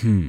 Hmm.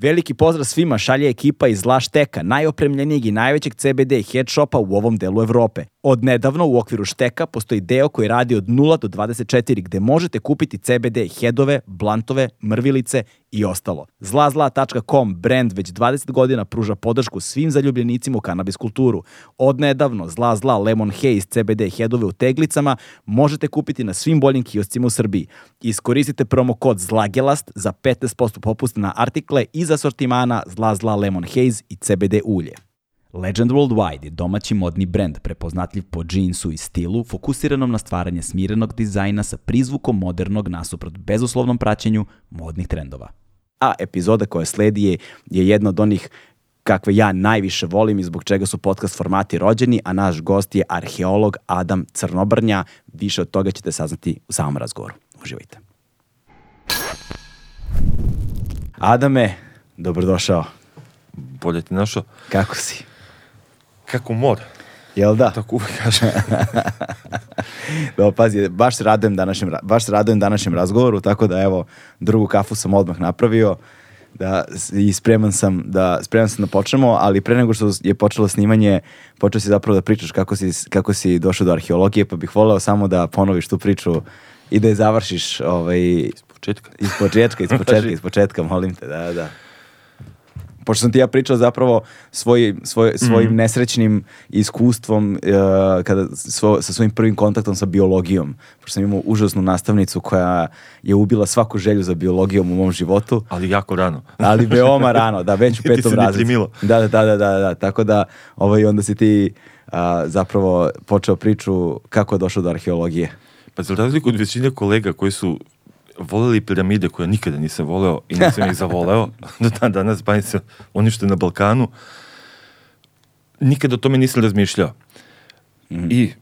Veliki pozdrav svima šalje ekipa iz Lašteka, najopremljenijeg i najvećeg CBD head shopa u ovom delu Evrope. Od nedavno u okviru Šteka postoji deo koji radi od 0 do 24 gde možete kupiti CBD headove, blantove, mrvilice i ostalo. Zlazla.com brand već 20 godina pruža podršku svim zaljubljenicima u kanabis kulturu. Od nedavno Zla Zla Lemon Haze CBD headove u teglicama možete kupiti na svim boljim kioscima u Srbiji. Iskoristite promo kod ZLAGELAST za 15% popusta na artikle iz asortimana Zla Zla Lemon Haze i CBD ulje. Legend Worldwide je domaći modni brend prepoznatljiv po džinsu i stilu, fokusiranom na stvaranje smirenog dizajna sa prizvukom modernog nasuprot bezuslovnom praćenju modnih trendova. A epizoda koja sledi je, je jedna od onih kakve ja najviše volim i zbog čega su podcast formati rođeni, a naš gost je arheolog Adam Crnobrnja. Više od toga ćete saznati u samom razgovoru. Uživajte. Adame, dobrodošao. Bolje ti našao. Kako si? Kako mor. Jel da? Tako uvek kažem. Evo, pazi, baš se radujem današnjem, baš se radujem današnjem razgovoru, tako da evo, drugu kafu sam odmah napravio da, i spreman sam da, spreman sam da počnemo, ali pre nego što je počelo snimanje, počeo si zapravo da pričaš kako si, kako si došao do arheologije, pa bih voleo samo da ponoviš tu priču i da je završiš ovaj, Početka. iz početka, iz početka, iz početka, molim te, da, da. Pošto sam ti ja pričao zapravo svoj, svoj, svojim nesrećnim iskustvom eh, kada, svo, sa svojim prvim kontaktom sa biologijom. Pošto sam imao užasnu nastavnicu koja je ubila svaku želju za biologijom u mom životu. Ali jako rano. Ali veoma rano, da, već u petom razredu. primilo. Da, da, da, da, da, tako da ovaj, onda si ti a, zapravo počeo priču kako je došao do arheologije. Pa za razliku od većine kolega koji su voleli piramide koje nikada nisam voleo i nisam ih zavoleo, do dan danas bavim se onim što je na Balkanu, nikada o tome nisam razmišljao. I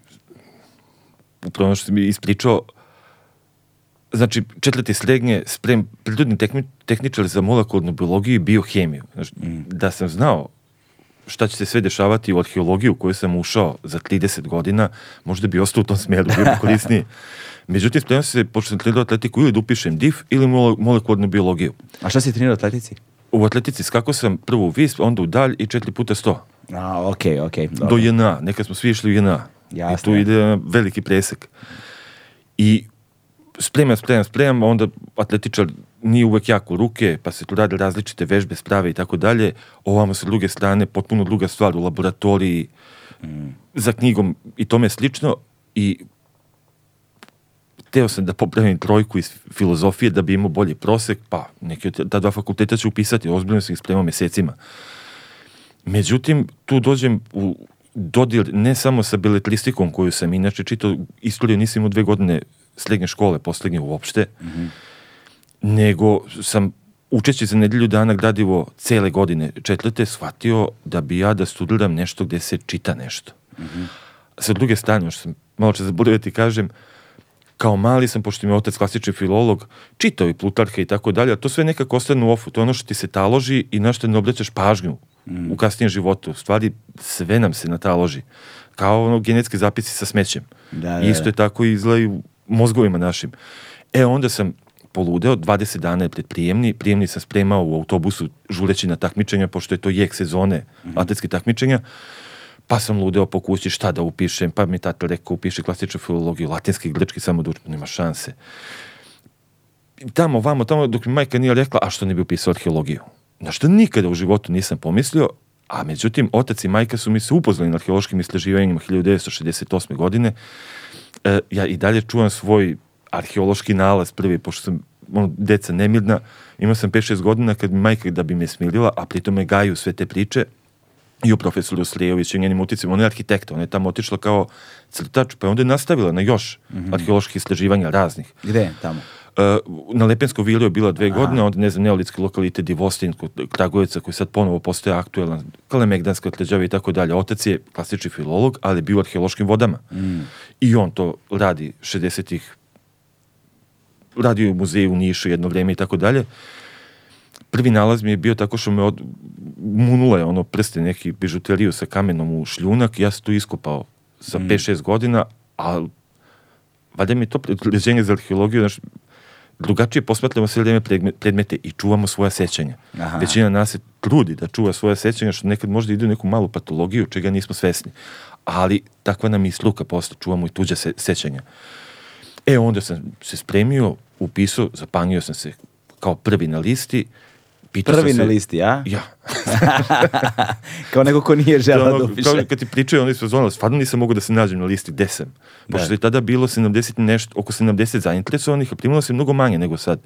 upravo ono što mi ispričao, znači četvrti srednje sprem prirodni tehni, tehničar za molekularnu biologiju i biohemiju. Znači, Da sam znao šta će se sve dešavati u arheologiju u koju sam ušao za 30 godina, možda bi ostao u tom smjeru, bio bi korisniji. Međutim, spremam se, pošto sam trenirao atletiku, ili da upišem DIF ili mole- molekularnu biologiju. A šta si trenirao atletici? U atletici skako sam prvo u vis, onda u dalj i četiri puta sto. A, okej, okej. Do dobro. JNA. Nekad smo svi išli u JNA. I Jasno. tu ide veliki presek. I spremam, spremam, spremam, onda atletičar nije uvek jako ruke, pa se tu rade različite vežbe, sprave i tako dalje. Ovamo sa druge strane, potpuno druga stvar u laboratoriji, za knjigom i tome slično. I teo sam da popravim trojku iz filozofije da bi imao bolji prosek, pa neki od ta dva fakulteta ću upisati, ozbiljno sam ih spremao mesecima. Međutim, tu dođem u dodir ne samo sa beletristikom koju sam inače čitao, istoriju nisam imao dve godine srednje škole, poslednje uopšte, nego sam učeći za nedelju dana gradivo cele godine četvrte shvatio da bi ja da studiram nešto gde se čita nešto. Sa druge strane, što sam malo če zaboravio da ti kažem, kao mali sam, pošto mi je otac klasični filolog, čitao i Plutarha i tako dalje, a to sve nekako ostane u ofu. To je ono što ti se taloži i na što ne obraćaš pažnju u kasnijem životu. U stvari, sve nam se nataloži. Kao ono genetski zapisi sa smećem. Da, da, I Isto da. je tako i izgleda i u mozgovima našim. E, onda sam poludeo, 20 dana je pred prijemni, prijemni sam spremao u autobusu žureći na takmičenja, pošto je to jek sezone atletskih takmičenja, pa sam ludeo po kući šta da upišem, pa mi tata rekao upiši klasičnu filologiju, latinski grčki, samo da učim, nema šanse. Tamo, vamo, tamo, dok mi majka nije rekla, a što ne bi upisao arheologiju? Na što nikada u životu nisam pomislio, a međutim, otac i majka su mi se upoznali na arheološkim istraživanjima 1968. godine. E, ja i dalje čuvam svoj arheološki nalaz prvi, pošto sam ono, deca nemirna, imao sam 5-6 godina kad mi majka da bi me smilila, a pritom me gaju sve te priče, i o profesoru Slijeviću i njenim uticima. Ona je arhitekta, ona je tamo otišla kao crtač, pa je onda je nastavila na još mm -hmm. arheoloških istraživanja raznih. Gde tamo? Uh, na Lepensko vilio je bila dve Aha. godine, onda ne znam, neolitski lokalitet Divostin kod Kragujeca koji sad ponovo postoje aktuelan, Kalemegdanska tleđava i tako dalje. Otac je klasični filolog, ali bio u arheološkim vodama. Mm. I on to radi 60-ih, radio u muzeju u Nišu jedno vreme i tako dalje prvi nalaz mi je bio tako što me od, munula je ono prste neki bižuteriju sa kamenom u šljunak ja sam tu iskopao sa mm. 5-6 godina, a valjda mi to predleženje za arheologiju, znaš, drugačije posmatljamo sve vreme predmete i čuvamo svoja sećanja. Aha. Većina nas se trudi da čuva svoja sećanja, što nekad možda ide u neku malu patologiju, čega nismo svesni. Ali takva nam i sluka posle, čuvamo i tuđa se, sećanja. E, onda sam se spremio, upisao, zapanio sam se kao prvi na listi, Pitao Prvi se, na listi, a? Ja. kao neko ko nije želao da, da upiše. Kao kad ti pričaju, oni su zvonili, stvarno nisam mogu da se nađem na listi gde sam. Pošto da. je tada bilo 70 nešto, oko 70 zainteresovanih, a primilo se mnogo manje nego sad.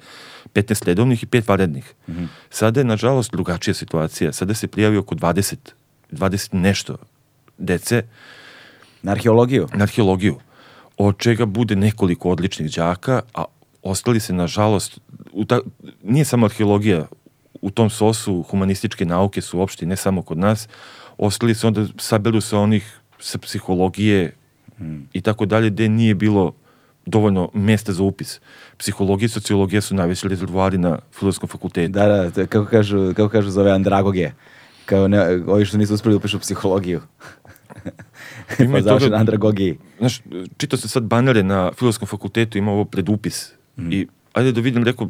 15 redovnih i 5 varednih. Mm -hmm. Sada je, nažalost, drugačija situacija. Sada se prijavi oko 20, 20 nešto dece. Na arheologiju? Na arheologiju. Od čega bude nekoliko odličnih đaka, a ostali se, nažalost, u ta, nije samo arheologija u tom sosu humanističke nauke su uopšte ne samo kod nas, ostali se onda saberu sa onih sa psihologije mm. i tako dalje, gde nije bilo dovoljno mesta za upis. Psihologija i sociologija su najveći rezervoari na filozofskom fakultetu. Da, da, kako kažu, kako kažu zove andragoge. Kao ne, ovi što nisu uspeli da upišu psihologiju. Ima pa toga, andragogiji. Znaš, čitao se sad banere na filozofskom fakultetu, ima ovo predupis. Mm. I ajde da vidim, rekao,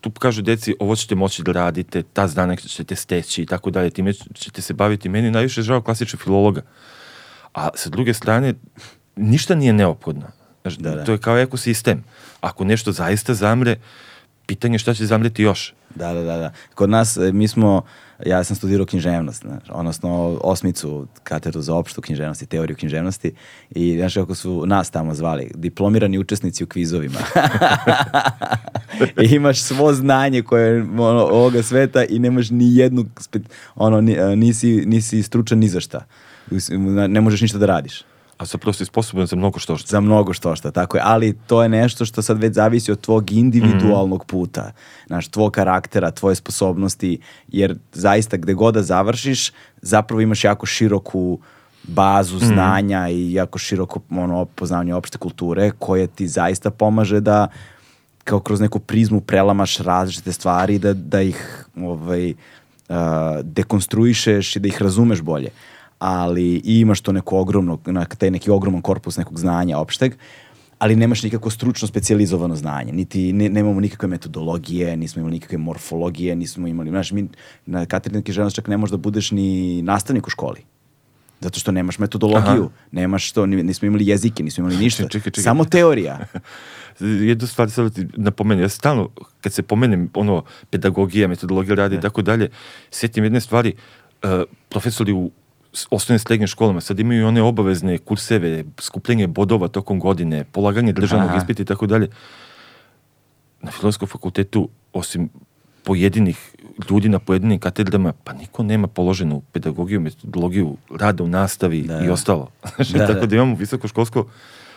tu kažu deci ovo ćete moći da radite, ta znanja ćete steći i tako dalje, time ćete se baviti. Meni najviše žao klasičnog filologa. A sa druge strane, ništa nije neophodno. Znači, da, da. To je kao ekosistem. Ako nešto zaista zamre, pitanje šta će zamreti još. Da, da, da, da. Kod nas, e, mi smo, ja sam studirao književnost, znaš, odnosno osmicu katedru za opštu književnost i teoriju književnosti i znaš kako su nas tamo zvali, diplomirani učesnici u kvizovima. I imaš svo znanje koje ono, ovoga sveta i nemaš ni jednu, ono, nisi, nisi stručan ni za šta. Ne možeš ništa da radiš. A zapravo si sposoban za mnogo što što. Za mnogo što što, tako je. Ali to je nešto što sad već zavisi od tvog individualnog puta. Znaš, tvog karaktera, tvoje sposobnosti, jer zaista gde god da završiš, zapravo imaš jako široku bazu mhm. znanja mm. i jako široko ono, poznavanje opšte kulture koje ti zaista pomaže da kao kroz neku prizmu prelamaš različite stvari da, da ih ovaj, uh, dekonstruišeš i da ih razumeš bolje ali imaš to neko ogromno, taj neki ogroman korpus nekog znanja opšteg, ali nemaš nikako stručno specijalizovano znanje, niti ne, nemamo nikakve metodologije, nismo imali nikakve morfologije, nismo imali, znaš, mi na katedri književnosti čak ne možeš da budeš ni nastavnik u školi. Zato što nemaš metodologiju, Aha. nemaš to, nismo imali jezike, nismo imali ništa. Čekaj, čekaj. Samo teorija. Jednu stvar sad ti napomenem, ja stalno, kad se pomenem ono, pedagogija, metodologija radi i tako dalje, sjetim jedne stvari, uh, profesori u osnovnim srednjim školama sad imaju one obavezne kurseve, skupljenje bodova tokom godine, polaganje državnog Aha. ispita i tako dalje. Na filozofskom fakultetu, osim pojedinih ljudi na pojedinim katedrama, pa niko nema položenu pedagogiju, metodologiju rada u nastavi da. i ostalo. da, tako da. da imamo visokoškolsko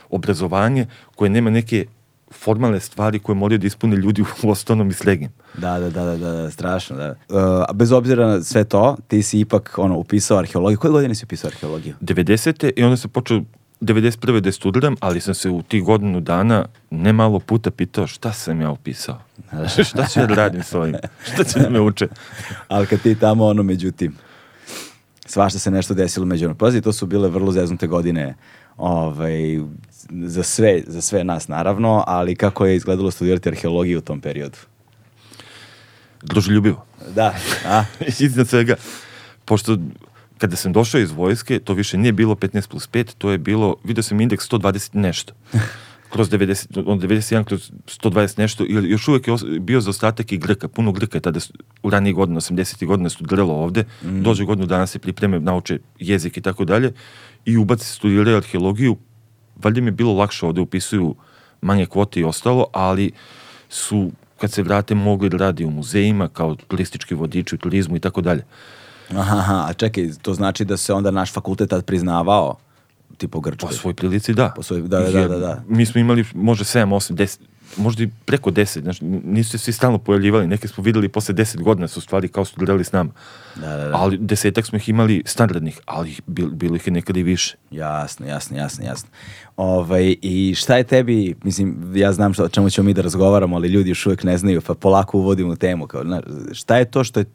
obrazovanje koje nema neke formalne stvari koje moraju da ispune ljudi u osnovnom i srednjem. Da, da, da, da, da, strašno, da. Uh, bez obzira na sve to, ti si ipak ono, upisao arheologiju. Koje godine si upisao arheologiju? 90. i onda sam počeo 91. da studiram, ali sam se u tih godinu dana ne malo puta pitao šta sam ja upisao. šta ću ja da radim s ovim? Šta će da me uče? ali kad ti tamo, ono, međutim, svašta se nešto desilo među Pazi, to su bile vrlo zeznute godine ovaj, za, sve, za sve nas naravno, ali kako je izgledalo studirati arheologiju u tom periodu? Druželjubivo. Da. A? Iznad svega, pošto kada sam došao iz vojske, to više nije bilo 15 plus 5, to je bilo, vidio sam indeks 120 nešto. kroz 90, on 91, kroz 120 nešto, ili još uvek je bio zaostatak i Grka, puno Grka je tada u ranijih godina, 80. godina su drlo ovde, mm. dođe godinu dana se pripreme, nauče jezik i tako dalje, i ubaci studiraju arheologiju, valjda mi je bilo lakše ovde upisuju manje kvote i ostalo, ali su kad se vrate mogli da radi u muzejima kao turistički vodiči u turizmu i tako dalje. Aha, aha, a čekaj, to znači da se onda naš fakultet tad priznavao tipa u Grčkoj? Po svoj prilici da. Po svoj, da, da, da, da, da. Mi smo imali možda 7, 8, 10, možda i preko 10, znači nisu se svi stalno pojavljivali, neke smo videli posle 10 godina su stvari kao studirali s nama. Da, da, da. Ali desetak smo ih imali standardnih, ali ih, bil, bilo ih je nekada i više. Jasno, jasno, jasno, jasno. Ovaj, I šta je tebi, mislim, ja znam šta, o čemu ćemo mi da razgovaramo, ali ljudi još uvek ne znaju, pa polako uvodimo temu. Kao, na, šta je to što je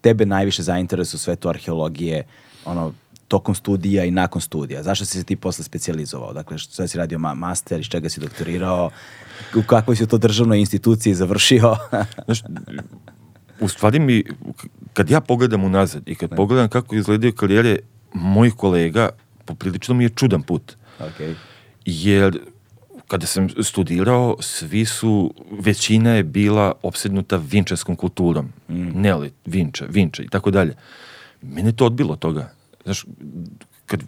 tebe najviše zainteresuje u svetu arheologije, ono, tokom studija i nakon studija? Zašto si se ti posle specijalizovao? Dakle, šta si radio ma master, iz čega si doktorirao, u kakvoj si to državnoj instituciji završio? Znaš, u stvari mi, kad ja pogledam unazad i kad pogledam kako izgledaju karijere mojih kolega, poprilično mi je čudan put. okay. Jer kada sam studirao, svi su, većina je bila opsednuta vinčarskom kulturom. Mm. Neolit, vinča, vinča i tako dalje. Mene to odbilo od toga. Znaš, kad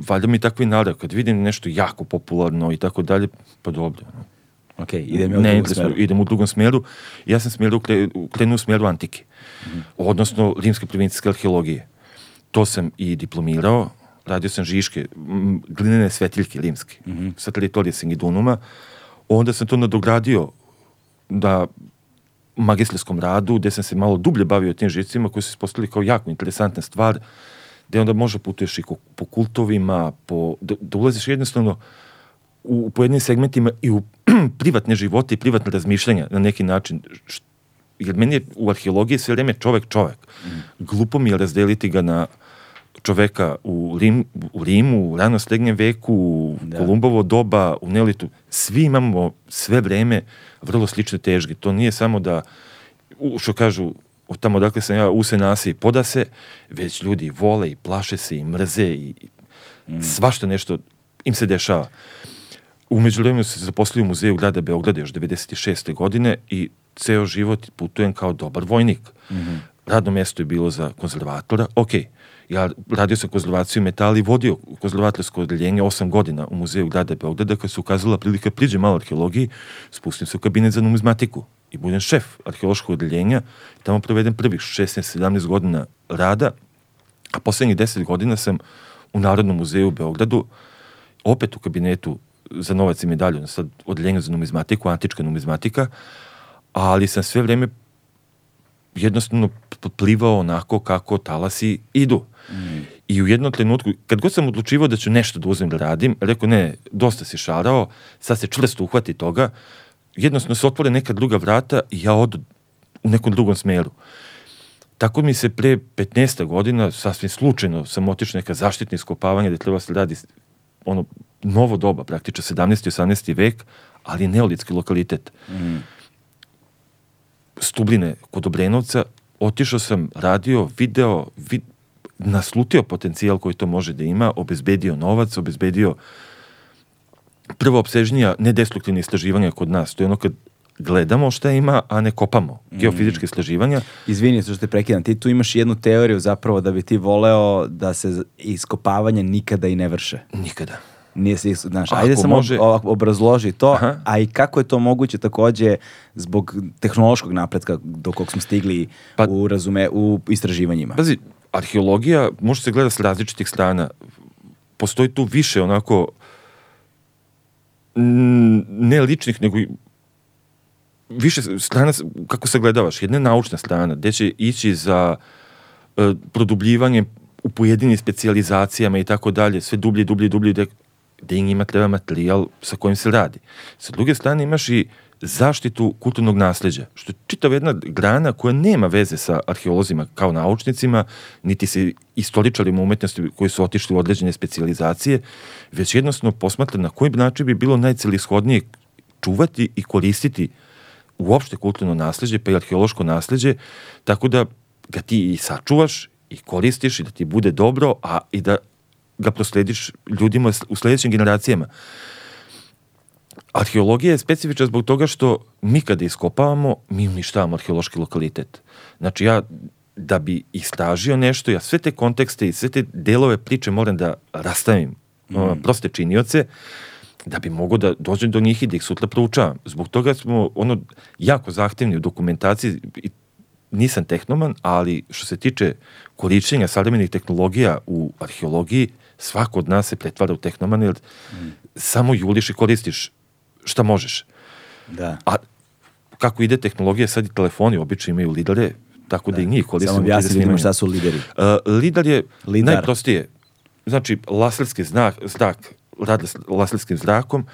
valjda mi takvi narav, kad vidim nešto jako popularno i tako dalje, pa dobro. no. Ok, idem u ne, drugom smeru. idem u drugom smeru. Ja sam smjeru, kre, krenuo u smjeru antike, Mhm. odnosno rimske provincijske arheologije. To sam i diplomirao, radio sam Žiške, glinene svetiljke rimske, Mhm. sa teritorije Singidunuma. Onda sam to nadogradio da magistarskom radu, gde sam se malo dublje bavio tim žicima koji su se postavili kao jako interesantna stvar, gde onda može putuješ i po kultovima, po, da, da ulaziš jednostavno u, u pojedinim segmentima i u privatne živote i privatne razmišljanja na neki način. Jer meni je u arheologiji sve vreme čovek čovek. Glupo mi je razdeliti ga na čoveka u, Rim, u Rimu, u rano srednjem veku, u Da. Kolumbovo doba, u Neolitu. Svi imamo sve vreme vrlo slične težge. To nije samo da, u, što kažu, od tamo dakle sam ja, use nase i poda se, već ljudi vole i plaše se i mrze i svašta nešto im se dešava. U međuvremenu se zaposlio u muzeju grada Beograda još 96. godine i ceo život putujem kao dobar vojnik. Radno mesto je bilo za konzervatora. Ok, ja radio sam konzervaciju metala i vodio konzervatorsko odeljenje 8 godina u muzeju grada Beograda kad se ukazala prilika priđe malo arheologiji, spustim se u kabinet za numizmatiku i budem šef arheološkog odeljenja. Tamo provedem prvih 16-17 godina rada, a poslednjih 10 godina sam u Narodnom muzeju u Beogradu opet u kabinetu za novac i medalju, sad odeljenju za numizmatiku, antička numizmatika, ali sam sve vreme jednostavno plivao onako kako talasi idu. I u jednom trenutku, kad god sam odlučivao da ću nešto da uzmem da radim, rekao ne, dosta si šarao, sad se čvrsto uhvati toga, jednostavno se otvore neka druga vrata i ja odu u nekom drugom smeru. Tako mi se pre 15 godina, sasvim slučajno, sam otišao neka zaštitna iskopavanja gde treba se radi ono novo doba, praktično 17. i 18. vek, ali neolitski lokalitet. Stubline kod Obrenovca, otišao sam, radio, video, vid, naslutio potencijal koji to može da ima, obezbedio novac, obezbedio prvo obsežnija nedestruktivne istraživanja kod nas. To je ono kad gledamo šta ima, a ne kopamo. Geofizičke istraživanja. Izvini što te prekidam, ti tu imaš jednu teoriju zapravo da bi ti voleo da se iskopavanja nikada i ne vrše. Nikada. Nije se, znaš, ajde samo može- obrazloži to, Aha. a i kako je to moguće takođe zbog tehnološkog napretka do kog smo stigli Pa- u, razume, u istraživanjima. Pazi, arheologija može se gleda s različitih strana. Postoji tu više onako mm, ne ličnih, nego i više strana, kako se gledavaš, jedna je naučna strana, gde će ići za e, produbljivanje u pojedinim specijalizacijama i tako dalje, sve dublje, dublje, dublje, gde, gde njima treba materijal sa kojim se radi. Sa druge strane imaš i zaštitu kulturnog nasleđa, što je čitava jedna grana koja nema veze sa arheolozima kao naučnicima, niti se istoričarima umetnosti koji su otišli u određene specijalizacije, već jednostavno posmatra na koji način bi bilo najcelishodnije čuvati i koristiti uopšte kulturno nasleđe, pa i arheološko nasleđe, tako da ga ti i sačuvaš i koristiš i da ti bude dobro, a i da ga proslediš ljudima u sledećim generacijama. Arheologija je specifična zbog toga što mi kada iskopavamo, mi uništavamo arheološki lokalitet. Znači ja da bi istražio nešto, ja sve te kontekste i sve te delove priče moram da rastavim, mm. proste činioce, da bi mogo da dođem do njih i da ih sutra proučavam. Zbog toga smo ono jako zahtevni u dokumentaciji i nisam tehnoman, ali što se tiče korišćenja savremenih tehnologija u arheologiji, svako od nas se pretvara u tehnoman jer mm. samo juliš i koristiš šta možeš. Da. A kako ide tehnologija, sad i telefoni obično imaju lidare, tako da, da i njih koristimo. Samo objasni ljudima šta su lideri. Uh, lidar je Lidar. najprostije, znači laserski znak, zrak, rade s laserskim zrakom,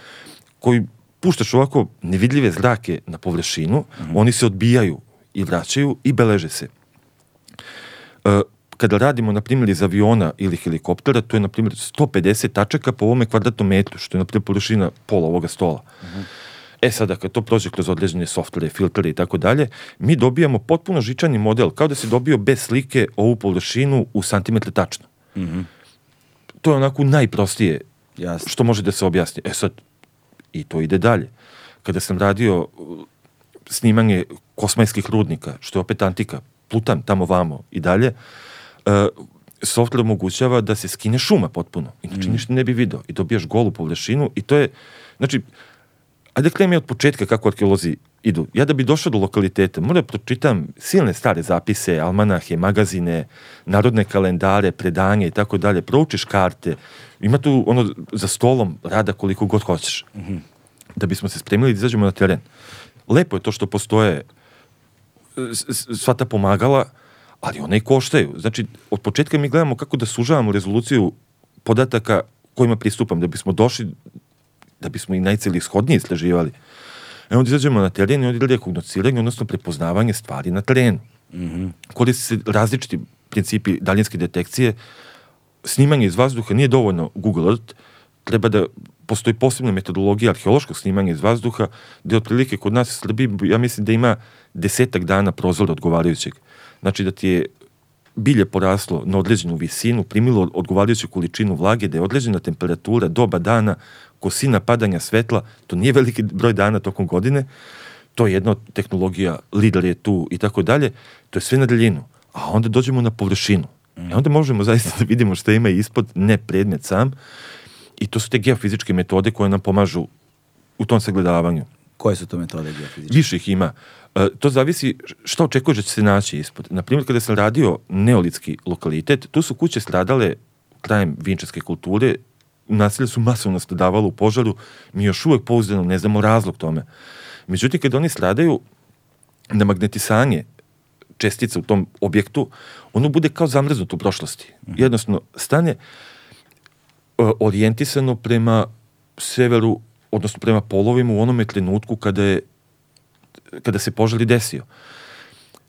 koji puštaš ovako nevidljive zrake na površinu, mm -hmm. oni se odbijaju i vraćaju i beleže se. Uh, kada radimo, na primjer, iz aviona ili helikoptera, to je, na primjer, 150 tačaka po ovome kvadratnom metru, što je, na primjer, površina pola ovoga stola. Mm -hmm. E sada, kad to prođe kroz određene softvere, filtere i tako dalje, mi dobijamo potpuno žičani model, kao da si dobio bez slike ovu površinu u santimetre tačno. Mm -hmm. To je onako najprostije Jasne. što može da se objasni. E sad, i to ide dalje. Kada sam radio uh, snimanje kosmajskih rudnika, što je opet antika, plutan tamo vamo i dalje, uh, software omogućava da se skine šuma potpuno. Inače mm. ništa ne bi video. I dobijaš golu površinu i to je, znači, ajde krenem ja od početka kako arheolozi idu. Ja da bi došao do lokaliteta, moram da pročitam silne stare zapise, almanahe, magazine, narodne kalendare, predanje i tako dalje, proučiš karte, ima tu ono za stolom rada koliko god hoćeš. Mm -hmm. Da bismo se spremili da izađemo na teren. Lepo je to što postoje sva ta pomagala, ali one i koštaju. Znači, od početka mi gledamo kako da sužavamo rezoluciju podataka kojima pristupam, da bismo došli, da bismo i najceli ishodnije istraživali. E onda izađemo na teren i onda ide kognosciranje, odnosno prepoznavanje stvari na terenu. Mm -hmm. Koriste se različiti principi daljinske detekcije, snimanje iz vazduha nije dovoljno Google Earth, treba da postoji posebna metodologija arheološkog snimanja iz vazduha, gde otprilike kod nas u Srbiji, ja mislim da ima desetak dana prozora odgovarajućeg. Znači da ti je bilje poraslo na određenu visinu, primilo odgovarajuću količinu vlage, da je određena temperatura, doba dana, kosina padanja svetla, to nije veliki broj dana tokom godine, to je jedna tehnologija, lider je tu i tako dalje, to je sve na daljinu. A onda dođemo na površinu. Mm. E onda možemo zaista da vidimo šta ima ispod, ne predmet sam, i to su te geofizičke metode koje nam pomažu u tom sagledavanju. Koje su to metode geofizičke? Više ih ima. E, to zavisi šta očekuješ da će se naći ispod. Naprimjer, kada sam radio neolitski lokalitet, tu su kuće stradale krajem vinčarske kulture, nasilje su masovno stradavalo u požaru, mi još uvek pouzdano ne znamo razlog tome. Međutim, kada oni stradaju na magnetisanje čestica u tom objektu, ono bude kao zamrznuto u prošlosti. Mhm. Jednostavno, stane uh, orijentisano prema severu, odnosno prema polovima u onome trenutku kada je kada se požar desio.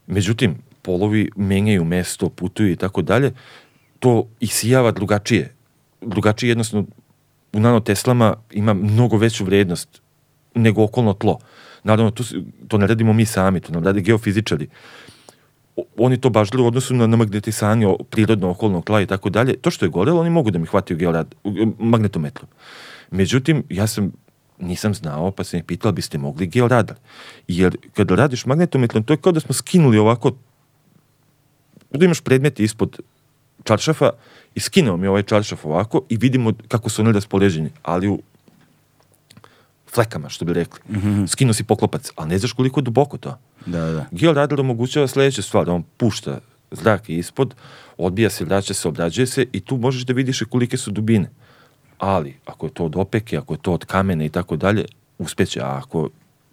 Međutim, polovi menjaju mesto, putuju i tako dalje, to isijava drugačije. Drugačije jednostavno u nanoteslama ima mnogo veću vrednost nego okolno tlo. Naravno, to, to ne radimo mi sami, to nam rade geofizičari. Oni to bažljaju u odnosu na, na magnetisanje prirodno okolnog tla i tako dalje. To što je gorelo, oni mogu da mi hvataju georad, magnetometrom. Međutim, ja sam nisam znao, pa sam ih pitao, biste mogli georadar. Jer kada radiš magnetometrom, to je kao da smo skinuli ovako, da imaš predmeti ispod čaršafa i skinemo mi ovaj čaršaf ovako i vidimo kako su oni raspoređeni, ali u flekama, što bi rekli. Mm -hmm. Skinu si poklopac, ali ne znaš koliko je duboko to. Da, da. Georadar omogućava sledeće stvar, on pušta zrak ispod, odbija se, vraća se, obrađuje se i tu možeš da vidiš kolike su dubine ali ako je to od opeke, ako je to od kamene i tako dalje, uspeće, a ako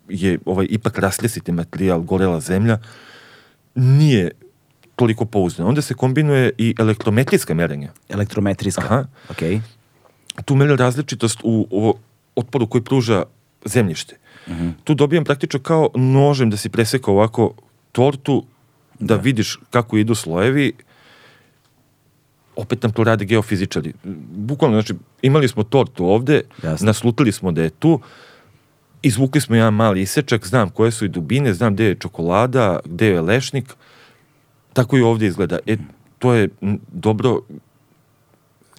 je ovaj ipak raslesiti materijal, gorela zemlja, nije toliko pouzdano. Onda se kombinuje i elektrometrijska merenja. Elektrometrijska, Aha. ok. Tu mere različitost u, u otporu koji pruža zemljište. Mhm. -huh. Tu dobijam praktično kao nožem da si preseka ovako tortu, da, da vidiš kako idu slojevi, opet nam to rade geofizičari. Bukvalno, znači, imali smo tortu ovde, Jasne. naslutili smo da je tu, izvukli smo jedan mali isečak, znam koje su i dubine, znam gde je čokolada, gde je lešnik, tako i ovde izgleda. E, to je dobro,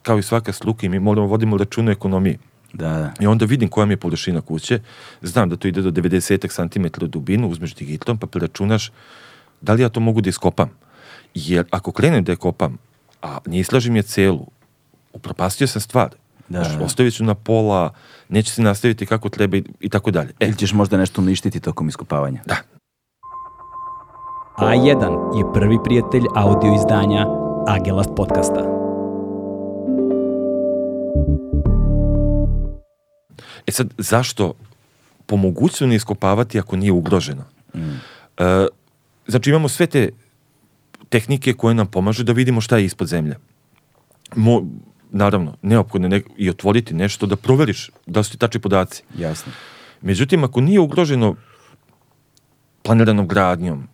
kao i svaka struka i mi moramo vodimo računu ekonomiji. Da, da. I onda vidim koja mi je površina kuće, znam da to ide do 90 cm dubinu, uzmeš digitom, pa preračunaš da li ja to mogu da iskopam. Jer ako krenem da je kopam, a ne islažem je celu, upropastio sam stvar. Da, Znaš, da. ostavit ću na pola, neće se nastaviti kako treba i, i tako dalje. E, Ili ćeš možda nešto uništiti tokom iskopavanja? Da. A1 je prvi prijatelj audio izdanja Agelast podcasta. E sad, zašto po mogućstvu ne iskopavati ako nije ugroženo? E, znači imamo sve te tehnike koje nam pomažu da vidimo šta je ispod zemlje. Mo, naravno, neophodno je ne, i otvoriti nešto da proveriš da su ti tačni podaci. Jasno. Međutim, ako nije ugroženo planiranom gradnjom,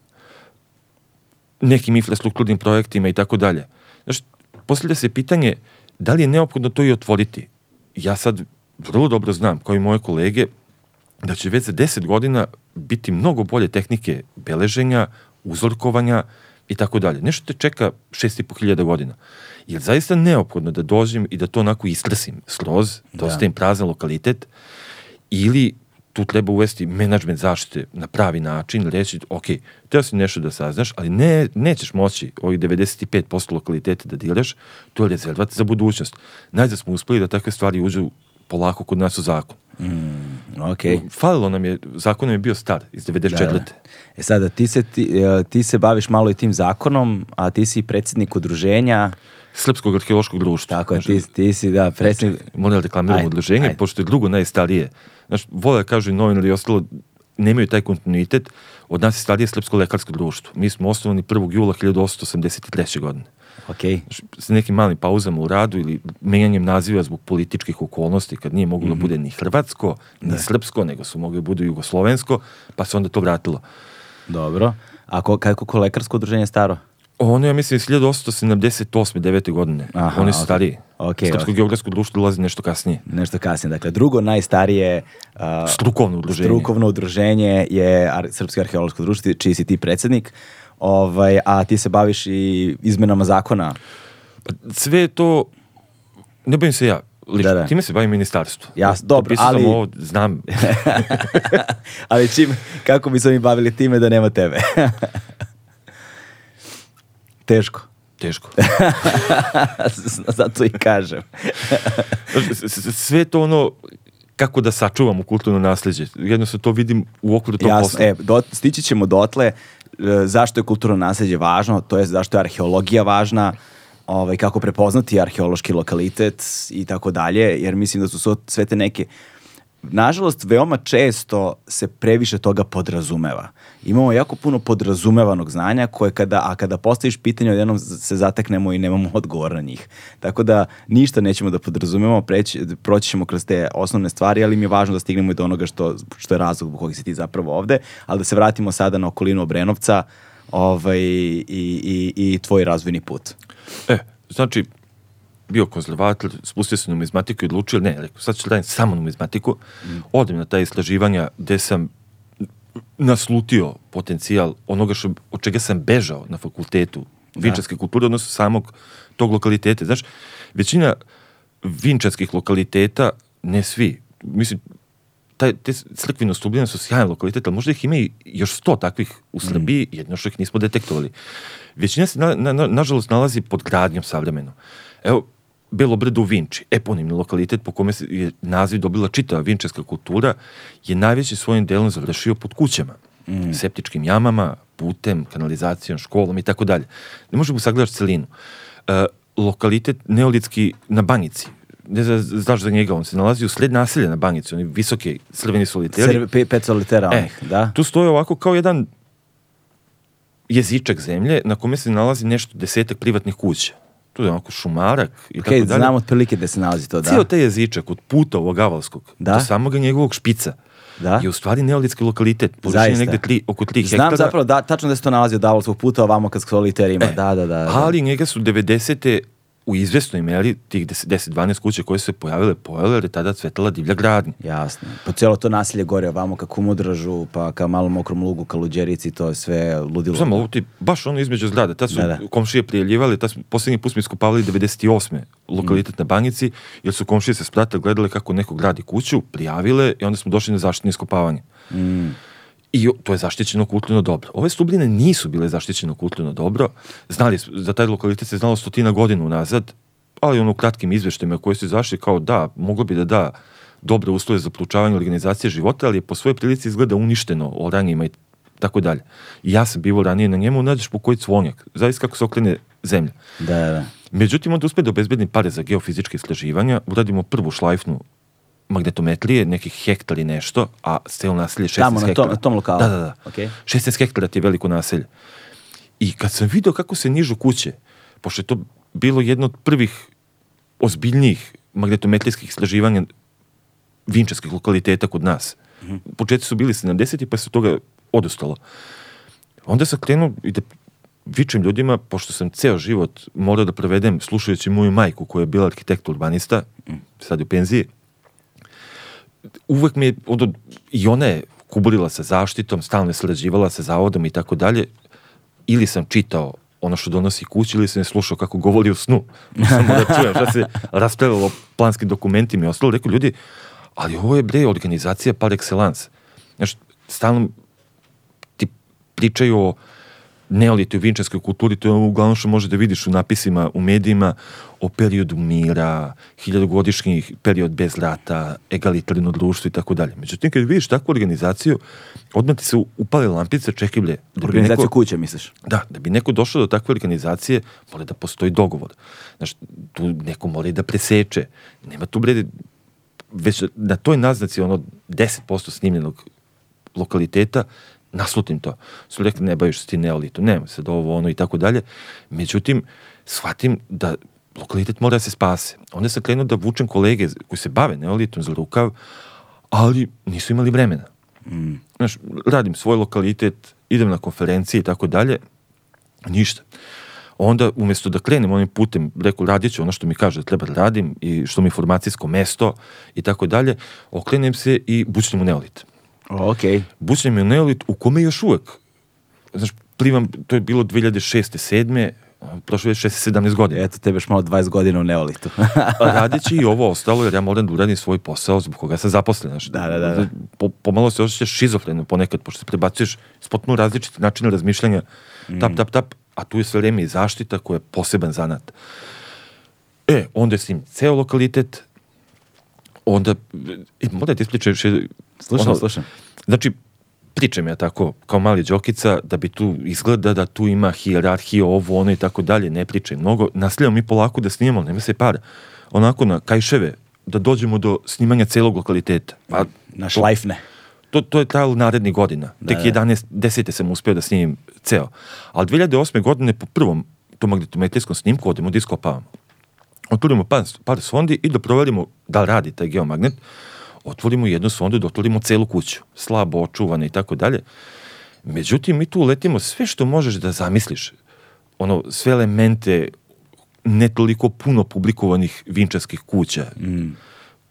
nekim infrastrukturnim projektima i tako dalje, znaš, postavlja se pitanje da li je neophodno to i otvoriti. Ja sad vrlo dobro znam, kao i moje kolege, da će već za 10 godina biti mnogo bolje tehnike beleženja, uzorkovanja i tako dalje. Nešto te čeka 6.500 godina. Je li zaista neophodno da dođem i da to onako istrasim skroz, da, Da. ostavim prazan lokalitet, ili tu treba uvesti menadžment zaštite na pravi način, reći, ok, treba si nešto da saznaš, ali ne, nećeš moći ovih 95% lokaliteta da diraš, to je rezervat za budućnost. Najzad smo uspeli da takve stvari uđu polako kod nas u zakon. Ok. Falilo nam je, zakon je bio star, iz 94. Da, da. E sada, ti se, ti, e, ti se baviš malo i tim zakonom, a ti si predsjednik udruženja, Srpskog arheološkog društva. tako je, ti, ti si, da, predsjednik... Moram da reklamiramo Ajde, udruženje, ajde. pošto je drugo najstarije. Znaš, vole da kažu i novinari i ostalo, nemaju taj kontinuitet. Od nas je starije Srpsko lekarsko društvo. Mi smo osnovani 1. jula 1883. godine. Ok, Znaš, s nekim malim pauzama u radu ili menjanjem naziva zbog političkih okolnosti, kad nije moglo da bude ni hrvatsko, ni srpsko, nego su mogli da budu jugoslovensko, pa se onda to vratilo. dobro. A ko, kako ko lekarsko udruženje je staro? Ono, ja mislim, iz 1878. 9. godine. Aha, Oni su ok. stariji. Ok, Srpsko ok. geografsko društvo dolazi nešto kasnije. Nešto kasnije. Dakle, drugo najstarije a, Strukovno udruženje. strukovno udruženje je Ar Srpsko arheološko društvo, čiji si ti predsjednik, ovaj, a ti se baviš i izmenama zakona. sve je to, ne bavim se ja, lično, Da, da. time se bavim ministarstvo. Ja, dobro, ali- sam ovo, znam, Ali čim, kako bi se mi bavili time da nema tebe? Teško. teško. Zato i kažem. Sve to ono, kako da sačuvamo kulturno nasljeđe. Jednostavno to vidim u okviru tog Jasno, posla. e, do, stići ćemo dotle zašto je kulturno nasljeđe važno, to je zašto je arheologija važna, ovaj, kako prepoznati arheološki lokalitet i tako dalje, jer mislim da su sve te neke Nažalost, veoma često se previše toga podrazumeva. Imamo jako puno podrazumevanog znanja koje kada, a kada postaviš pitanje odjednom se zateknemo i nemamo odgovor na njih. Tako da ništa nećemo da podrazumemo, preći, proći ćemo kroz te osnovne stvari, ali mi je važno da stignemo i do onoga što, što je razlog zbog kojeg si ti zapravo ovde, ali da se vratimo sada na okolinu Obrenovca ovaj, i, i, i tvoj razvojni put. E, znači, bio konzervator, spustio na numizmatiku i odlučio, ne, rekao, sad ću da radim samo numizmatiku, odem na ta istraživanja gde sam naslutio potencijal onoga što, od čega sam bežao na fakultetu vinčarske kulture, odnosno samog tog lokaliteta. Znaš, većina vinčarskih lokaliteta, ne svi, mislim, taj, te crkvino stubljene su sjajan lokalitet, ali možda ih ima i još sto takvih u Srbiji, jedno što ih nismo detektovali. Većina se, na, na, na- nažalost, nalazi pod gradnjom savremeno. Evo, Belo brdo u Vinči, eponimni lokalitet po kome je naziv dobila čitava vinčarska kultura, je najveći svojim delom završio pod kućama, septičkim jamama, putem, kanalizacijom, školom i tako dalje. Ne možemo sagledaš celinu. E, lokalitet neolitski na Banjici, ne znaš za njega, on se nalazi u sled naselja na Banjici, oni visoki crveni soliteri. Ser, pe, pet solitera E, onih, da? Tu stoje ovako kao jedan jezičak zemlje na kome se nalazi nešto desetak privatnih kuća. Tu je onako šumarak i Ok, tako dalje. znam otprilike gde se nalazi to, da. Cijel taj jezičak od puta ovog avalskog Da. do samog njegovog špica Da. je u stvari neolitski lokalitet. Površine negde tri, oko 3 Znam hektara. zapravo da, tačno da se to nalazi od Davolskog puta ovamo kad soliter ima. E, da, da, da. da. Ali njega su 90. u izvesnoj meri tih 10-12 kuća koje su se pojavile, pojavile jer je tada cvetala divlja gradnja. Jasno. Po cijelo to nasilje gore ovamo ka Kumodražu, pa ka malom mokrom lugu, ka Luđerici, to je sve ludilo. Samo ovo ti, baš ono između zgrada, tad su Da, da. komšije prijavljivali, tad smo, posljednji put smo iskopavali 98. lokalitet na Banjici, jer su komšije se spratile, gledale kako neko gradi kuću, prijavile i onda smo došli na zaštitno iskopavanje. I to je zaštićeno kulturno dobro. Ove stubljine nisu bile zaštićeno kulturno dobro. Znali, za taj lokalitet se znalo stotina godina unazad, ali ono u kratkim izveštajima koje su izašli kao da, moglo bi da da dobre uslove za proučavanje organizacije života, ali je po svojoj prilici izgleda uništeno o ranijima i tako dalje. I ja sam bivao ranije na njemu, nađeš po koji cvonjak, zavis kako se okrene zemlja. Da, da. Međutim, onda uspe da obezbedi pare za geofizičke istraživanja, uradimo prvu šlajfnu magnetometrije, nekih hektara i nešto, a celo naselje 16 Tamo, hektara. na tom lokalu. Da, da, da. Okay. 16 hektara ti je veliko naselje. I kad sam video kako se nižu kuće, pošto je to bilo jedno od prvih ozbiljnijih magnetometrijskih istraživanja vinčarskih lokaliteta kod nas. Mm -hmm. Početci su bili 70. pa se toga odustalo. Onda sam krenuo i da vičem ljudima, pošto sam ceo život morao da provedem slušajući moju majku koja je bila arhitekt urbanista, sad je u penziji, uvek mi je, onda, i ona je kuburila sa zaštitom, stalno je sarađivala sa zavodom i tako dalje, ili sam čitao ono što donosi kući ili sam je slušao kako govori u snu. Samo da čujem šta se raspravilo planskim dokumentima i ostalo. Rekao ljudi, ali ovo je bre organizacija par excellence. Znaš, stalno ti pričaju o neolitu i vinčarskoj kulturi, to je uglavnom što može da vidiš u napisima u medijima o periodu mira, hiljadugodišnji period bez rata, egalitarno društvo i tako dalje. Međutim, kad vidiš takvu organizaciju, odmah ti se upale lampice, čekaj ble. Da organizaciju neko, kuće, misliš? Da, da bi neko došao do takve organizacije, mora da postoji dogovor. Znaš, tu neko mora da preseče. Nema tu bre, već na toj naznaci ono 10% snimljenog lokaliteta naslutim to. Su rekli, ne baviš se ti neolitom, nema se da ovo, ono i tako dalje. Međutim, shvatim da lokalitet mora da se spase. Onda sam krenuo da vučem kolege koji se bave neolitom za rukav, ali nisu imali vremena. Mm. Znaš, radim svoj lokalitet, idem na konferencije i tako dalje, ništa. Onda, umesto da krenem onim putem, rekao, radit ću ono što mi kaže da treba da radim i što mi informacijsko mesto i tako dalje, okrenem se i bučnem u neolit. Ok. Bučnem je neolit u kome još uvek, znaš, plivam, to je bilo 2006. 7 prošlo je 6-17 godina. Eto, tebe još malo 20 godina u neolitu. Radeći i ovo ostalo, jer ja moram da uradim svoj posao zbog koga sam zaposlen. Znaš, da, da, da. Po, pomalo se osjećaš šizofreno ponekad, pošto se prebacuješ s potpuno različiti načina razmišljanja, mm. tap, tap, tap, a tu je sve vreme i zaštita koja je poseban zanat. E, onda je s njim ceo lokalitet, onda, e, mora ti ispričati još... Slušam, ono, slušam. Znači, pričam ja tako kao mali džokica da bi tu izgleda da tu ima hijerarhiju ovo ono i tako dalje ne pričam mnogo. Nastavljamo mi polako da snimamo nema se para. Onako na kajševe da dođemo do snimanja celog lokaliteta. Pa na šlajfne to, to je trajalo narednih godina. Da, tek 11 10 sam uspeo da snimim ceo. Ali 2008. godine po prvom tom magnetometrijskom snimku odemo da iskopavamo. Otvorimo par, par sondi i da proverimo da radi taj geomagnet otvorimo jednu sondu da otvorimo celu kuću, slabo očuvane i tako dalje. Međutim, mi tu letimo sve što možeš da zamisliš, ono, sve elemente ne toliko puno publikovanih vinčarskih kuća, mm.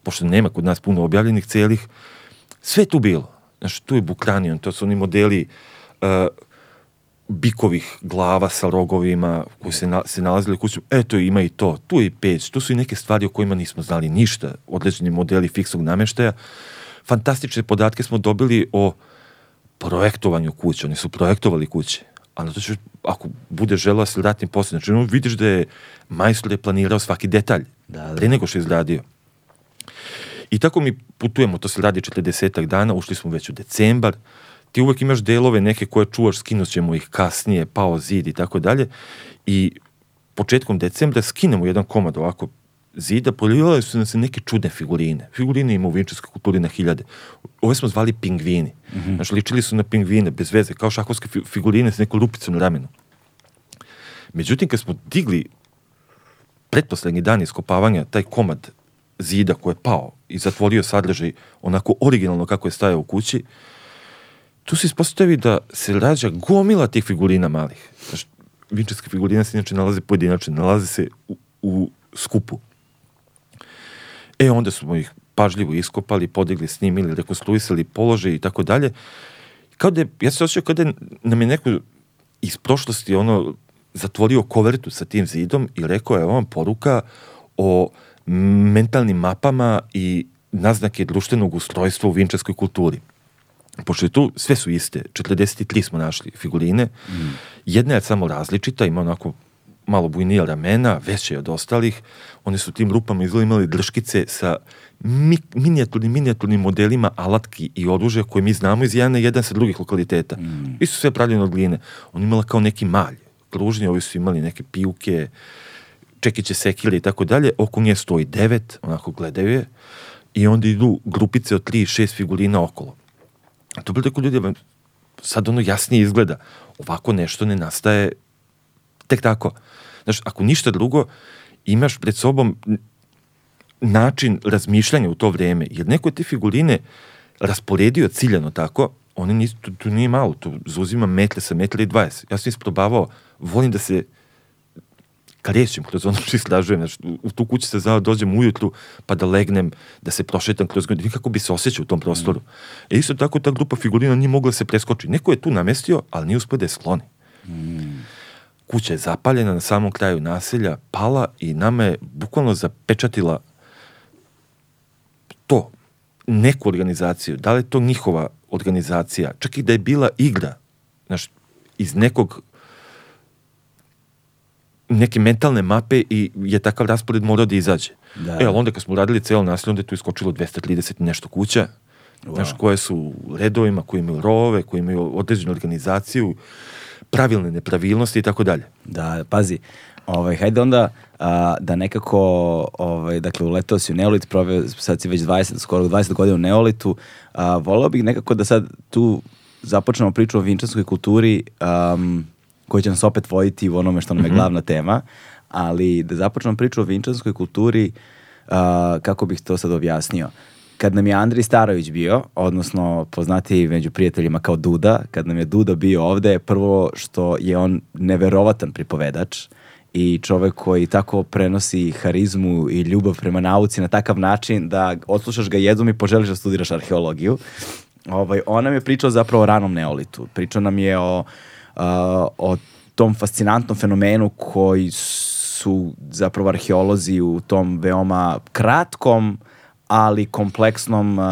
pošto nema kod nas puno objavljenih celih, sve tu bilo. Znaš, tu je Bukranion, to su oni modeli uh, bikovih glava sa rogovima koji se, na, se nalazili u kuću, eto ima i to, tu je i peć, tu su i neke stvari o kojima nismo znali ništa, određeni modeli fiksnog nameštaja. Fantastične podatke smo dobili o projektovanju kuće, oni su projektovali kuće, a na to ćeš, ako bude želeo se vratim posle, znači vidiš da je majstor je planirao svaki detalj, da, da. pre nego što je izradio. I tako mi putujemo, to se radi 40 dana, ušli smo već u decembar, ti uvek imaš delove neke koje čuvaš, skinut ćemo ih kasnije, pao zid i tako dalje. I početkom decembra skinemo jedan komad ovako zida, poljivale su nam se neke čudne figurine. Figurine ima u vinčarskoj kulturi na hiljade. Ove smo zvali pingvini. Mm -hmm. Znači, ličili su na pingvine, bez veze, kao šahovske figurine sa nekom lupicom na ramenu. Međutim, kad smo digli pretposlednji dan iskopavanja taj komad zida koji je pao i zatvorio sadržaj onako originalno kako je stajao u kući, tu se ispostavi da se rađa gomila tih figurina malih. Znaš, vinčarske figurine se inače nalaze pojedinačno, nalaze se u, u skupu. E, onda smo ih pažljivo iskopali, podigli, snimili, rekonstruisali položaj i tako dalje. Kao da je, ja se osjećao kao da nam je neko iz prošlosti ono zatvorio kovertu sa tim zidom i rekao je vam poruka o mentalnim mapama i naznake društvenog ustrojstva u vinčarskoj kulturi pošto je tu, sve su iste, 43 smo našli figurine, mm. jedna je samo različita, ima onako malo bujnija ramena, veće od ostalih. Oni su tim rupama izgleda imali drškice sa mi, minijaturnim, minijaturnim modelima alatki i oružja koje mi znamo iz jedan jedan sa drugih lokaliteta. Mm. I su sve pravljene od gline. On imala kao neki malj. Kružni, ovi su imali neke pijuke, čekiće sekile i tako dalje. Oko nje stoji devet, onako gledaju je. I onda idu grupice od tri šest figurina okolo. A to bilo tako ljudi, sad ono jasnije izgleda. Ovako nešto ne nastaje tek tako. Znaš, ako ništa drugo, imaš pred sobom način razmišljanja u to vreme, jer neko je te figurine rasporedio ciljano tako, one nisu, tu, tu nije malo, tu zauzima metle sa metle i 20. Ja sam isprobavao, volim da se krećem kroz ono što istražujem, znači, u tu kuću se znao dođem ujutru pa da legnem, da se prošetam kroz godinu, kako bi se osjećao u tom prostoru. Mm. E isto tako ta grupa figurina nije mogla da se preskoči. Neko je tu namestio, ali nije uspio da je skloni. Mm. Kuća je zapaljena na samom kraju naselja, pala i nama je bukvalno zapečatila to, neku organizaciju, da li je to njihova organizacija, čak i da je bila igra, znaš, iz nekog neke mentalne mape i je takav raspored morao da izađe. Da. E, ali onda kad smo radili celo nasilje, onda je tu iskočilo 230 nešto kuća, wow. znaš, koje su redovima, koji imaju rove, koji imaju određenu organizaciju, pravilne nepravilnosti i tako dalje. Da, pazi, ovaj, hajde onda a, da nekako, ovaj, dakle, uletao si u Neolit, proveo, sad si već 20, skoro 20 godina u Neolitu, a, volao bih nekako da sad tu započnemo priču o vinčanskoj kulturi, um, koji će nas opet voditi u onome što nam je mm -hmm. glavna tema, ali da započnemo priču o vinčanskoj kulturi, uh, kako bih to sad objasnio. Kad nam je Andri Starović bio, odnosno poznati među prijateljima kao Duda, kad nam je Duda bio ovde, prvo što je on neverovatan pripovedač, i čovek koji tako prenosi harizmu i ljubav prema nauci na takav način da odslušaš ga jednom i poželiš da studiraš arheologiju. Ovaj, on nam je pričao zapravo o ranom neolitu. Pričao nam je o, uh, o tom fascinantnom fenomenu koji su zapravo arheolozi u tom veoma kratkom ali kompleksnom uh,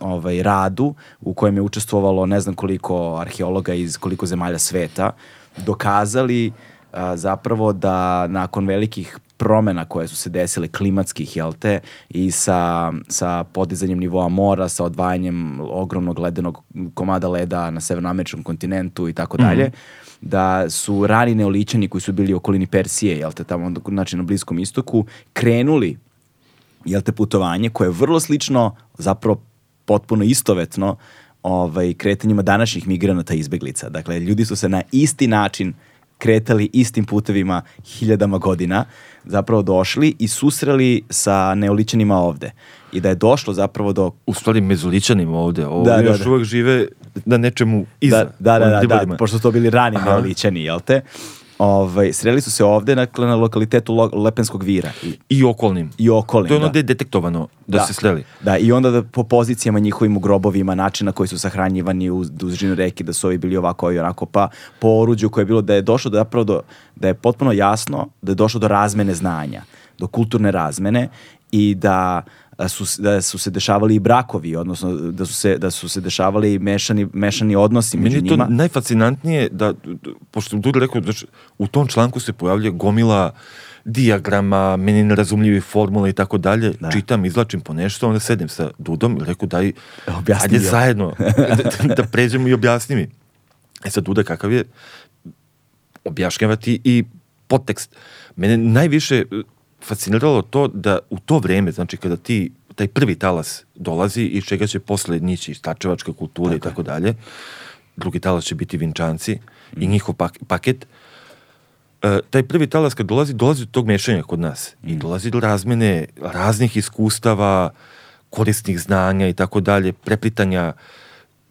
ovaj, radu u kojem je učestvovalo ne znam koliko arheologa iz koliko zemalja sveta dokazali uh, zapravo da nakon velikih promena koje su se desile klimatskih, jel te, i sa, sa podizanjem nivoa mora, sa odvajanjem ogromnog ledenog komada leda na severnoameričkom kontinentu i tako dalje, mhm. da su rani neoličani koji su bili u okolini Persije, jel te, tamo, znači na Bliskom istoku, krenuli, jel te, putovanje koje je vrlo slično, zapravo potpuno istovetno, ovaj, kretanjima današnjih migranata i izbeglica. Dakle, ljudi su se na isti način kretali istim putevima hiljadama godina, zapravo došli i susreli sa neoličanima ovde. I da je došlo zapravo do... U stvari mezoličanima ovde. Ovde da, da, još da. uvek žive na nečemu iza. Da, da, da, da, da pošto su to bili rani Aha. neoličani, jel te? Ovaj, sreli su se ovde dakle, na lokalitetu Lo, Lepenskog vira. I, I okolnim. I okolnim, To je ono da. je detektovano da, da, se sreli. Da, i onda da po pozicijama njihovim u grobovima, načina koji su sahranjivani uz dužinu reke, da su ovi bili ovako i onako, pa po oruđu koje je bilo, da je došlo da, zapravo do, da je potpuno jasno da je došlo do razmene znanja, do kulturne razmene i da su, da su se dešavali i brakovi, odnosno da su se, da su se dešavali mešani, mešani odnosi među njima. Meni je to najfascinantnije da, pošto tu rekao, da u tom članku se pojavlja gomila dijagrama, meni nerazumljivi formula i tako dalje, da. čitam, izlačim po nešto, onda sedem sa Dudom i rekao daj, Objasni ajde zajedno da, da pređemo i objasni mi. E sad Duda kakav je, objašnjavati i podtekst. Mene najviše fasciniralo to da u to vreme, znači kada ti taj prvi talas dolazi i čega će posle nići stačevačka kultura i tako dalje, drugi talas će biti vinčanci mm. i njihov pak, paket, Uh, taj prvi talas kad dolazi, dolazi do tog mešanja kod nas mm. i dolazi do razmene raznih iskustava, korisnih znanja i tako dalje, preplitanja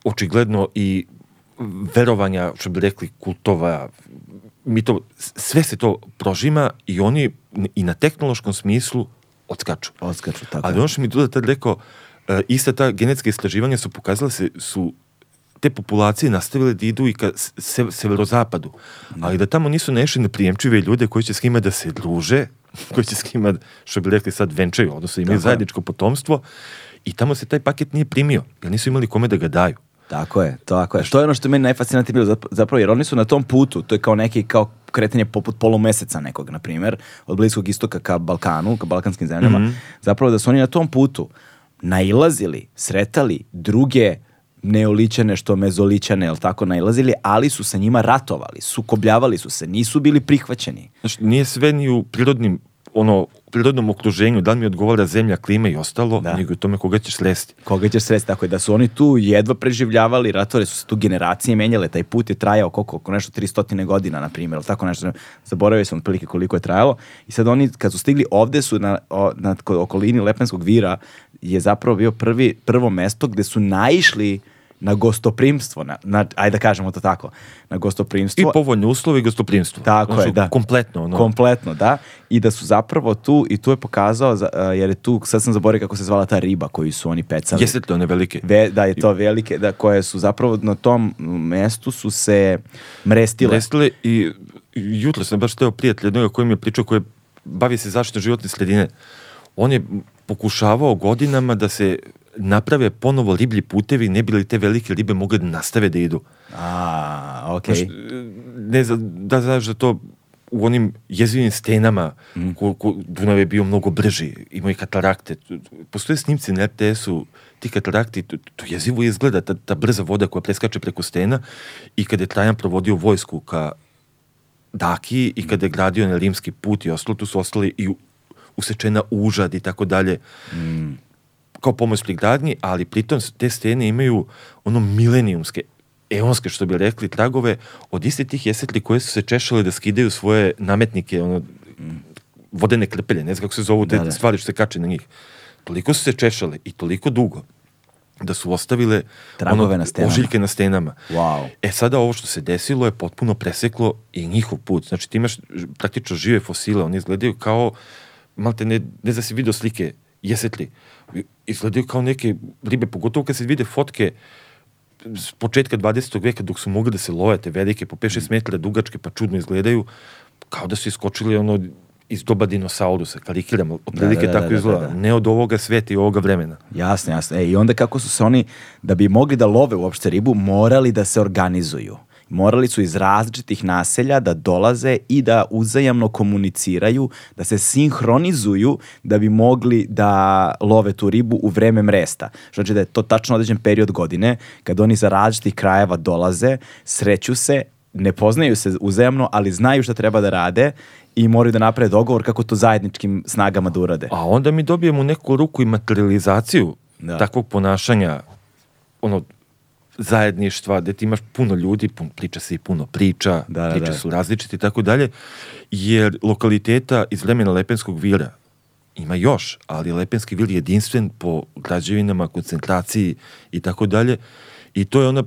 očigledno i verovanja, što bi rekli, kultova, mi to, sve se to prožima i oni i na tehnološkom smislu odskaču. Odskaču, tako Ali ono što mi Duda tad rekao, uh, ista ta genetska istraživanja su pokazale se, su te populacije nastavile da idu i ka se, severozapadu, mm. ali da tamo nisu nešli neprijemčive ljude koji će s njima da se druže, koji će s njima, što bi rekli sad, venčaju, odnosno imaju zajedničko potomstvo, i tamo se taj paket nije primio, jer nisu imali kome da ga daju. Tako je, tako je. Što je ono što je meni najfascinantnije bilo zapravo, jer oni su na tom putu, to je kao neki kao kretanje poput polumeseca nekog, na primjer, od Bliskog istoka ka Balkanu, ka balkanskim zemljama, Mhm. zapravo da su oni na tom putu nailazili, sretali druge neolićane što mezolićane, jel tako, nailazili, ali su sa njima ratovali, sukobljavali su se, nisu bili prihvaćeni. Znači, nije sve ni u prirodnim ono, prirodnom okruženju, da li mi odgovara zemlja, klima i ostalo, Da. nego i tome koga ćeš sresti. Koga ćeš sresti, tako je da su oni tu jedva preživljavali, ratovali su se tu generacije menjale, taj put je trajao koliko, oko nešto 300 godina, na primjer, ili tako nešto, zaboravio sam otprilike koliko je trajalo, i sad oni, kad su stigli ovde su na, o, na okolini Lepenskog vira, je zapravo bio prvi, prvo mesto gde su naišli na gostoprimstvo, na, na, ajde da kažemo to tako, na I gostoprimstvo. povoljne uslovi i gostoprimstvo. Tako Znači, je, da. Kompletno. Ono. Kompletno, da. I da su zapravo tu, i tu je pokazao, za- a, jer je tu, sad sam zaboravio kako se zvala ta riba koju su oni pecali. Jeste li one velike? Ve, da je to velike, da koje su zapravo na tom mestu su se mrestile. Restile i i jutro sam baš teo prijatelj jednoga koji mi je pričao koji bavi se zaštitom životne sredine. On je pokušavao godinama da se naprave ponovo riblji putevi, ne bi li te velike ribe mogle da nastave da idu. A, okej. Znaš, ne da znaš da to u onim jezivim stenama Mm. ko, ko, Dunav je bio mnogo brži, imao i katarakte. Postoje snimci na RTS-u, ti katarakti, to, to jezivo izgleda, ta, ta brza voda koja preskače preko stena i kada je Trajan provodio vojsku ka Daki i kada je gradio na rimski put i ostalo, tu su ostali i usečena užad i tako dalje kao pomoć pri gradnji, ali pritom te stene imaju ono milenijumske, eonske, što bi rekli, tragove od iste tih jesetli koje su se češale da skidaju svoje nametnike, ono, vodene krpelje, ne znam kako se zovu te Da, da. stvari što se kače na njih. Toliko su se češale i toliko dugo da su ostavile Tragove na stenama. ožiljke na stenama. Wow. E sada ovo što se desilo je potpuno preseklo i njihov put. Znači ti imaš praktično žive fosile, oni izgledaju kao, malte ne, ne znam da si vidio slike jesetli, I- izgledaju kao neke ribe, pogotovo kad se vide fotke s početka 20. veka dok su mogli da se love te velike po 5-6 metara dugačke pa čudno izgledaju kao da su iskočili ono iz doba dinosaurusa, karikiramo, otprilike da, da, tako da, izgleda, da, da. ne od ovoga sveta i ovoga vremena. Jasno, jasno. E, I onda kako su se oni, da bi mogli da love uopšte ribu, morali da se organizuju. Morali su iz različitih naselja da dolaze i da uzajamno komuniciraju, da se sinhronizuju da bi mogli da love tu ribu u vreme mresta. Što znači da je to tačno određen period godine kad oni za različitih krajeva dolaze, sreću se, ne poznaju se uzajamno, ali znaju šta treba da rade i moraju da naprave dogovor kako to zajedničkim snagama da urade. A onda mi dobijemo neku ruku i materializaciju Da. takvog ponašanja, ono, zajedništva, gde ti imaš puno ljudi, pun, priča se i puno priča, Da, da, priče da. su različite i tako dalje, jer lokaliteta iz vremena Lepenskog vira ima još, ali Lepenski vir je jedinstven po građevinama, koncentraciji i tako dalje. I to je ona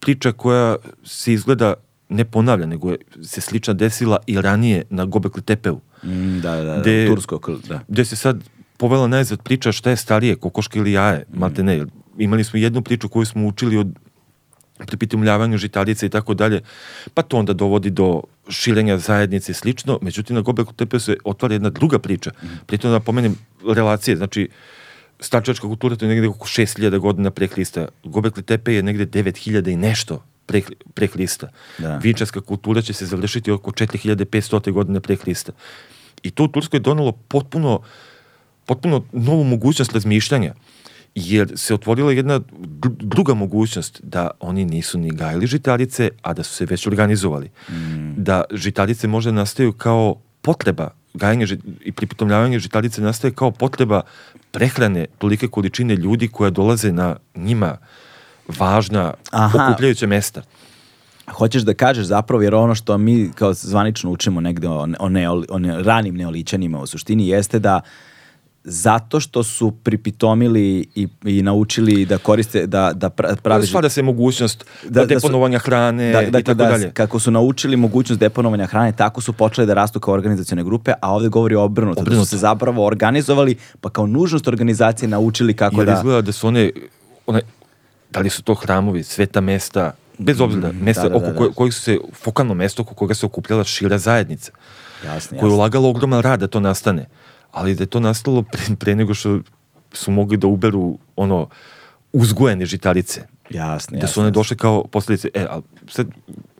priča koja se izgleda ne ponavlja, nego je, se slična desila i ranije na Gobekli Tepeu Mm, da, da, da, Gde- Tursko, da. gde se sad povela najzad priča šta je starije, kokoška ili jaje, Mm. malte ne. Imali smo jednu priču koju smo učili od pripitomljavanju žitarica i tako dalje, pa to onda dovodi do širenja zajednice i slično, međutim na Gobeklu Tepeu se otvara jedna druga priča, Mm. pritom da napomenem relacije, znači starčačka kultura to je negde oko 6000 godina pre Hrista, Gobekli Tepe je negde 9000 i nešto pre, pre Hrista. Da. Vinčarska kultura će se završiti oko 4500 godina pre Hrista. I to u Turskoj je donalo potpuno potpuno novu mogućnost razmišljanja jer se otvorila jedna dru- druga mogućnost da oni nisu ni gajili žitarice, a da su se već organizovali. Da žitarice možda nastaju kao potreba gajanje ži- i pripitomljavanje žitarice nastaje kao potreba prehrane tolike količine ljudi koja dolaze na njima važna Aha. okupljajuća mesta. Hoćeš da kažeš zapravo, jer ono što mi kao zvanično učimo negde o, o, neoli- o ne- ranim neolićanima u suštini jeste da zato što su pripitomili i, i naučili da koriste, da, da pra- pravi... Stvara se mogućnost Da- da su- deponovanja hrane da, i dakle, tako da, dalje. kako su naučili mogućnost deponovanja hrane, tako su počeli da rastu kao organizacione grupe, a ovde govori o obrnuto, da Obrnuto. su se zapravo organizovali, pa kao nužnost organizacije naučili kako Jer da... izgleda da su one, one, da li su to hramovi, sveta mesta, bez obzira, mesta da, da, oko da, da. koje- kojih su se, fokalno mesto oko koga se okupljala šira zajednica, Jasno, koja je ulagala ogroman rad da to nastane, ali da je to nastalo pre, pre nego što su mogli da uberu ono uzgojene žitarice. Jasno, da su one došle kao posljedice. E, ali sad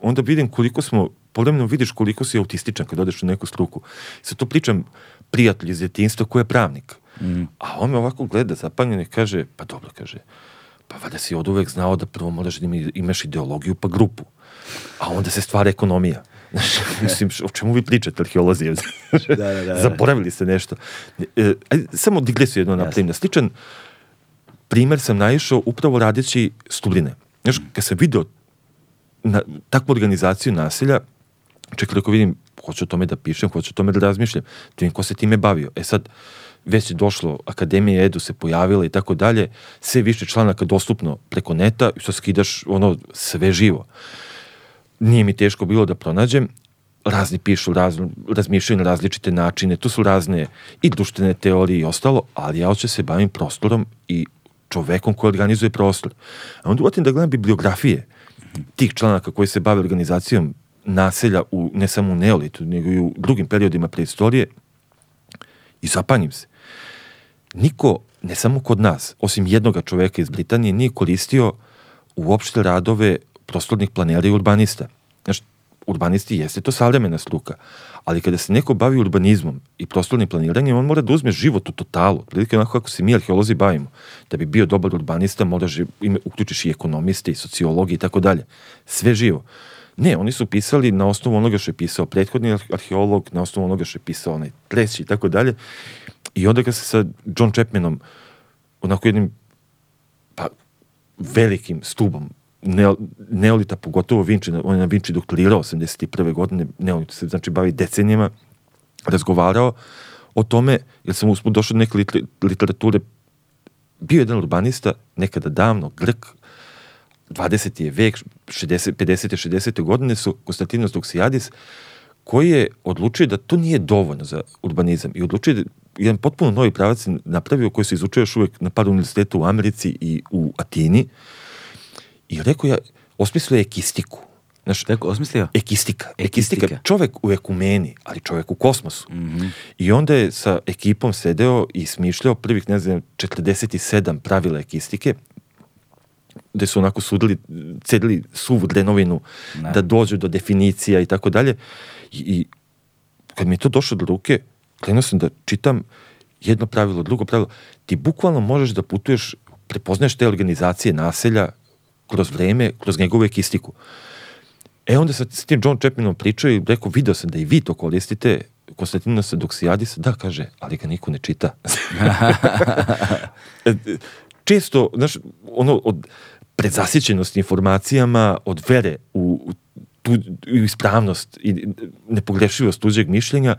onda vidim koliko smo povremeno vidiš koliko si autističan kad odeš u neku struku. Sad to pričam prijatelj iz djetinjstva koji je pravnik. Mhm. A on me ovako gleda zapanjen i kaže, pa dobro, kaže, pa valjda si od uvek znao da prvo moraš da ima- imaš ideologiju pa grupu. A onda se stvara ekonomija. Mislim, o čemu vi pričate, arheolozi? Da, da, da, da. Zaboravili ste nešto. E, ajde, samo digresiju jedno napravim. Na sličan primer sam naišao upravo radeći studine. Znaš, kad sam video na, takvu organizaciju nasilja, čekaj, ako vidim, hoću o tome da pišem, hoću o tome da razmišljam, vidim ko se time bavio. E sad, već je došlo, Akademija Edu se pojavila i tako dalje, sve više članaka dostupno preko neta, i što skidaš ono sve živo. Nije mi teško bilo da pronađem, razni pišu, raz, razmišljaju na različite načine, tu su razne i društvene teorije i ostalo, ali ja hoće se bavim prostorom i čovekom koji organizuje prostor. A onda uvatim da gledam bibliografije tih članaka koji se bave organizacijom naselja u, ne samo u neolitu, nego i u drugim periodima preistorije i zapanjim se. Niko, ne samo kod nas, osim jednoga čoveka iz Britanije, nije koristio uopšte radove prostornih planera i urbanista. Znaš, urbanisti jeste to savremena struka, ali kada se neko bavi urbanizmom i prostornim planiranjem, on mora da uzme život u totalu, prilike onako kako se mi arheolozi bavimo. Da bi bio dobar urbanista, moraš ime, uključiš i ekonomiste i sociologi i tako dalje. Sve živo. Ne, oni su pisali na osnovu onoga što je pisao prethodni arhe- arheolog, na osnovu onoga što je pisao onaj treći i tako dalje. I onda ga se sa John Chapmanom, onako jednim pa, velikim stubom neo, neolita, pogotovo Vinci, on je na Vinci doktorirao 81. godine, neolit se znači bavi decenijama, razgovarao o tome, jer sam usput došao do neke liter- literature, bio je jedan urbanista, nekada davno, Grk, 20. je vek, 60, 50. 60. godine su Konstantinos Doksijadis, koji je odlučio da to nije dovoljno za urbanizam i odlučio da jedan potpuno novi pravac napravio koji se izučuje još uvek na par univerziteta u Americi i u Atini i rekao ja, osmislio je ekistiku. Znaš, Tako, osmislio? ekistika. Ekistika. Ekistika. Čovek u ekumeni, ali čovek u kosmosu. I onda je sa ekipom sedeo i smišljao prvih, ne znam, 47 pravila ekistike, gde su onako sudili, cedili suvu drenovinu Da. da dođu do definicija i tako dalje. I, I kad mi je to došlo do ruke, krenuo sam da čitam jedno pravilo, drugo pravilo. Ti bukvalno možeš da putuješ, prepoznaješ te organizacije naselja kroz vreme, kroz njegovu ekistiku. E onda sa s tim John Chapmanom pričao i rekao, video sam da i vi to koristite, Konstantina se Doksijadis, da, kaže, ali ga niko ne čita. E, Često, znaš, ono, od predzasićenosti informacijama, od vere u, u tu u ispravnost i nepogrešivost tuđeg mišljenja,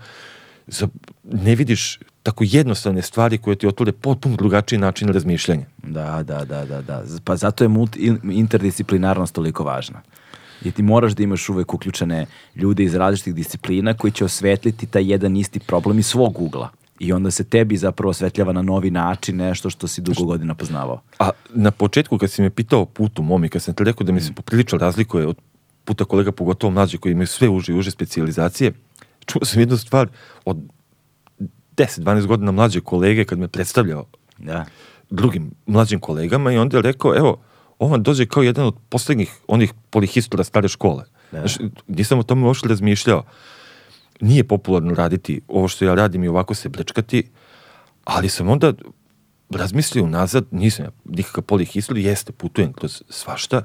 za, ne vidiš tako jednostavne stvari koje ti otvore potpuno drugačiji način razmišljanja. Da, da, da, da, da. Pa zato je multi, in- interdisciplinarnost toliko važna. Jer ti moraš da imaš uvek uključene ljude iz različitih disciplina koji će osvetliti taj jedan isti problem iz svog ugla. I onda se tebi zapravo osvetljava na novi način nešto što si dugo godina poznavao. A na početku kad si me pitao putu mom i kad sam ti rekao da mi se poprilično razlikuje od puta kolega, pogotovo mlađe koji imaju sve uže i uže specializacije, čuo sam jednu stvar od 10-12 godina mlađe kolege kad me predstavljao Da. drugim mlađim kolegama i onda je rekao, evo, on vam dođe kao jedan od poslednjih onih polihistora stare škole. Da. Znaš, nisam o tome uopšte razmišljao. Nije popularno raditi ovo što ja radim i ovako se brečkati, ali sam onda razmislio nazad, nisam ja nikakav polihistor, jeste, putujem kroz svašta,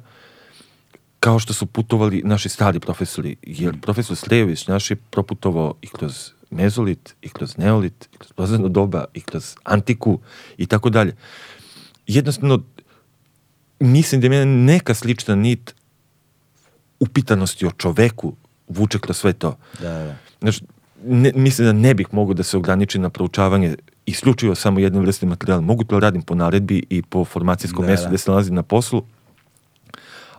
kao što su putovali naši stari profesori, jer profesor Slejević naš je proputovao i kroz mezolit, i kroz neolit, i kroz prozirno doba, i kroz antiku, i tako dalje. Jednostavno, mislim da je neka slična nit upitanosti o čoveku vuče kroz sve to. Da, da. Znaš, ne, mislim da ne bih mogao da se ograniči na proučavanje isključivo samo jedne vrste materijala. Mogu to da radim po naredbi i po formacijskom Da, mestu da. gde se nalazim na poslu.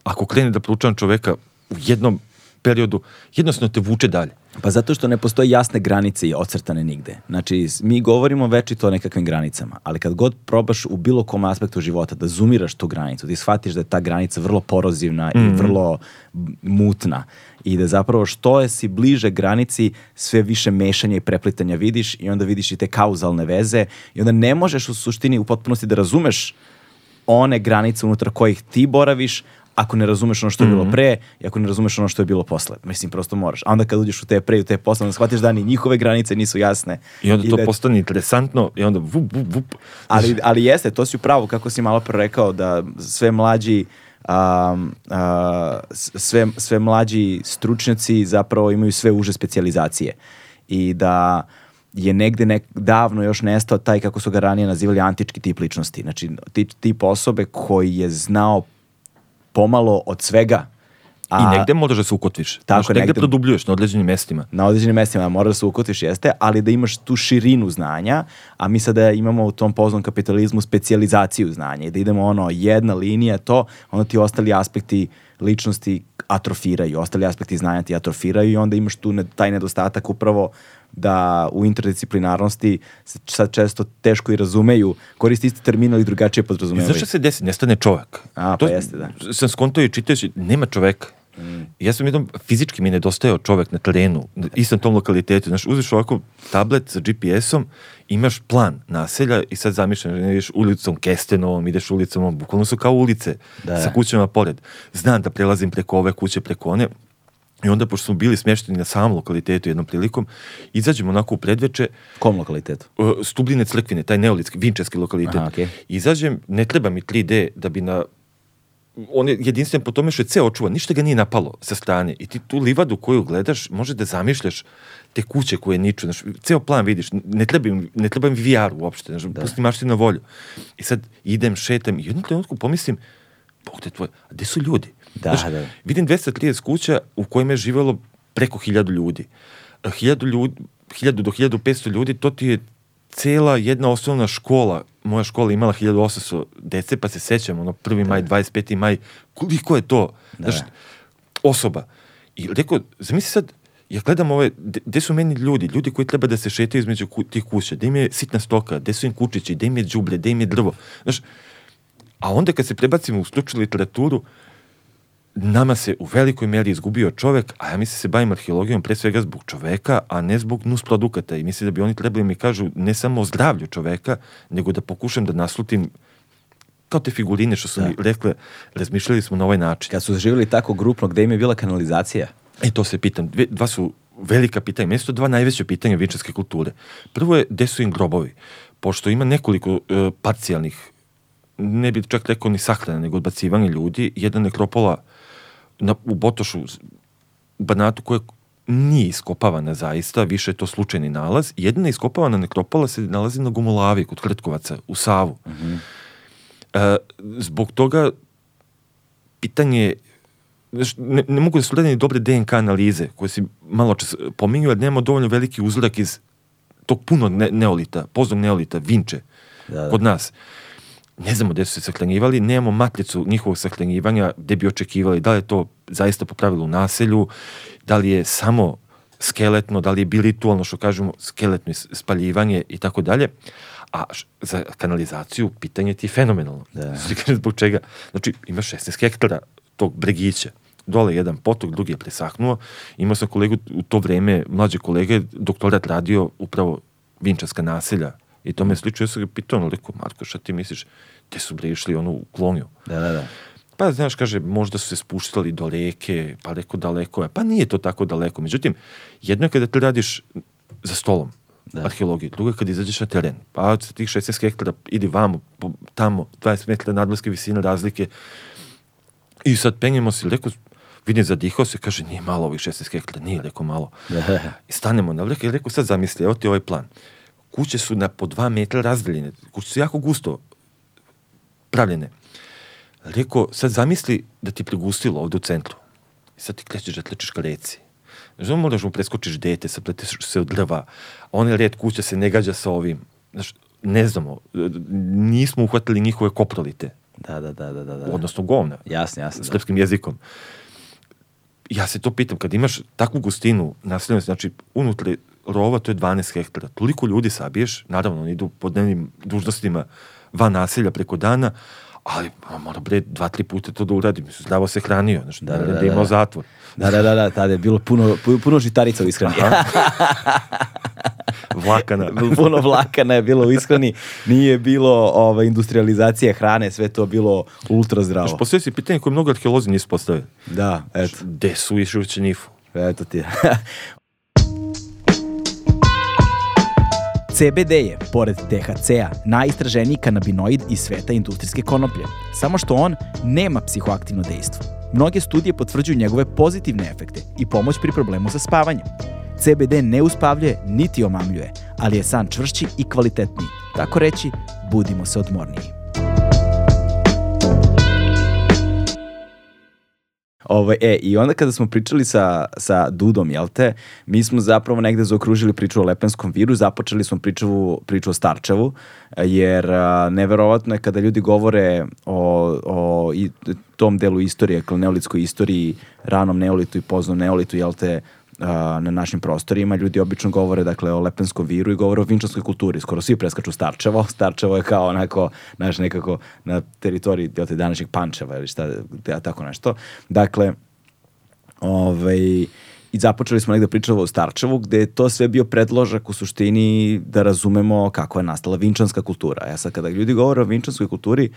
Ako krene da proučavam čoveka u jednom periodu, jednostavno te vuče dalje. Pa zato što ne postoje jasne granice i ocrtane nigde. Znači, mi govorimo večito o nekakvim granicama, ali kad god probaš u bilo kom aspektu života da zoomiraš tu granicu, ti shvatiš da je ta granica vrlo porozivna i vrlo m- mutna i da zapravo što je si bliže granici, sve više mešanja i preplitanja vidiš i onda vidiš i te kauzalne veze i onda ne možeš u suštini u potpunosti da razumeš one granice unutar kojih ti boraviš, ako ne razumeš ono što je bilo pre i ako ne razumeš ono što je bilo posle. Mislim, prosto moraš. A onda kad uđeš u te pre i u te posle, onda shvatiš da ni njihove granice nisu jasne. I onda to da- postane interesantno i onda vup, vup, vup. ali, ali jeste, to si upravo, kako si malo pre rekao, da sve mlađi um, a, sve, sve mlađi stručnjaci zapravo imaju sve uže specijalizacije i da je negde nek, davno još nestao taj, kako su ga ranije nazivali, antički tip ličnosti. Znači, ti, tip osobe koji je znao pomalo od svega. I negde možeš da se ukotviš. Tako, Znaš, negde, negde- produbljuješ na određenim mestima. na određenim mestima mora da se ukotiš jeste, ali da imaš tu širinu znanja, a mi sada imamo u tom poznom kapitalizmu specijalizaciju znanja i da idemo ono jedna linija to, onda ti ostali aspekti ličnosti atrofiraju, ostali aspekti znanja ti atrofiraju i onda imaš tu ne- taj nedostatak upravo da u interdisciplinarnosti se sad često teško i razumeju, koristi isti termin ali drugačije podrazumevaju. znaš šta se desi? Nestane čovek. A, pa jeste, da. Sam skontao i čitajući, nema čoveka. Ja sam jednom, fizički mi je nedostajao čovek na terenu, na istom tom lokalitetu. Znaš, uzmeš ovako tablet sa GPS-om, imaš plan naselja i sad zamišljaš, ne ideš ulicom Kestenovom, ideš ulicom, bukvalno su kao ulice Da. sa kućama pored. Znam da prelazim preko ove kuće, preko one, I onda, pošto smo bili smješteni na samom lokalitetu jednom prilikom, izađemo onako u predveče, Kom lokalitetu? Stubljine crkvine, taj neolitski, vinčarski lokalitet. Aha, okej. Izađem, ne treba mi 3D da bi na on je jedinstven po tome što je ceo očuvan, ništa ga nije napalo sa strane i ti tu livadu koju gledaš može da zamišljaš te kuće koje niču, znaš, ceo plan vidiš, ne treba, im- ne treba mi VR uopšte, znaš, pusti maštinu na volju. I sad idem, šetam i jednom trenutku pomislim, Bog te tvoj, a gde su ljudi? Da, Znaš, da. Vidim 230 kuća u kojima je živelo preko 1000 ljudi. A 1000 ljudi, 1000 do 1500 ljudi, to ti je cela jedna osnovna škola. Moja škola imala 1800 dece, pa se sećam, ono, 1. maj, 25. maj, koliko je to? Znaš, osoba. I rekao, zamisli sad, ja gledam ove, de- gde su meni ljudi, ljudi koji treba da se šetaju između ku, tih kuća, gde im je sitna stoka, gde su im kučići, gde im je đubre, gde im je drvo. Znaš, a onda kad se prebacimo u stručnu literaturu, nama se u velikoj meri izgubio čovek, a ja mislim se bavim arheologijom pre svega zbog čoveka, a ne zbog nusprodukata. I mislim da bi oni trebali mi kažu ne samo o zdravlju čoveka, nego da pokušam da naslutim kao te figurine što su mi rekle, razmišljali smo na ovaj način. Kad su živjeli tako grupno, gde im je bila kanalizacija? E, to se pitam. Dve, dva su velika pitanja. Meni su dva najveća pitanja vinčarske kulture. Prvo je, gde su im grobovi? Pošto ima nekoliko e, parcijalnih, ne bih čak rekao ni sahrana, nego odbacivanje ljudi, jedna nekropola na, u Botošu, u Banatu, koja nije iskopavana zaista, više je to slučajni nalaz. Jedna iskopavana nekropola se nalazi na Gumulavi, kod Krtkovaca, u Savu. E, zbog toga pitanje ne, ne mogu da su radene dobre DNK analize koje si malo čas pominjao, jer nemamo dovoljno veliki uzorak iz tog punog ne, neolita, poznog neolita, vinče, Da, da. kod nas. Ne znamo gde su se sahranjivali, nemamo matricu njihovog sahranjivanja gde bi očekivali da li je to zaista po pravilu u naselju, da li je samo skeletno, da li je bi ritualno, što kažemo, skeletno spaljivanje i tako dalje. A za kanalizaciju pitanje ti je fenomenalno. Da. Zbog čega? Znači, imaš 16 hektara tog bregića. Dole jedan potok, drugi je presahnuo. Imao sam kolegu u to vreme, mlađe kolege, doktorat radio upravo vinčarska naselja. I to me slično, ja sam ga pitao, ono, rekao, Marko, šta ti misliš, gde su bre išli ono u klonju? Da, da, da. Pa, znaš, kaže, možda su se spuštali do reke, pa rekao daleko je. Pa nije to tako daleko. Međutim, jedno je kada ti radiš za stolom, Da. arheologiju, drugo je kada izađeš na teren. Pa sa tih 16 hektara idi vamo, tamo, 20 metara nadmorske visine razlike. I sad penjemo se, rekao, vidim, zadihao se, kaže, nije malo ovih 16 hektara, nije, rekao, malo. Da. I stanemo na vrh i rekao, sad zamisli, evo ti ovaj plan. Kuće su na po dva metra razdeljene, kuće su jako gusto pravljene. Rekao, sad zamisli da ti pregustilo ovde u centru. I sad ti krećeš da tlečiš ka reci. Znaš, moraš mu preskočiš dete, sapleteš se od drva. Onaj red kuća se ne gađa sa ovim. Znaš, ne znamo, nismo uhvatili njihove koprolite, Da, da, da, da, da. da. odnosno govna, Jasno, jasno. Da. srpskim jezikom. Ja se to pitam, kad imaš takvu gustinu naseljenosti, znači unutra rova to je 12 hektara, toliko ljudi sabiješ, naravno oni idu po dnevnim dužnostima van naselja preko dana, ali mora bre dva, tri puta to da uradim, mislim, zdravo se hranio, znači, da, Da, da, da, da, da, imao da. zatvor. Da, da, da, da, tada je bilo puno, pu- puno žitarica u ishrani. Vlakana. puno vlakana je bilo u ishrani, nije bilo ovaj, industrializacije hrane, sve to bilo ultra zdravo. Znaš, postoji si pitanje koje mnogo arheolozi nisu postavili. Da, eto, Gde su išli u Čenjifu? eto ti. CBD je, pored THC-a, najistraženiji kanabinoid iz sveta industrijske konoplje. Samo što on nema psihoaktivno dejstvo. Mnoge studije potvrđuju njegove pozitivne efekte i pomoć pri problemu sa spavanjem. CBD ne uspavljuje niti omamljuje, ali je san čvršći i kvalitetniji. Tako reći, budimo se odmorniji. Ovaj, e, I onda kada smo pričali sa, sa Dudom, jel te, mi smo zapravo negde zaokružili priču o lepenskom viru, započeli smo priču, priču o Starčevu, jer a, neverovatno je kada ljudi govore o, o i, tom delu istorije, dakle, neolitskoj istoriji, ranom neolitu i poznom neolitu, jel te, na našim prostorima. Ljudi obično govore dakle o lepenskom viru i govore o vinčanskoj kulturi. Skoro svi preskaču Starčevo. Starčevo je kao onako, znaš, nekako na teritoriji te, današnjeg Pančeva ili šta, te- tako nešto. Dakle, ovaj, i započeli smo negde pričati o Starčevu, gde je to sve bio predložak u suštini da razumemo kako je nastala vinčanska kultura. Ja sad kada ljudi govore o vinčanskoj kulturi,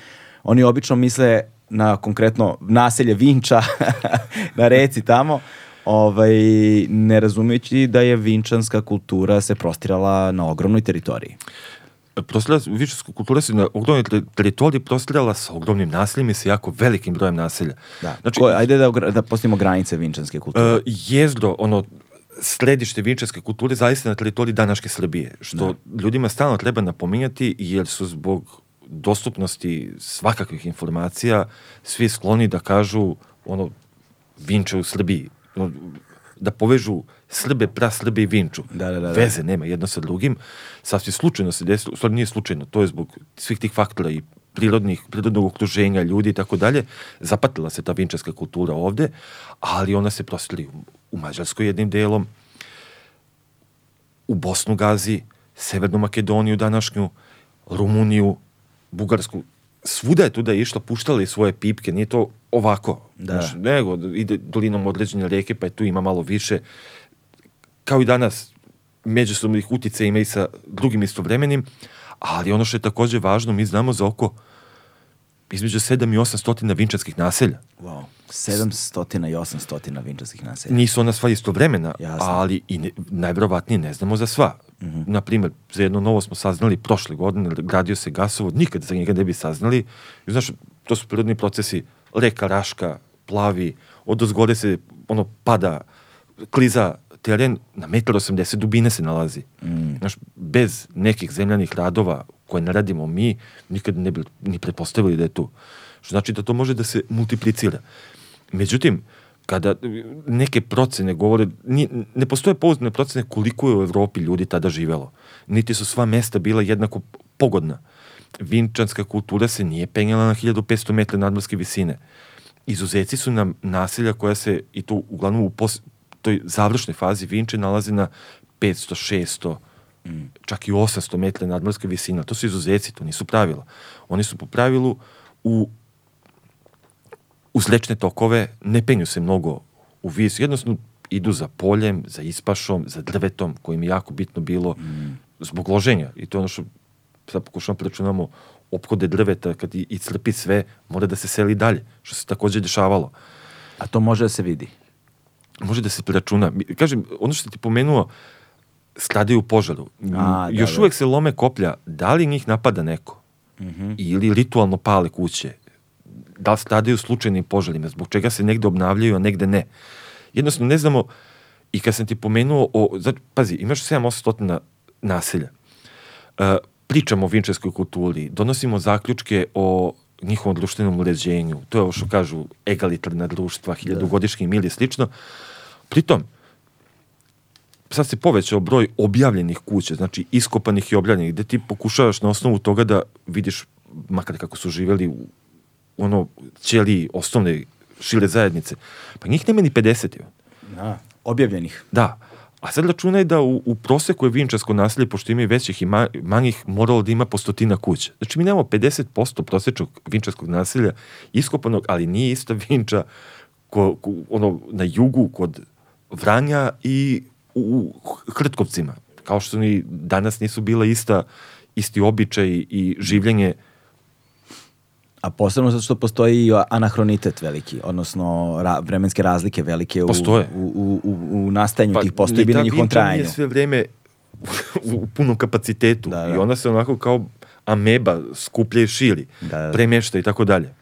oni obično misle na konkretno naselje Vinča na reci tamo, ovaj, ne razumejući da je vinčanska kultura se prostirala na ogromnoj teritoriji. Prostirala, vičarska kultura se na ogromnoj ter- teritoriji prostirala sa ogromnim naseljima i sa jako velikim brojem naselja. Da. Znači, Ko, ajde da, da postavimo granice vinčanske kulture. E, jezdo, ono, središte vinčarske kulture zaista na teritoriji današnje Srbije, što ljudima stalno treba napominjati jer su zbog dostupnosti svakakvih informacija svi skloni da kažu ono Vinča u Srbiji, da povežu Srbe, pra Srbe i Vinču. Da, da, da, da. Veze nema jedno sa drugim. Sasvim slučajno se desilo, u stvari nije slučajno, to je zbog svih tih faktora i prirodnih, prirodnog okruženja, ljudi i tako dalje, zapatila se ta vinčarska kultura ovde, ali ona se prostili u, u Mađarskoj jednim delom, u Bosnu Gazi, Severnu Makedoniju današnju, Rumuniju, Bugarsku, svuda je tu da je išla, puštala je svoje pipke, nije to ovako, Da. znaš, nego ide dolinom određene reke, pa je tu ima malo više, kao i danas, međusobnih utice ima i sa drugim istovremenim, ali ono što je takođe važno, mi znamo za oko između 7 i 800 vinčarskih naselja. Wow. 700 i 800 vinčarskih naselja. Nisu ona sva istovremena, Jasno. ali i ne, najverovatnije ne znamo za sva. Mm Na primjer, za jedno novo smo saznali prošle godine, gradio se gasovod, nikad za njega ne bi saznali. I znaš, to su prirodni procesi, reka Raška, plavi, od ozgore se ono pada, kliza teren, na 1,80 dubine se nalazi. Mm. Znaš, bez nekih zemljanih radova koje ne radimo mi, nikad ne bi ni pretpostavili da je tu. Što znači da to može da se multiplicira. Međutim, kada neke procene govore, ni, ne postoje pouzdane procene koliko je u Evropi ljudi tada živelo. Niti su sva mesta bila jednako pogodna. Vinčanska kultura se nije penjala na 1500 metra nadmorske visine. Izuzeci su nam naselja koja se, i to uglavnom u pos, toj završnoj fazi Vinče nalazi na 500, 600, čak i 800 metra nadmorske visine. To su izuzeci, to nisu pravila. Oni su po pravilu u uz rečne tokove ne penju se mnogo u vis, jednostavno idu za poljem, za ispašom, za drvetom, kojim je jako bitno bilo zbog loženja. I to je ono što sad pokušamo da računamo opkode drveta, kad i, i crpi sve, mora da se seli dalje, što se takođe dešavalo. A to može da se vidi. Može da se preračuna. Kažem, ono što ti pomenuo, stradaju u požaru. A, da, Još da. uvek se lome koplja. Da li njih napada neko? Ili ritualno pale kuće? Da li stradaju slučajnim požarima? Zbog čega se negde obnavljaju, a negde ne? Jednostavno ne znamo i kad sam ti pomenuo o... Znači, pazi, imaš 7-800 naselja. E, pričamo o vinčarskoj kulturi, donosimo zaključke o njihovom društvenom uređenju. To je ovo što kažu egalitarna društva, hiljadugodišnji mir i slično. Pritom, sad se povećao broj objavljenih kuća, znači iskopanih i objavljenih, gde ti pokušavaš na osnovu toga da vidiš, makar kako su živeli u ono ćeliji osnovne šire zajednice, pa njih nema ni 50. Ivan. Da. Objavljenih. Da. A sad računaj da u, u proseku je vinčarsko naselje, pošto ima i većih i ma, manjih, moralo da ima po stotina kuća. Znači mi nemamo 50% prosečnog vinčarskog naselja iskopanog, ali nije ista vinča ko, ko, ono, na jugu kod Vranja i u, u Hrtkovcima. Kao što ni danas nisu bila ista, isti običaj i življenje A posebno zato što postoji i anahronitet veliki, odnosno ra, vremenske razlike velike u, Postoje. u, u, u, u nastajanju tih postojbi na njihovom trajanju. nije sve vreme u punom kapacitetu Da, da. i ona se onako kao ameba skuplja i širi, Da, da. premešta i tako dalje.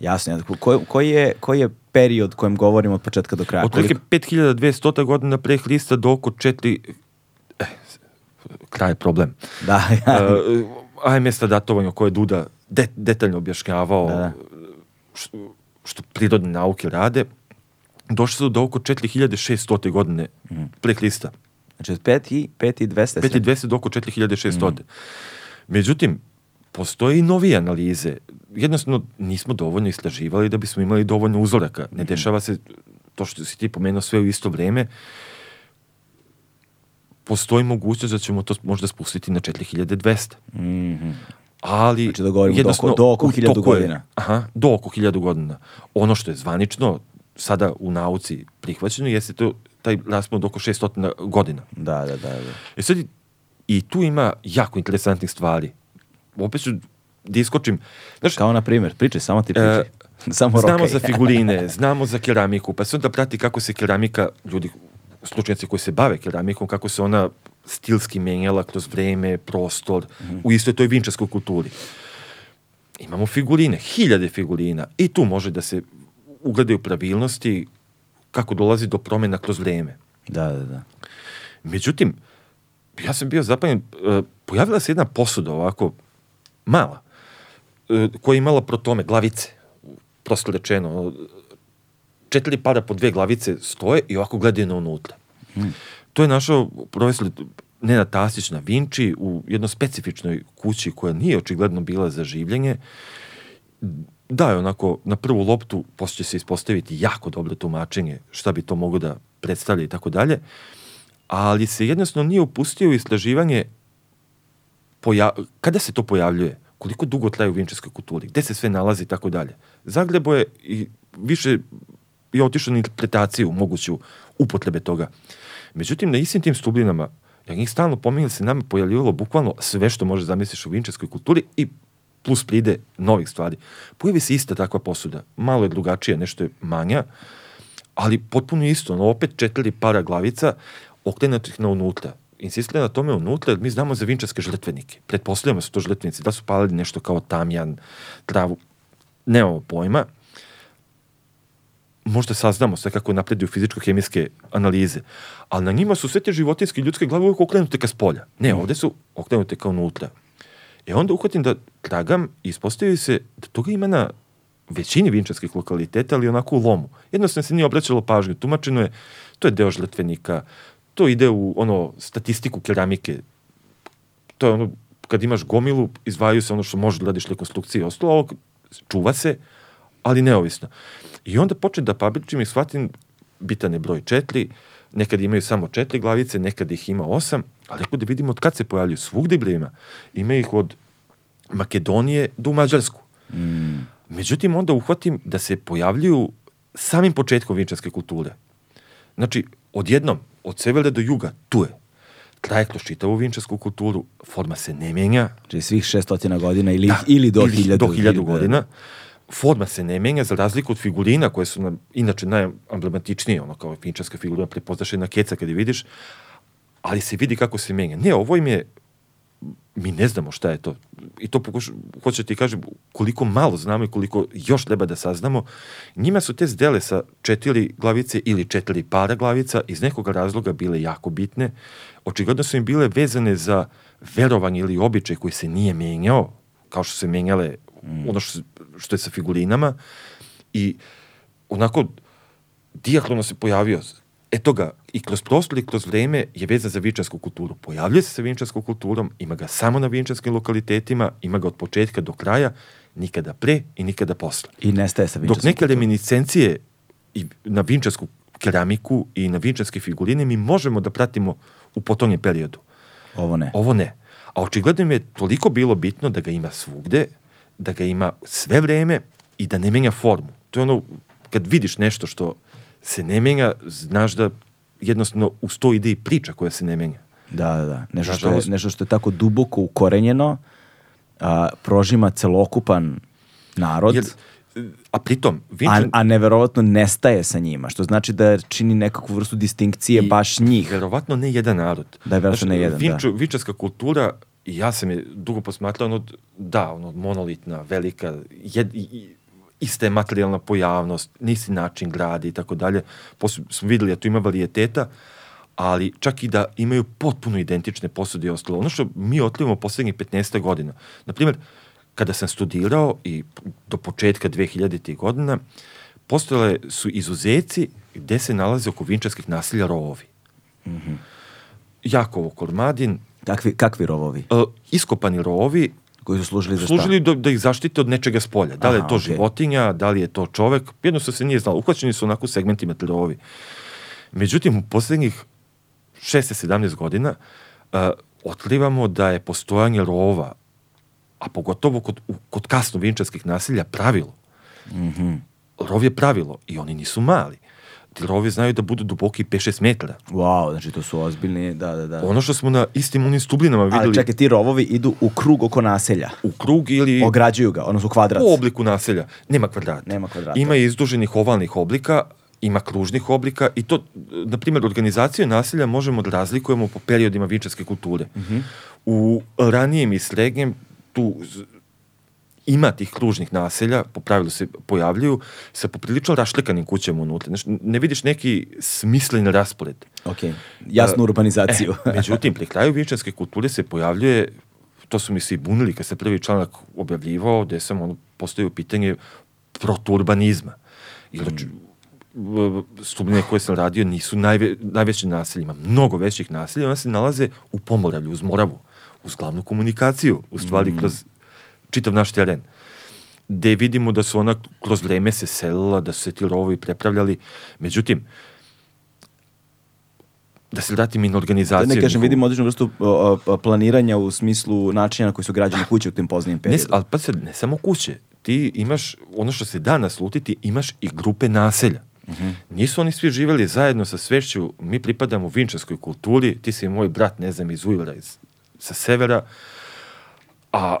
Jasno, jasno. Ko, koji, je, koji je period kojem govorimo od početka do kraja? Otprilike 5200 godina pre Hrista do oko 4... Eh, kraj je problem. Da, uh, AMS datovanje koje je Duda de, detaljno objašnjavao Da, da. Što, što prirodne nauke rade, došli su do oko 4600 godine pre Hrista. znači od 5 i, 5 i 200. 5200 do oko 4600. Mhm. Međutim, postoje i novije analize. Jednostavno, nismo dovoljno istraživali da bismo imali dovoljno uzoraka. Ne dešava se to što si ti pomenuo sve u isto vreme. Postoji mogućnost da ćemo to možda spustiti na 4200. Mhm. Ali, Znači da govorimo do jednostavno, oko- do oko u 1000 toku je- godina. Aha, do oko 1000 godina. Ono što je zvanično, sada u nauci prihvaćeno, jeste to taj raspon od oko 600 godina. Da, da, da. da. E sad, i- tu ima jako interesantnih stvari. Opet ću da iskočim. Znaš, Kao na primjer, pričaj, samo ti pričaj. samo znamo rokaj. za figurine, znamo za keramiku, pa se onda prati kako se keramika, ljudi, stručnjaci koji se bave keramikom, kako se ona stilski menjala kroz vreme, prostor, u istoj toj vinčarskoj kulturi. Imamo figurine, hiljade figurina i tu može da se ugledaju pravilnosti kako dolazi do promjena kroz vreme. Da, da, da. Međutim, ja sam bio zapanjen, e, pojavila se jedna posuda ovako, mala, e, koja je imala protome, glavice, prosto rečeno, četiri para po dve glavice stoje i ovako gledaju na unutra. To je našao profesor Nenad Tasić na Vinči u jednoj specifičnoj kući koja nije očigledno bila za življenje. Da je onako na prvu loptu, poslije će se ispostaviti jako dobro tumačenje šta bi to moglo da predstavlja i tako dalje, ali se jednostavno nije upustio u istraživanje poja kada se to pojavljuje, koliko dugo traje u vinčarskoj kulturi, gde se sve nalazi i tako dalje. Zagrebo je i više je otišao na interpretaciju moguću upotrebe toga. Međutim, na istim tim stublinama, ja njih stalno pominjem, se nama pojavljivalo bukvalno sve što može zamisliš u vinčarskoj kulturi i plus pride novih stvari. Pojavi se ista takva posuda. Malo je drugačija, nešto je manja, ali potpuno isto. Ono, opet četiri para glavica okrenutih na unutra. Insistira na tome unutra, jer mi znamo za vinčarske žrtvenike. Pretpostavljamo da su to žrtvenici. Da su palili nešto kao tamjan, travu. Nemamo pojma. Možda saznamo sve kako napreduju fizičko-hemijske analize. Ali na njima su sve te životinske ljudske glave uvijek okrenute ka spolja. Ne, ovde su okrenute kao unutra. E onda uhvatim da tragam i ispostavi se da toga ima na većini vinčarskih lokaliteta, ali onako u lomu. Jednostavno se nije obraćalo pažnju. Tumačeno je, to je deo žrtvenika, to ide u ono statistiku keramike. To je ono, kad imaš gomilu, izdvajaju se ono što može da radiš rekonstrukcije i ostalo, ovog čuva se, ali neovisno. I onda počne da pabričim i shvatim, bitan je broj četiri, nekad imaju samo četiri glavice, nekad ih ima osam, ali ako da vidimo od kad se pojavljuju, svugde bre ima. Ima ih od Makedonije do Mađarsku. Međutim, onda uhvatim da se pojavljuju samim početkom vinčarske kulture. Znači, odjednom, od severa do juga, tu je. Traje kroz čitavu vinčarsku kulturu, forma se ne menja, Znači svih 600 godina ili, ili do 1000. do 1000 godina. Forma se ne menja za razliku od figurina koje su nam inače najemblematičnije, ono kao vinčarska figurina, prepoznaš jedna keca kad je vidiš, ali se vidi kako se menja. Ne, ovo im je mi ne znamo šta je to. I to pokuš, hoću da ti kažem koliko malo znamo i koliko još treba da saznamo. Njima su te zdele sa četiri glavice ili četiri para glavica iz nekog razloga bile jako bitne. Očigledno su im bile vezane za verovanje ili običaj koji se nije menjao, kao što se menjale ono što, što je sa figurinama. I onako dijakrono se pojavio eto ga, i kroz prostor i kroz vreme je vezan za vinčarsku kulturu. Pojavljuje se sa vinčarskom kulturom, ima ga samo na vinčarskim lokalitetima, ima ga od početka do kraja, nikada pre i nikada posle. I nestaje sa Dok neke kulturom. reminiscencije i na vinčarsku keramiku i na vinčarske figurine mi možemo da pratimo u potonjem periodu. Ovo ne. Ovo ne. A očigledno im je toliko bilo bitno da ga ima svugde, da ga ima sve vreme i da ne menja formu. To je ono, kad vidiš nešto što se ne menja, znaš da jednostavno uz to ide i priča koja se ne menja. Da, da, da. Nešto što, je, nešto što je tako duboko ukorenjeno, a, prožima celokupan narod, Jer, a pritom, a, Vinčan, a neverovatno nestaje sa njima, što znači da čini nekakvu vrstu distinkcije I baš njih. Verovatno ne jedan narod. Da, verovatno ne jedan, da. Vinču, Vinčarska kultura, i ja sam je dugo posmatrao, ono, da, ono, monolitna, velika, jed, ista je materijalna pojavnost, nisi način gradi i tako dalje. Posle smo videli da tu ima varijeteta, ali čak i da imaju potpuno identične posude i ostalo. Ono što mi otkrivamo poslednjih 15 godina, na primjer, kada sam studirao i do početka 2000. godina, postojale su izuzeci gde se nalaze oko vinčarskih nasilja rovovi. Jakovo Kormadin, Kakvi, kakvi rovovi? e, iskopani rovovi Koji su služili za šta? služili da, da ih zaštite od nečega s polja. Da li Aha, je to okej. životinja, da li je to čovek, jednostavno se nije znalo. Uhvaćeni su onako segmentima te rovovi. Međutim, u poslednjih 6-17 godina uh, otkrivamo da je postojanje rova, a pogotovo kod, u- kod kasno vinčarskih nasilja, pravilo. Mhm. Rov je pravilo i oni nisu mali. Ti rovi znaju da budu duboki 5-6 metara. Wow, znači to su ozbiljni, da, da, da. Ono što smo na istim onim stublinama videli Ali čekaj, ti rovovi idu u krug oko naselja. u krug ili Ograđuju ga, odnosno kvadrat. u obliku naselja. Nema kvadrata. Nema kvadrata. Ima izduženih ovalnih oblika, ima kružnih oblika i to, na primjer, organizaciju naselja možemo da razlikujemo po periodima vinčarske kulture. Mhm. U ranijem i srednjem tu ima tih kružnih naselja, po pravilu se pojavljuju, sa poprilično rašlikanim kućama unutra. Znaš, ne vidiš neki smislen raspored. Ok, jasnu urbanizaciju. E, međutim, pri kraju vinčarske kulture se pojavljuje, to su mi se i bunili kad se prvi članak objavljivao, gde sam ono, postavio pitanje proturbanizma. Jer mm. stubine koje sam radio nisu najve, najveće naselje, ima mnogo većih naselja, ona se nalaze u Pomoravlju, uz Moravu, uz glavnu komunikaciju, u stvari Mm. kroz čitav naš teren gde vidimo da su ona kroz vreme se selila, da su se ti rovovi prepravljali. Međutim, da se vratim i na Da organizaciju. ne kažem, vidimo odličnu vrstu o, o, planiranja u smislu načina na koji su građene kuće u tim poznijim Ne, periodu. ali pa se, ne samo kuće. Ti imaš, ono što se da naslutiti, imaš i grupe naselja. Nisu oni svi živeli zajedno sa svešću, mi pripadamo vinčarskoj kulturi, ti si moj brat, ne znam, iz Ujvara, iz, sa severa, a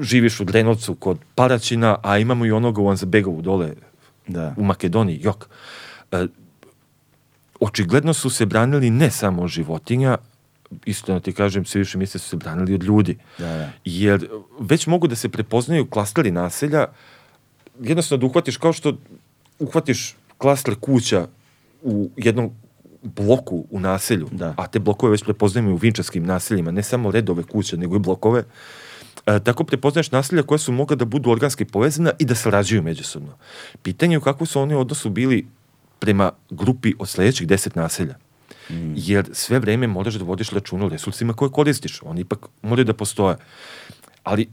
živiš u Drenovcu kod Paraćina, a imamo i onoga u Anzabegovu dole Da. u Makedoniji, jok. E, očigledno su se branili ne samo od životinja, iskreno ti kažem, sve više misle su se branili od ljudi. Da, da. Jer već mogu da se prepoznaju klasteri naselja, jednostavno da uhvatiš kao što uhvatiš klaster kuća u jednom bloku u naselju, Da. a te blokove već prepoznajemo u vinčarskim naseljima, ne samo redove kuće, nego i blokove, E, tako prepoznaješ naselja koja su mogla da budu organski povezana i da sarađuju međusobno. Pitanje je u kakvom su oni odnosu bili prema grupi od sledećih deset naselja. Jer sve vreme moraš da vodiš računa o resursima koje koristiš. Oni ipak moraju da postoje. Ali,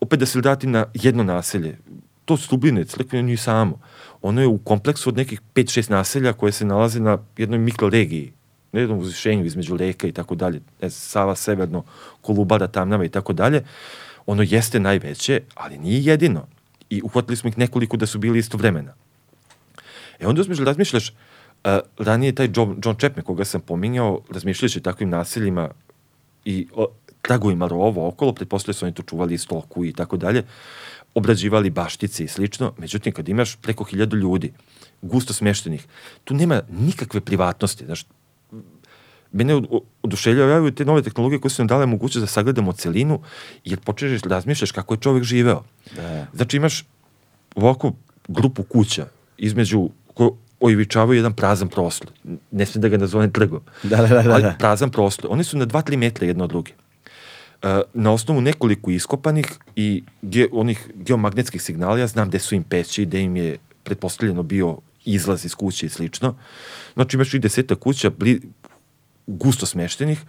opet da se vratim na jedno naselje. To Stubline, crkve nije samo. Ono je u kompleksu od nekih 5-6 naselja koje se nalaze na jednoj mikroregiji na jednom uzvišenju između reka i tako dalje, znam, Sava severno, Kolubara, Tamnava i tako dalje, ono jeste najveće, ali nije jedino. I uhvatili smo ih nekoliko da su bili istovremena. E onda uzmeš da razmišljaš, uh, ranije taj John, John Chapman, koga sam pominjao, razmišljajući takvim naseljima i o tragovima rova okolo, pretpostavljaju su oni to čuvali stoku i tako dalje, obrađivali baštice i slično, međutim kad imaš preko hiljadu ljudi, gusto smeštenih, tu nema nikakve privatnosti, znaš, mene od- oduševljavaju te nove tehnologije koje su nam dale mogućnost da sagledamo celinu, jer počneš da razmišljaš kako je čovek živeo. Da. Znači imaš ovako grupu kuća između koje ojivičavaju jedan prazan prostor. Ne smijem da ga nazovem trgom. Da, da, da, da, Ali da. prazan prostor. Oni su na 2-3 metra jedno od druge. E, na osnovu nekoliko iskopanih i ge, onih geomagnetskih signala, ja znam gde su im peći, gde im je pretpostavljeno bio izlaz iz kuće i slično. Znači imaš i deseta kuća bli, gusto smeštenih.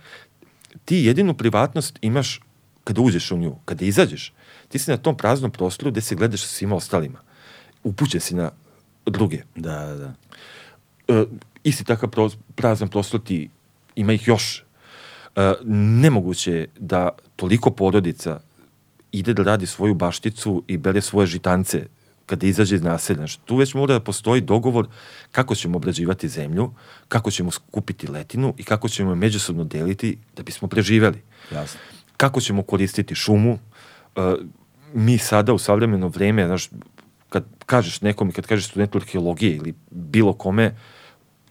Ti jedinu privatnost imaš kada uđeš u nju. Kada izađeš, ti si na tom praznom prostoru gde se gledaš sa svima ostalima. Upućen si na druge Da, da, da. e, isti takav pro, prazan prostor ti ima ih još. E, nemoguće je da toliko porodica ide da radi svoju bašticu i bere svoje žitance kada izađe iz naselja. Znači, tu već mora da postoji dogovor kako ćemo obrađivati zemlju, kako ćemo skupiti letinu i kako ćemo je međusobno deliti da bismo preživeli. Jasno. Kako ćemo koristiti šumu. E, mi sada u savremeno vreme, znaš, kad kažeš nekom i kad kažeš studentu arheologije ili bilo kome,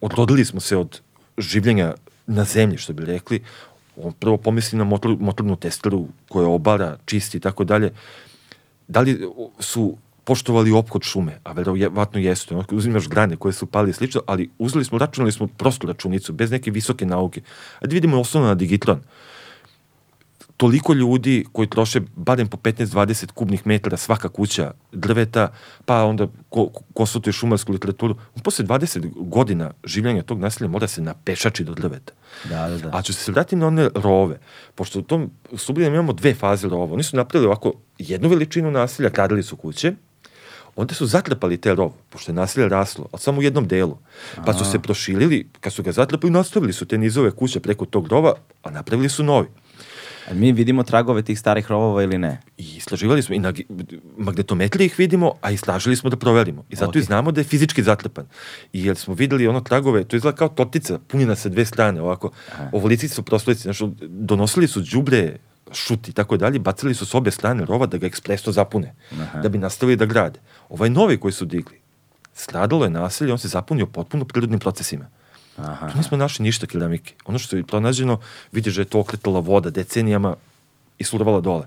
odrodili smo se od življenja na zemlji, što bi rekli, on prvo pomisli na motor, motornu testeru koja obara, čisti i tako dalje. Da li su poštovali opkod šume, a verovatno jesu, ono, uzimaš grane koje su pali slično, ali uzeli smo, računali smo prostu računicu, bez neke visoke nauke. Ajde vidimo osnovno na digitron. Toliko ljudi koji troše barem po 15-20 kubnih metara svaka kuća drveta, pa onda ko, konsultuje šumarsku literaturu, posle 20 godina življenja tog naselja mora se napešači do drveta. Da, da, da. A ću se vratiti na one rove, pošto u tom Sublijem imamo dve faze rova. Oni su napravili ovako jednu veličinu naselja, gradili su kuće, onda su zatrpali te rov, pošto je nasilje raslo, ali samo u jednom delu. Pa su se proširili, kad su ga zatrpali, nastavili su te nizove kuće preko tog rova, a napravili su novi. A mi vidimo tragove tih starih rovova ili ne? I istraživali smo, i na magnetometriji ih vidimo, a istražili smo da proverimo. I zato okay. i znamo da je fizički zatrpan. I jer smo videli ono tragove, to izgleda kao tortica, punjena sa dve strane, ovako, ovolici su prostorici, znači, donosili su džubre, šut i tako dalje, bacili su s obe strane rova da ga ekspresno zapune, Aha. da bi nastavili da grade. Ovaj novi koji su digli, stradalo je naselje, on se zapunio potpuno prirodnim procesima. Aha. Tu nismo našli ništa keramike. Ono što je pronađeno, vidiš da je to okretala voda decenijama i survala dole.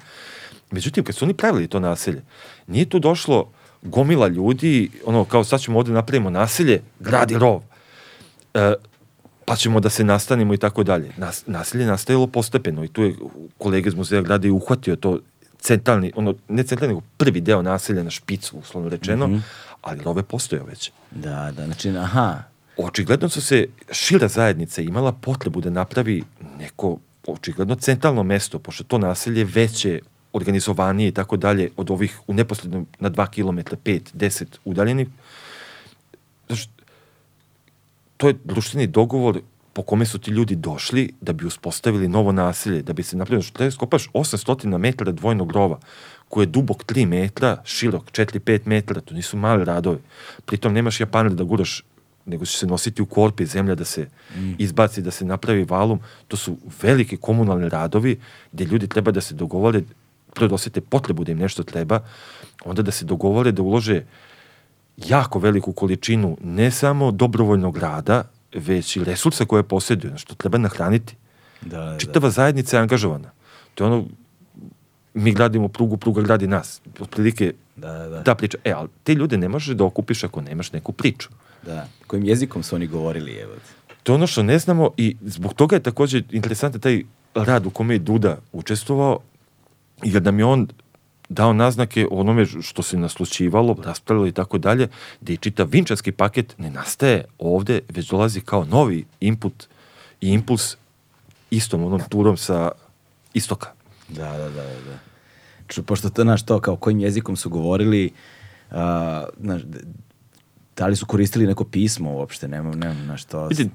Međutim, kad su oni pravili to naselje, nije tu došlo gomila ljudi, ono, kao sad ćemo ovde napravimo naselje, gradi rov. E, pa ćemo da se nastanimo i tako dalje. Nas, nasilje nastajalo postepeno i tu je kolega iz muzeja grada i uhvatio to centralni, ono, ne centralni, nego prvi deo naselja na špicu, uslovno rečeno, mm -hmm. ali rove postoje već. Da, da, znači, aha. Očigledno su se šira zajednica imala potrebu da napravi neko očigledno centralno mesto, pošto to naselje veće, organizovanije i tako dalje od ovih u neposrednom na 2 km, 5, 10 udaljenih. Znači, to je društveni dogovor po kome su ti ljudi došli da bi uspostavili novo naselje, da bi se napravili, što treba skopaš 800 metara dvojnog rova, koji je dubok 3 metra, širok 4-5 metara, to nisu mali radovi. Pritom nemaš japaner da guraš, nego će se nositi u korpi zemlja da se mm. izbaci, da se napravi valum. To su veliki komunalni radovi gde ljudi treba da se dogovore, prvo da osete potrebu da im nešto treba, onda da se dogovore da ulože jako veliku količinu ne samo dobrovoljnog rada, već i resursa koje posjeduju, što treba nahraniti. Da, da, Čitava zajednica je angažovana. To je ono, mi gradimo prugu, pruga gradi nas. Otprilike da, da, da. ta priča. E, ali te ljude ne možeš da okupiš ako nemaš neku priču. Da. Kojim jezikom su oni govorili, evo? To je ono što ne znamo i zbog toga je takođe interesantan taj rad u kome je Duda učestvovao, jer da mi on dao naznake onome što se naslučivalo, raspravljalo i tako dalje, da i čitav vinčarski paket ne nastaje ovde, već dolazi kao novi input i impuls istom onom turom sa istoka. Da, da, da, da. Ču, pošto to, znaš, to kao kojim jezikom su govorili, uh, znaš, da li su koristili neko pismo uopšte, nemam, nemam, znaš, to... Vidite,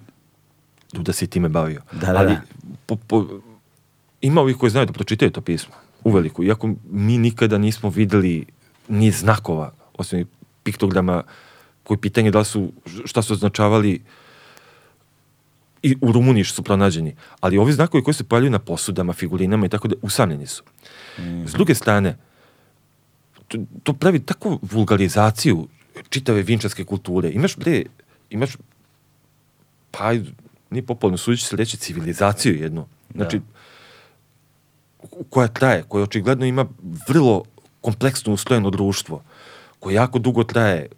da si time bavio. Da, da, Ali, da. Po, po, ima ovih koji znaju da pročitaju to pismo uveliko. Iako mi nikada nismo videli ni znakova, osim piktograma, koji pitanje da su, šta su označavali i u Rumuniji što su pronađeni. Ali ovi znakovi koji se pojavljaju na posudama, figurinama i tako da, usamljeni su. Mm. S druge strane, to, to pravi takvu vulgarizaciju čitave vinčarske kulture. Imaš, bre, imaš, pa, nije popularno, suđi se reći civilizaciju jednu. Znači, da koja traje, koja očigledno ima vrlo kompleksno ustrojeno društvo, koje jako dugo traje,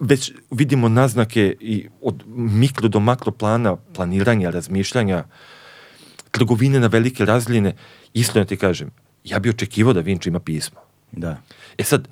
već vidimo naznake i od mikro do makro plana planiranja, razmišljanja, trgovine na velike razljine, iskreno ti kažem, ja bih očekivao da Vinč ima pismo. Da. E sad,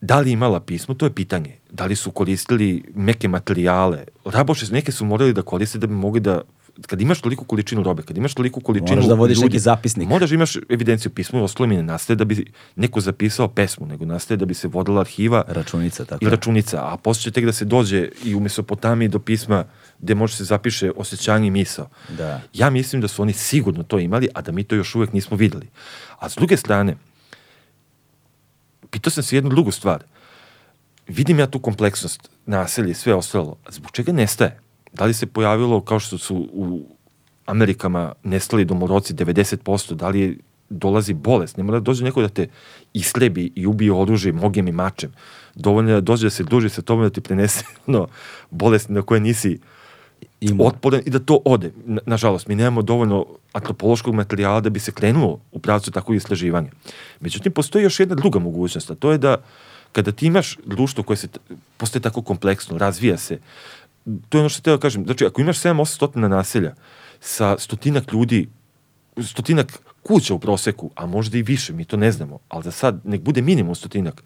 da li imala pismo, to je pitanje. Da li su koristili neke materijale? Raboše, neke su morali da koriste da bi mogli da kad imaš toliku količinu robe, kad imaš toliku količinu Moraš da vodiš ljudi, neki zapisnik. Moraš da imaš evidenciju pismo, ostalo mi ne nastaje da bi neko zapisao pesmu, nego nastaje da bi se vodila arhiva. Računica, tako. I računica, a posle će tek da se dođe i u Mesopotamiji do pisma gde može se zapiše osjećanje i misao. Da. Ja mislim da su oni sigurno to imali, a da mi to još uvek nismo videli. A s druge strane, pitao sam se jednu drugu stvar. Vidim ja tu kompleksnost naselja i sve ostalo. Zbog čega nestaje? Da li se pojavilo kao što su u Amerikama nestali domoroci 90%, da li je dolazi bolest, ne mora da dođe neko da te islebi i ubije oružjem, mogem i mačem. Dovoljno je da dođe da se duži sa tome da ti prenese ono, bolest na koje nisi Ima. otporan i da to ode. Na- Nažalost, mi nemamo dovoljno antropološkog materijala da bi se krenulo u pravcu takvog istraživanja. Međutim, postoji još jedna druga mogućnost, a to je da kada ti imaš društvo koje se postaje tako kompleksno, razvija se, to je ono što da kažem, znači ako imaš 7-800 naselja sa stotinak ljudi, stotinak kuća u proseku, a možda i više, mi to ne znamo, ali za sad nek bude minimum stotinak,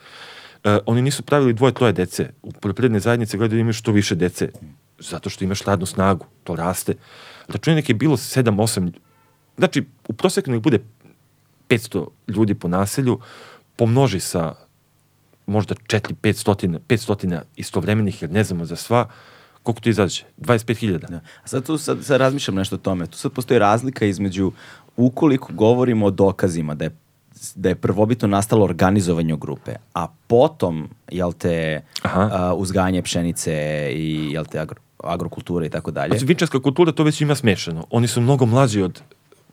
e, oni nisu pravili dvoje, troje dece. U poljoprivredne zajednice gledaju da imaju što više dece, zato što imaš radnu snagu, to raste. Računaj nek je bilo 7-8, znači u proseku nek bude 500 ljudi po naselju, pomnoži sa možda 4-500 500 istovremenih, jer ne znamo za sva, koliko to izađe? 25.000. Da. A sad tu sad, sad razmišljam nešto o tome. Tu sad postoji razlika između ukoliko govorimo o dokazima da je da je prvobitno nastalo organizovanje grupe, a potom, jel te, Aha. a, uzgajanje pšenice i, jel te, agro, agrokulture i tako dalje. Znači, vinčarska kultura to već ima smešano. Oni su mnogo mlađi od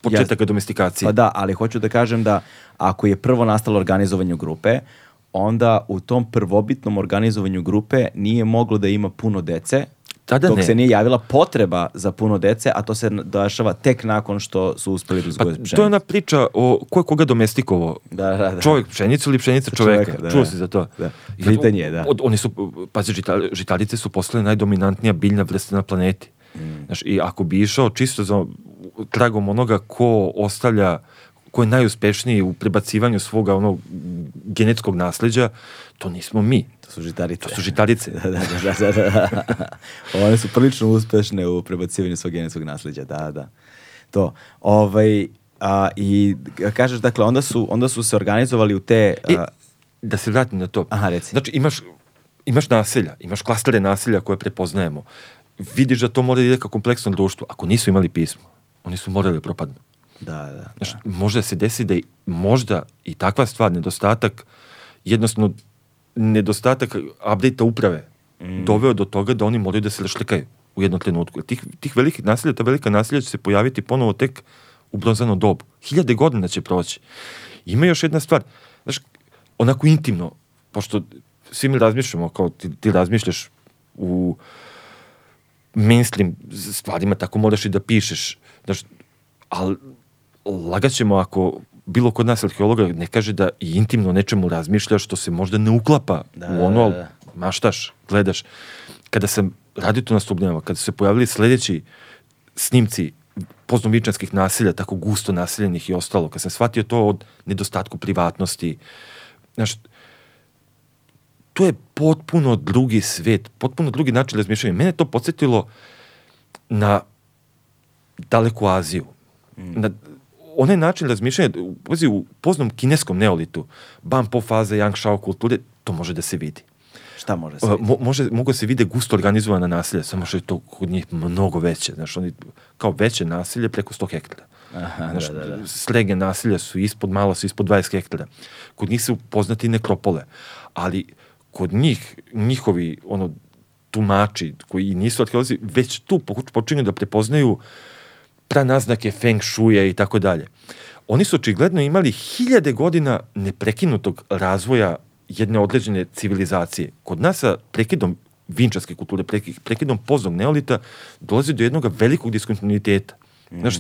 početaka domestikacije. Pa da, ali hoću da kažem da ako je prvo nastalo organizovanje grupe, onda u tom prvobitnom organizovanju grupe nije moglo da ima puno dece, Tada dok ne. se nije javila potreba za puno dece, a to se dešava tek nakon što su uspeli da Pa, uzgoje to je pšenicu. ona priča o ko je koga domestikovao. Da, da, da. Čovjek pšenicu ili pšenica čoveka. Čoveka, da, Čuo da. si za to? Da. Pitanje je, da. Od, oni su, pazi, žita- žitarice su postale najdominantnija biljna vrsta na planeti. Mm. Znaš, I ako bi išao čisto za tragom onoga ko ostavlja ko je najuspešniji u prebacivanju svoga onog genetskog nasleđa, to nismo mi. To su žitarice. To su žitarice. da, da, da, da, da. One su prilično uspešne u prebacivanju svog genetskog nasleđa, da, da. To. Ovaj, a, I kažeš, dakle, onda su, onda su se organizovali u te... E, a, da se vratim na to. Aha, reci. Znači, imaš, imaš naselja, imaš klastere naselja koje prepoznajemo. Vidiš da to mora da ide ka kompleksnom društvu. Ako nisu imali pismo, oni su morali da propadnu. Da, da. Znaš, možda se desi da i, možda i takva stvar, nedostatak, jednostavno nedostatak update uprave Mm. doveo do toga da oni moraju da se rašlikaju u jednom trenutku. Tih, tih velikih naselja, ta velika naselja će se pojaviti ponovo tek u bronzano dobu. Hiljade godina će proći. Ima još jedna stvar, znaš, onako intimno, pošto svi mi razmišljamo, kao ti, ti razmišljaš u mainstream stvarima, tako moraš i da pišeš. Znaš, ali lagat ćemo ako bilo kod nas arheologa ne kaže da i intimno nečemu razmišlja što se možda ne uklapa Da, u ono, ali da, da. maštaš, gledaš. Kada sam radio to na Stubljama, kada su se pojavili sledeći snimci poznovičanskih naselja, tako gusto naseljenih i ostalo, kad sam shvatio to od nedostatku privatnosti, znaš, to je potpuno drugi svet, potpuno drugi način razmišljanja. Mene to podsjetilo na daleku Aziju. Na onaj način razmišljanja, pazi, u poznom kineskom neolitu, Ban Po faza, Yang Shao kulture, to može da se vidi. Šta može se Uh, mo, može, mogu da se vide gusto organizovana naselja, samo što je to kod njih mnogo veće. Znaš, oni, kao veće naselje preko 100 hektara. Aha, Znaš, da, da, da. Srednje naselja su ispod, malo su ispod 20 hektara. Kod njih su poznati nekropole, ali kod njih, njihovi ono, tumači koji nisu arheolozi, već tu počinju da prepoznaju pranaznake feng shuja i tako dalje. Oni su očigledno imali hiljade godina neprekinutog razvoja jedne određene civilizacije. Kod nas sa prekidom vinčarske kulture, preki- prekidom poznog neolita, dolazi do jednog velikog diskontinuiteta. Znaš,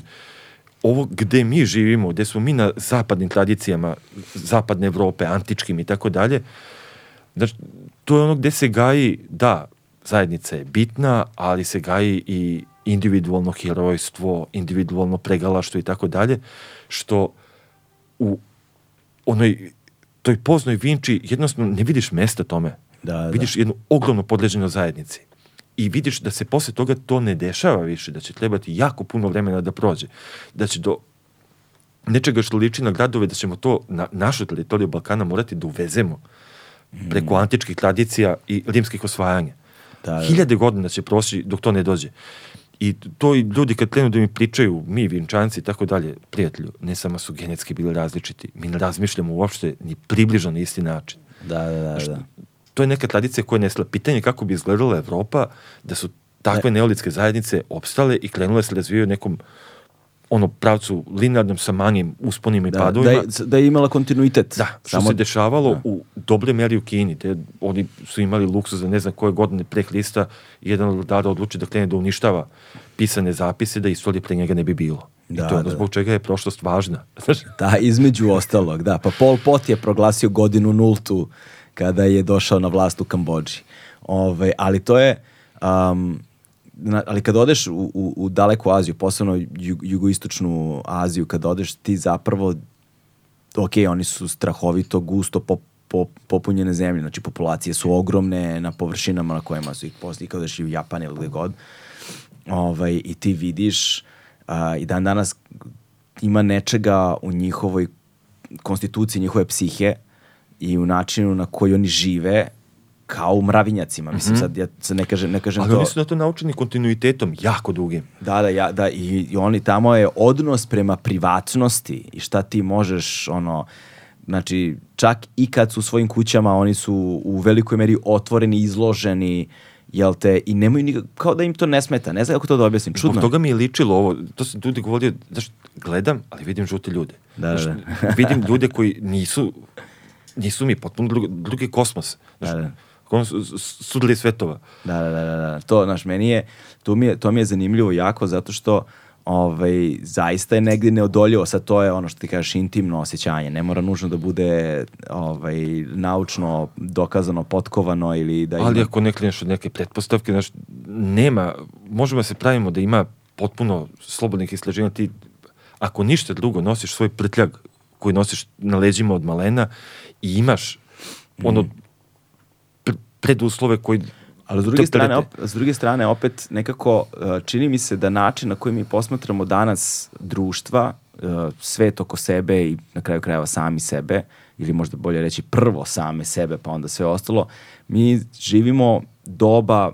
ovo gde mi živimo, gde smo mi na zapadnim tradicijama, zapadne Evrope, antičkim i tako dalje, Znaš, to je ono gde se gaji, da, zajednica je bitna, ali se gaji i individualno herojstvo, individualno pregalaštvo i tako dalje, što u onoj toj poznoj Vinči jednostavno ne vidiš mesta tome. Da, da. Vidiš jednu ogromnu podleženu zajednici. I vidiš da se posle toga to ne dešava više, da će trebati jako puno vremena da prođe. Da će do nečega što liči na gradove, da ćemo to na našu teritoriju Balkana morati da uvezemo preko antičkih tradicija i rimskih osvajanja. Da, da. Hiljade godina će proći dok to ne dođe. I to i ljudi kad krenu da mi pričaju, mi vinčanci i tako dalje, prijatelju, ne samo su genetski bili različiti, mi ne razmišljamo uopšte ni približno na isti način. Da, da, da. da. To je neka tradicija koja je nesla. Pitanje je kako bi izgledala Evropa da su takve neolitske zajednice opstale i krenule se razvijaju nekom ono pravcu linearnom sa manjim usponima i da, padovima. Da, je, da je imala kontinuitet. Da, što Samo... se dešavalo da. u dobre meri u Kini, te oni su imali luksus za ne znam koje godine pre Hrista jedan od vladara odluči da krene da uništava pisane zapise da istorije pre njega ne bi bilo. Da, I to je ono da, zbog da. čega je prošlost važna. da, između ostalog, da. Pa Pol Pot je proglasio godinu nultu kada je došao na vlast u Kambođi. Ove, ali to je... Um, ali kad odeš u, u, u daleku Aziju, posebno jug, jugoistočnu Aziju, kad odeš ti zapravo ok, oni su strahovito gusto po, po, popunjene zemlje, znači populacije su ogromne na površinama na kojima su ih posli, kao da u Japan ili gde god. Ovaj, I ti vidiš a, i dan danas ima nečega u njihovoj konstituciji, njihove psihe i u načinu na koji oni žive kao u mravinjacima. Mislim, mm -hmm. sad ja sad ne kažem, ne kažem Ali to... Ali oni su na to naučeni kontinuitetom, jako dugim. Da, da, ja, da i, i oni tamo je odnos prema privatnosti i šta ti možeš, ono, znači, čak i kad su u svojim kućama, oni su u velikoj meri otvoreni, izloženi, jel te, i nemaju nikak, kao da im to ne smeta, ne znam kako to da objasnim, čudno. Zbog toga mi je ličilo ovo, to se ljudi govorio, znaš, gledam, ali vidim žute ljude. Da, znaš, da. vidim ljude koji nisu, nisu mi potpuno drugi, drugi kosmos. Znaš, da, da sudili svetova. Da, da, da, da. To, znaš, meni je, to mi je, to mi je zanimljivo jako zato što ovaj, zaista je negdje neodoljivo, sad to je ono što ti kažeš intimno osjećanje, ne mora nužno da bude ovaj, naučno dokazano, potkovano ili da ima... Ali ako ne klineš od neke pretpostavke, znaš, nema, možemo da se pravimo da ima potpuno slobodnih istraživanja, ti ako ništa drugo nosiš svoj prtljag koji nosiš na leđima od malena i imaš ono mm preduslove koji Ali s druge, strane, op, s druge strane, opet nekako uh, čini mi se da način na koji mi posmatramo danas društva, uh, svet oko sebe i na kraju krajeva sami sebe, ili možda bolje reći prvo same sebe pa onda sve ostalo, mi živimo doba,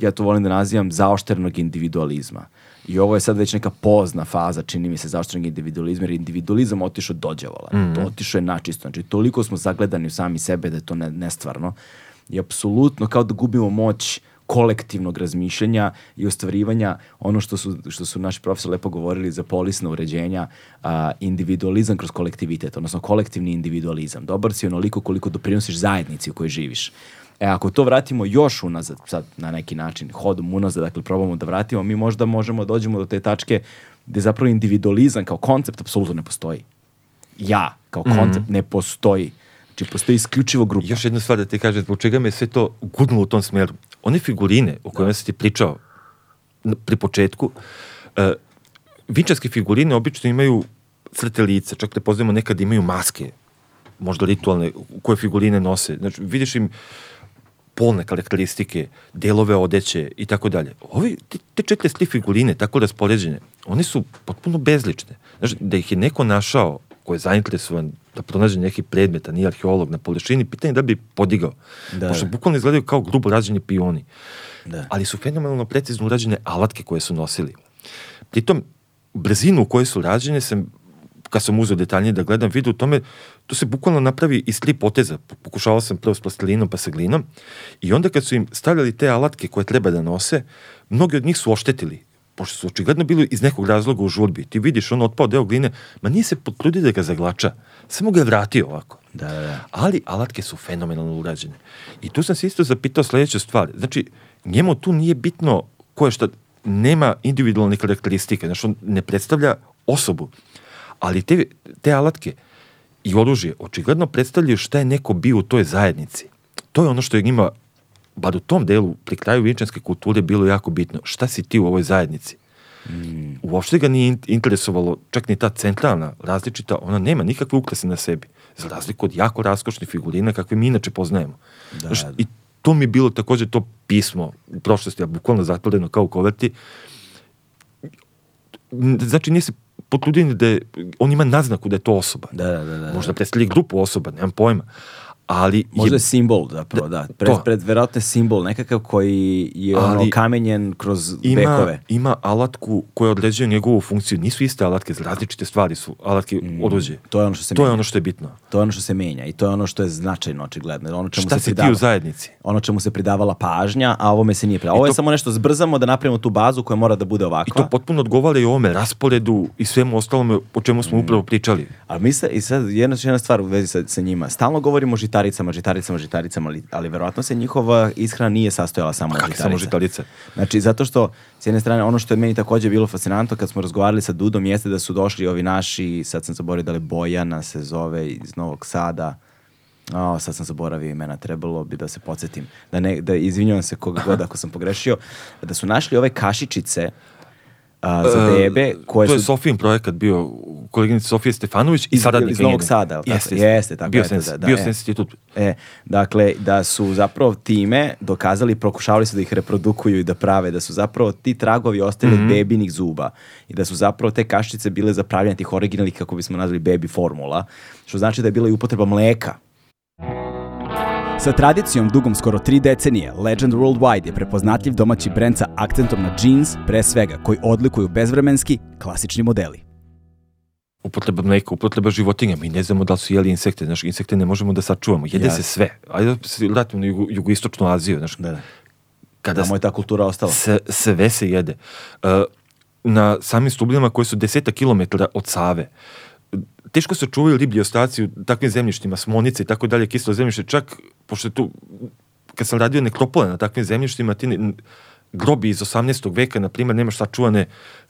ja to volim da nazivam, zaošterenog individualizma. I ovo je sad već neka pozna faza, čini mi se, zaoštrenog individualizma, jer individualizam otišao dođevala. Mm -hmm. To otišao je načisto. Znači, toliko smo zagledani u sami sebe da je to ne, nestvarno je apsolutno kao da gubimo moć kolektivnog razmišljanja i ostvarivanja ono što su, što su naši profesori lepo govorili za polisna uređenja, a, individualizam kroz kolektivitet, odnosno kolektivni individualizam. Dobar si onoliko koliko doprinosiš zajednici u kojoj živiš. E, ako to vratimo još unazad, sad na neki način, hodom unazad, dakle probamo da vratimo, mi možda možemo da dođemo do te tačke gde zapravo individualizam kao koncept apsolutno ne postoji. Ja kao koncept mm -hmm. ne postoji. Znači, postoji isključivo grupa. Još jedna stvar da ti kažem, zbog čega me sve to gudnulo u tom smeru. One figurine o kojima da. si ti pričao pri početku, uh, vinčarske figurine obično imaju crte lica, čak te pozivamo nekad imaju maske, možda ritualne, koje figurine nose. Znači, vidiš im polne karakteristike, delove odeće i tako dalje. Ovi, te, te četiri sli figurine, tako raspoređene, one su potpuno bezlične. Znači, da ih je neko našao ko je zainteresovan da pronađe neki predmet, a nije arheolog na površini, pitanje da bi podigao. Da. Pošto bukvalno izgledaju kao grubo rađeni pioni. Da. Ali su fenomenalno precizno urađene alatke koje su nosili. Pritom, brzinu u kojoj su rađene sam kad sam uzeo detaljnije da gledam vidio u tome, to se bukvalno napravi iz tri poteza. Pokušavao sam prvo s plastilinom pa sa glinom i onda kad su im stavljali te alatke koje treba da nose, mnogi od njih su oštetili pošto su očigledno bili iz nekog razloga u žurbi, ti vidiš on otpao deo gline, ma nije se potrudio da ga zaglača, samo ga je vratio ovako. Da, da, da. Ali alatke su fenomenalno urađene. I tu sam se isto zapitao sledeću stvar. Znači, njemu tu nije bitno ko je šta, nema individualne karakteristike, znači on ne predstavlja osobu, ali te, te alatke i oružje očigledno predstavljaju šta je neko bio u toj zajednici. To je ono što je njima bar u tom delu, pri kraju vinčanske kulture, bilo jako bitno. Šta si ti u ovoj zajednici? Mm. Uopšte ga nije interesovalo, čak ni ta centralna, različita, ona nema nikakve ukrase na sebi. Za razliku od jako raskošnih figurina kakve mi inače poznajemo. Da, Znaš, da. I to mi je bilo takođe to pismo u prošlosti, a bukvalno zatvoreno kao u koverti. Znači, nije se potrudili da je, on ima naznaku da je to osoba. Da, da, da, da. Možda predstavlja grupu osoba, nemam pojma ali Možda je je, simbol zapravo, da. Pred, to. pred verovatno je simbol nekakav koji je ono Ali kamenjen kroz ima, vekove. ima alatku koja određuje njegovu funkciju. Nisu iste alatke, različite stvari su alatke oruđe. Mm, To je ono što se To je menja. ono što je bitno. To je ono što se menja i to je ono što je značajno očigledno. Ono čemu Šta se si ti u zajednici? ono čemu se pridavala pažnja, a ovome se nije pridavala. Ovo je to- samo nešto zbrzamo da napravimo tu bazu koja mora da bude I ovakva. to potpuno odgovara i ovome rasporedu i svemu ostalome o čemu Mm. smo upravo pričali. Ali mi se, i sad jedna, jedna stvar u vezi sa, sa njima. Stalno govorimo o žitaricama, žitaricama, žitaricama, ali, ali verovatno se njihova ishrana nije sastojala samo od Kakve žitarica. samo žitarice? Znači, zato što, s jedne strane, ono što je meni takođe bilo fascinantno kad smo razgovarali sa Dudom jeste da su došli ovi naši, sad sam zaboravio da li Bojana se zove iz Novog Sada, O, sad sam zaboravio imena, trebalo bi da se podsjetim. Da ne, da izvinjavam se koga god ako sam pogrešio. Da su našli ove kašičice a, za bebe koje E, to je su Sofijin projekat bio, koleginica Sofija Stefanović i Iz- saradnika iz Novog. Sada, tako? Jeste, Jeste, tako, Bio eto, da, da, bio e. institut. E, dakle, da su zapravo time dokazali, prokušavali su da ih reprodukuju i da prave, da su zapravo ti tragovi ostali Mhm. od bebinih zuba i da su zapravo te kašice bile za pravljanje tih originalnih, kako bismo nazvali, baby formula, što znači da je bila i upotreba mleka. Sa tradicijom dugom skoro tri decenije, Legend Worldwide je prepoznatljiv domaći brend sa akcentom na jeans, pre svega, koji odlikuju bezvremenski, klasični modeli. Upotreba mleka, upotreba životinja. Mi ne znamo da li su jeli insekte. Znaš, insekte ne možemo da sačuvamo. Jede Jasno. se sve. Ajde da se vratimo na jugo, jugoistočnu Aziju. Znaš, Da, da. kada Tamo je ta kultura ostala. se, sve se jede. Uh, na samim stubljama koji su deseta kilometara od Save, teško se čuvaju riblji ostaci u takvim zemljištima, smonice i tako dalje, kislo zemljište, čak, pošto je tu, kad sam radio nekropole na takvim zemljištima, ti ne, grobi iz 18. veka, na primjer, nemaš sačuvane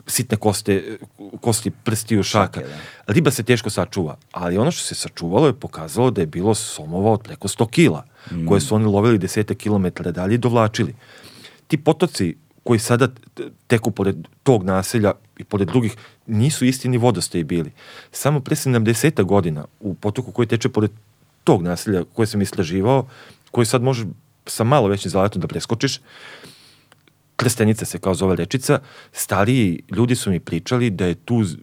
sitne koste, kosti prstiju, šaka. Šake, Riba se teško sačuva, ali ono što se sačuvalo je pokazalo da je bilo somova od preko 100 kila, koje su oni lovili desete kilometara dalje i dovlačili. Ti potoci koji sada teku pored tog naselja i pored drugih, nisu isti ni vodostaji bili. Samo pre 70 godina u potoku koji teče pored tog naselja koje sam istraživao, koji sad može sa malo većim zaletom da preskočiš, Krstenica se kao zove rečica, stariji ljudi su mi pričali da je tu z-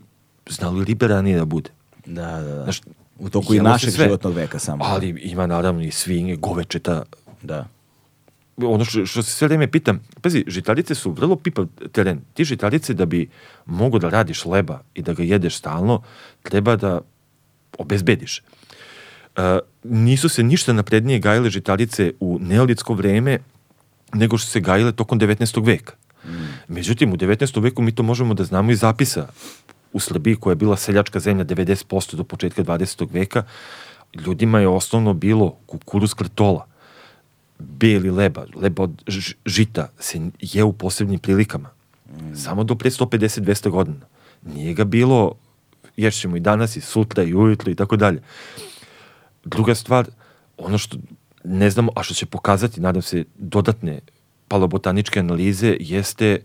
znali ribe ranije da bude. Da, da, da. Znaš, u toku i našeg sve. životnog veka samo. Ali ima naravno i svinje, govečeta, Da. Ono što, što se sve vreme pitam, pazi, žitarice su vrlo pipav teren. Ti žitarice da bi mogo da radiš leba i da ga jedeš stalno, treba da obezbediš. E, nisu se ništa naprednije gajile žitarice u neolitsko vreme nego što se gajile tokom 19. veka. Međutim, u 19. veku mi to možemo da znamo iz zapisa u Srbiji koja je bila seljačka zemlja 90% do početka 20. veka. Ljudima je osnovno bilo kukuruz krtola, beli leba, leba od žita se je u posebnim prilikama. Samo do pre 150-200 godina. Nije ga bilo, ješćemo i danas i sutra i ujutro i tako dalje. Druga stvar, ono što ne znamo, a što će pokazati, nadam se, dodatne palobotaničke analize, jeste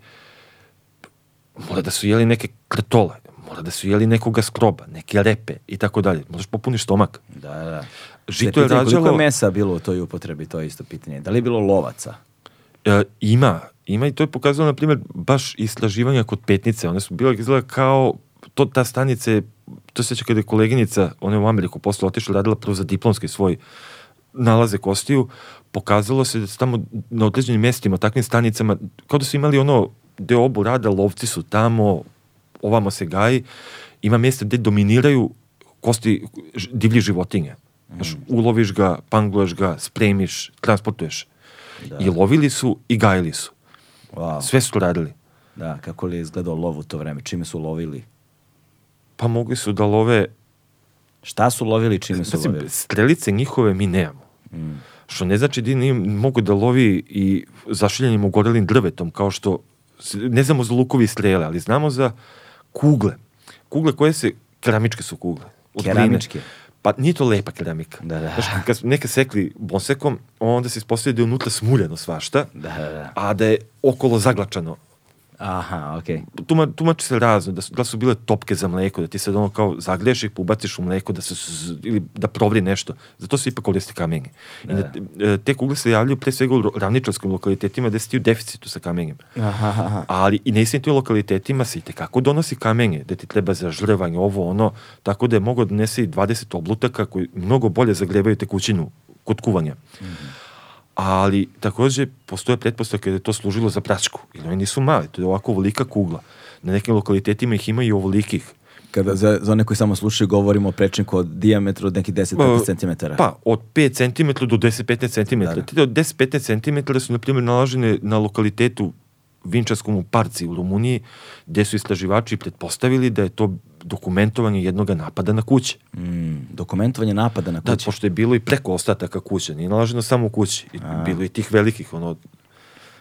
mora da su jeli neke kretole, mora da su jeli nekoga skroba, neke repe i tako dalje. Možeš popuniš stomak. Da, da. Žito je pitanje Koliko rađalo- je mesa bilo u toj upotrebi, to je isto pitanje. Da li je bilo lovaca? E, ima, ima i to je pokazalo, na primjer, baš istraživanja kod petnice. One su bile izgleda kao, to, ta stanica je, to se kada je koleginica, ona je u Ameriku posle otišla, radila prvo za diplomski svoj nalaze kostiju, pokazalo se da su tamo na određenim mjestima, takvim stanicama, kao da su imali ono, gde obu rada, lovci su tamo, ovamo se gaji, ima mjesta gde dominiraju kosti ž- divljih životinja. Znaš, uloviš ga, pangluješ ga, spremiš, transportuješ. I lovili su i gajili su. Wow. Sve su radili. Da, kako li je izgledao lov u to vreme? Čime su lovili? Pa mogli su da love, Šta su lovili, čime su znači, lovili? strelice njihove mi nemamo. Što ne znači da nije mogu da lovi i zašiljenim ugorelim drvetom, kao što, ne znamo za lukovi strele, ali znamo za kugle. Kugle koje se, keramičke su kugle. od. Keramičke? Pa nije to lepa keramika. Da, da. Znaš, kad su neke sekli bosekom, onda se ispostavlja da je unutra smuljeno svašta, Da, da, da. a da je okolo zaglačano. Aha, okej. Tuma, tumači se razno, da su, da su bile topke za mleko, da ti sad ono kao zagreš i ubaciš u mleko, da se, ili da provri nešto. Zato se ipak koristi kamenje. I da, e, te kugle se javljaju pre svega u ravničarskim lokalitetima gde si ti u deficitu sa kamenjem. Aha, aha. Ali i na istim tim lokalitetima se i tekako donosi kamenje, da ti treba za žrevanje, ovo, ono, tako da je mogo donesi i 20 oblutaka koji mnogo bolje zagrevaju tekućinu kod kuvanja. Ali takođe postoje pretpostavke da je to služilo za pračku. Jer oni nisu mali, to je ovako ovolika kugla. Na nekim lokalitetima ih ima i ovolikih. Kada za, za one koji samo slušaju govorimo o prečniku od dijametra od nekih 10-15 cm. Pa, od 5 cm do 10-15 cm. Da, da. Te od 10-15 cm su, na primjer, nalažene na lokalitetu Vinčarskom u Parci u Rumuniji, gde su istraživači pretpostavili da je to dokumentovanje jednog napada na kuće. Mm, dokumentovanje napada na Da, kući. pošto je bilo i preko ostataka kuće, nije nalaženo samo u kući. I bilo je i tih velikih, ono,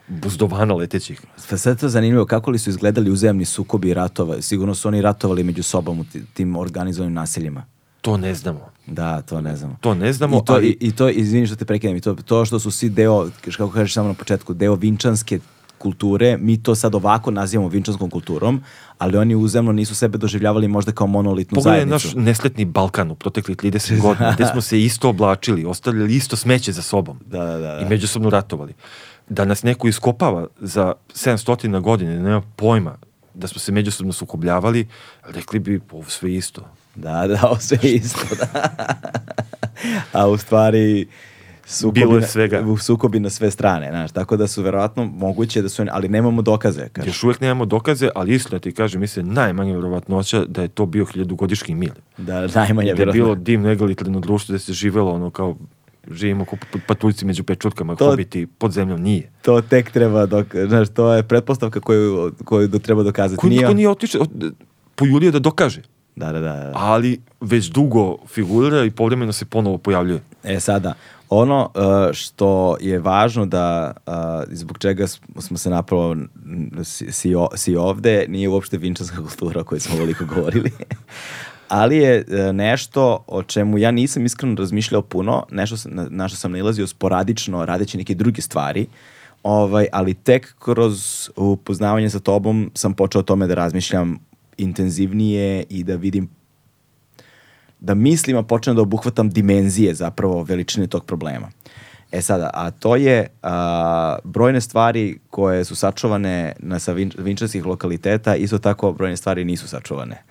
buzdovana letećih. Pa sad to zanimljivo kako li su izgledali uzajamni sukobi i ratova. Sigurno su oni ratovali među sobom u ti- tim organizovanim naseljima. To ne znamo. Da, to ne znamo. To ne znamo, I to, ali- i, i to izvini što te prekidam, i to, to što su svi deo, kako kažeš samo na početku, deo vinčanske kulture, mi to sad ovako nazivamo vinčanskom kulturom, ali oni uzemno nisu sebe doživljavali možda kao monolitnu Pogledaj zajednicu. naš nesretni Balkan u proteklih 30 godina, gde smo se isto oblačili, ostavljali isto smeće za sobom Da, da, da, da. i međusobno ratovali. Da nas neko iskopava za 700 godine, nema pojma da smo se međusobno sukobljavali, rekli bi ovo sve isto. Da, da, ovo sve isto, da. A u stvari sukobi, Bilo je na- svega. u sukobi na sve strane, znaš, tako da su verovatno moguće da su, oni- ali nemamo dokaze. Kažeš. Još uvijek nemamo dokaze, ali istina ti kažem, mislim, najmanje vjerovatnoća da je to bio hiljadugodišnji mir. Da, najmanje Da je bilo divno egalitarno društvo, da se živelo ono kao živimo ko p- patuljci među pečurkama, To- hobiti pod zemljom, nije. To tek treba, dok, znaš, to je pretpostavka koju, koju do, treba dokazati. Koji niko on- nije otišao, od- pojulio da dokaže. Da, da, da. da. ali već dugo figurira i povremeno se ponovo pojavljuje. E sada, ono uh, što je važno da, uh, zbog čega smo se napravo si, si ovde, nije uopšte vinčanska kultura o kojoj smo veliko govorili. Ali je e, nešto o čemu ja nisam iskreno razmišljao puno, nešto sam, na, na što sam nalazio sporadično radeći neke druge stvari, ovaj, ali tek kroz upoznavanje sa tobom sam počeo o tome da razmišljam intenzivnije i da vidim da mislim, a počnem da obuhvatam dimenzije zapravo veličine tog problema. E sada, a to je a, brojne stvari koje su sačuvane na sa vin, vinčarskih lokaliteta, isto tako brojne stvari nisu sačuvane.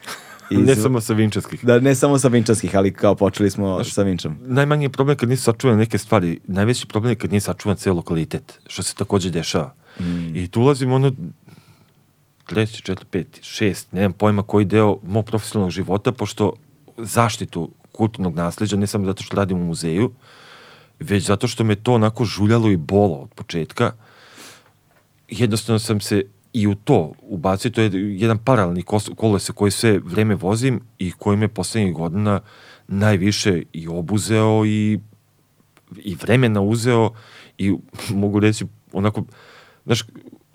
I ne samo sa vinčarskih. Da, ne samo sa vinčarskih, ali kao počeli smo sa vinčom. Najmanji je problem kad nisu sačuvane neke stvari. Najveći problem je kad nije sačuvan ceo lokalitet, što se takođe dešava. I tu ulazimo ono treći, četiri, peti, šest, nemam pojma koji deo mog profesionalnog života, pošto zaštitu kulturnog nasljeđa, ne samo zato što radim u muzeju, već zato što me to onako žuljalo i bolo od početka, jednostavno sam se i u to ubacio, to je jedan paralelni kolese koji sve vreme vozim i koji me poslednjih godina najviše i obuzeo i, i vremena uzeo i mogu reći onako, znaš,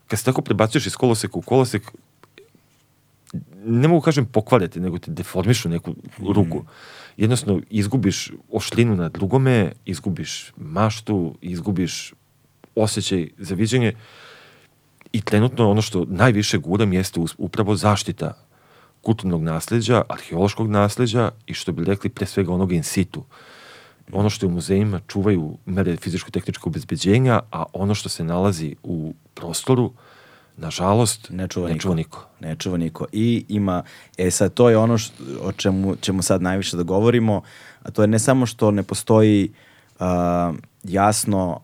kad se tako prebacuješ iz koloseka u kolosek, ne mogu kažem pokvarete, nego te deformišu neku ruku. Jednostavno, izgubiš ošlinu na drugome, izgubiš maštu, izgubiš osjećaj za viđenje i trenutno ono što najviše guram jeste upravo zaštita kulturnog nasleđa, arheološkog nasleđa i što bi rekli pre svega onoga in situ. Ono što je u muzejima čuvaju mere fizičko-tehničkog obezbeđenja, a ono što se nalazi u prostoru, nažalost, Ne čuva ne čuva niko. Ne čuva niko. I ima, e sad to je ono što, o čemu ćemo sad najviše da govorimo, a to je ne samo što ne postoji a, jasno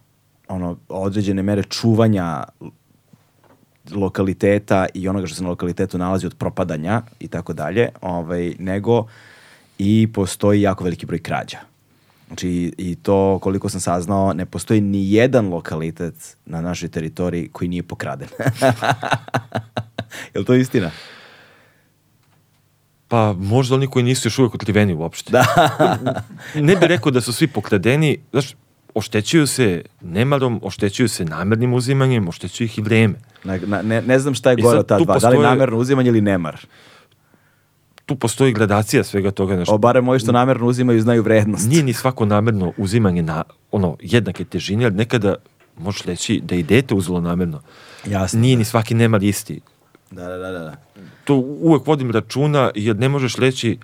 ono, određene mere čuvanja lokaliteta i onoga što se na lokalitetu nalazi od propadanja i tako dalje, ovaj, nego i postoji jako veliki broj krađa. Znači, i to, koliko sam saznao, ne postoji ni jedan lokalitet na našoj teritoriji koji nije pokraden. Je li to istina? Pa možda oni koji nisu još uvijek otkriveni uopšte. Da. ne bih rekao da su svi pokradeni, znaš, oštećuju se nemarom, oštećuju se namernim uzimanjem, oštećuju ih i vreme. Na, na, ne, ne znam šta je gore od ta dva. Da li postoje- namerno uzimanje ili nemar? Tu postoji gradacija svega toga. Znaš, O, barem moji što namerno uzimaju znaju vrednost. nije ni svako namerno uzimanje na ono jednake težine, ali nekada možeš reći da je i dete uzelo namerno. Jasno. Nije ni svaki nemar isti. Da, da, da, da. To uvek vodim računa jer ne možeš reći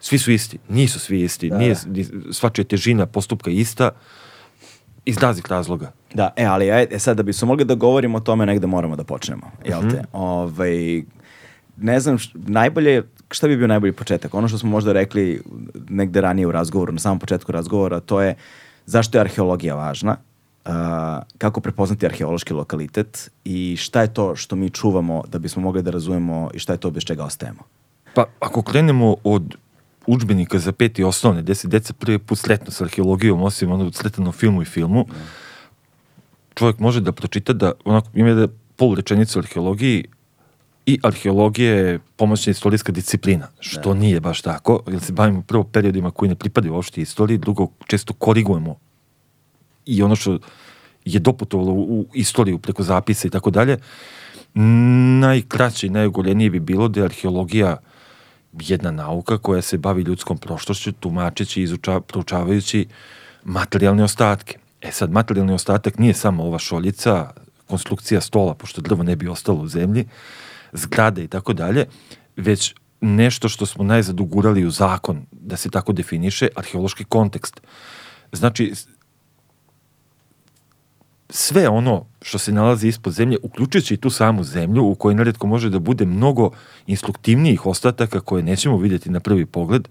svi su isti. Nisu svi isti. Da. Nije ni svačija težina postupka ista iz raznih razloga. Da, e, ali aj- e, sad da bismo mogli da govorimo o tome, negde moramo da počnemo, jel te? Mhm. Ovaj, ne znam, š- najbolje, šta bi bio najbolji početak? Ono što smo možda rekli negde ranije u razgovoru, na samom početku razgovora, to je zašto je arheologija važna, uh, kako prepoznati arheološki lokalitet i šta je to što mi čuvamo da bismo mogli da razumemo i šta je to bez čega ostajemo. Pa ako krenemo od učbenika za peti osnovne, gde se deca prvi put sretno sa arheologijom, osim ono sretano filmu i filmu, čovjek može da pročita da onako ima da polu rečenicu o arheologiji i arheologija je pomoćna istorijska disciplina, što nije baš tako, jer se bavimo prvo periodima koji ne pripadaju uopšte istoriji, drugo često korigujemo i ono što je doputovalo u istoriju preko zapisa i tako dalje, najkraće i najogoljenije bi bilo da je arheologija jedna nauka koja se bavi ljudskom prošlošću, tumačeći i izuča, proučavajući materijalne ostatke. E sad, materijalni ostatak nije samo ova šoljica, konstrukcija stola, pošto drvo ne bi ostalo u zemlji, zgrade i tako dalje, već nešto što smo najzad ugurali u zakon, da se tako definiše, arheološki kontekst. Znači, sve ono što se nalazi ispod zemlje, uključujući i tu samu zemlju, u kojoj neretko može da bude mnogo instruktivnijih ostataka koje nećemo vidjeti na prvi pogled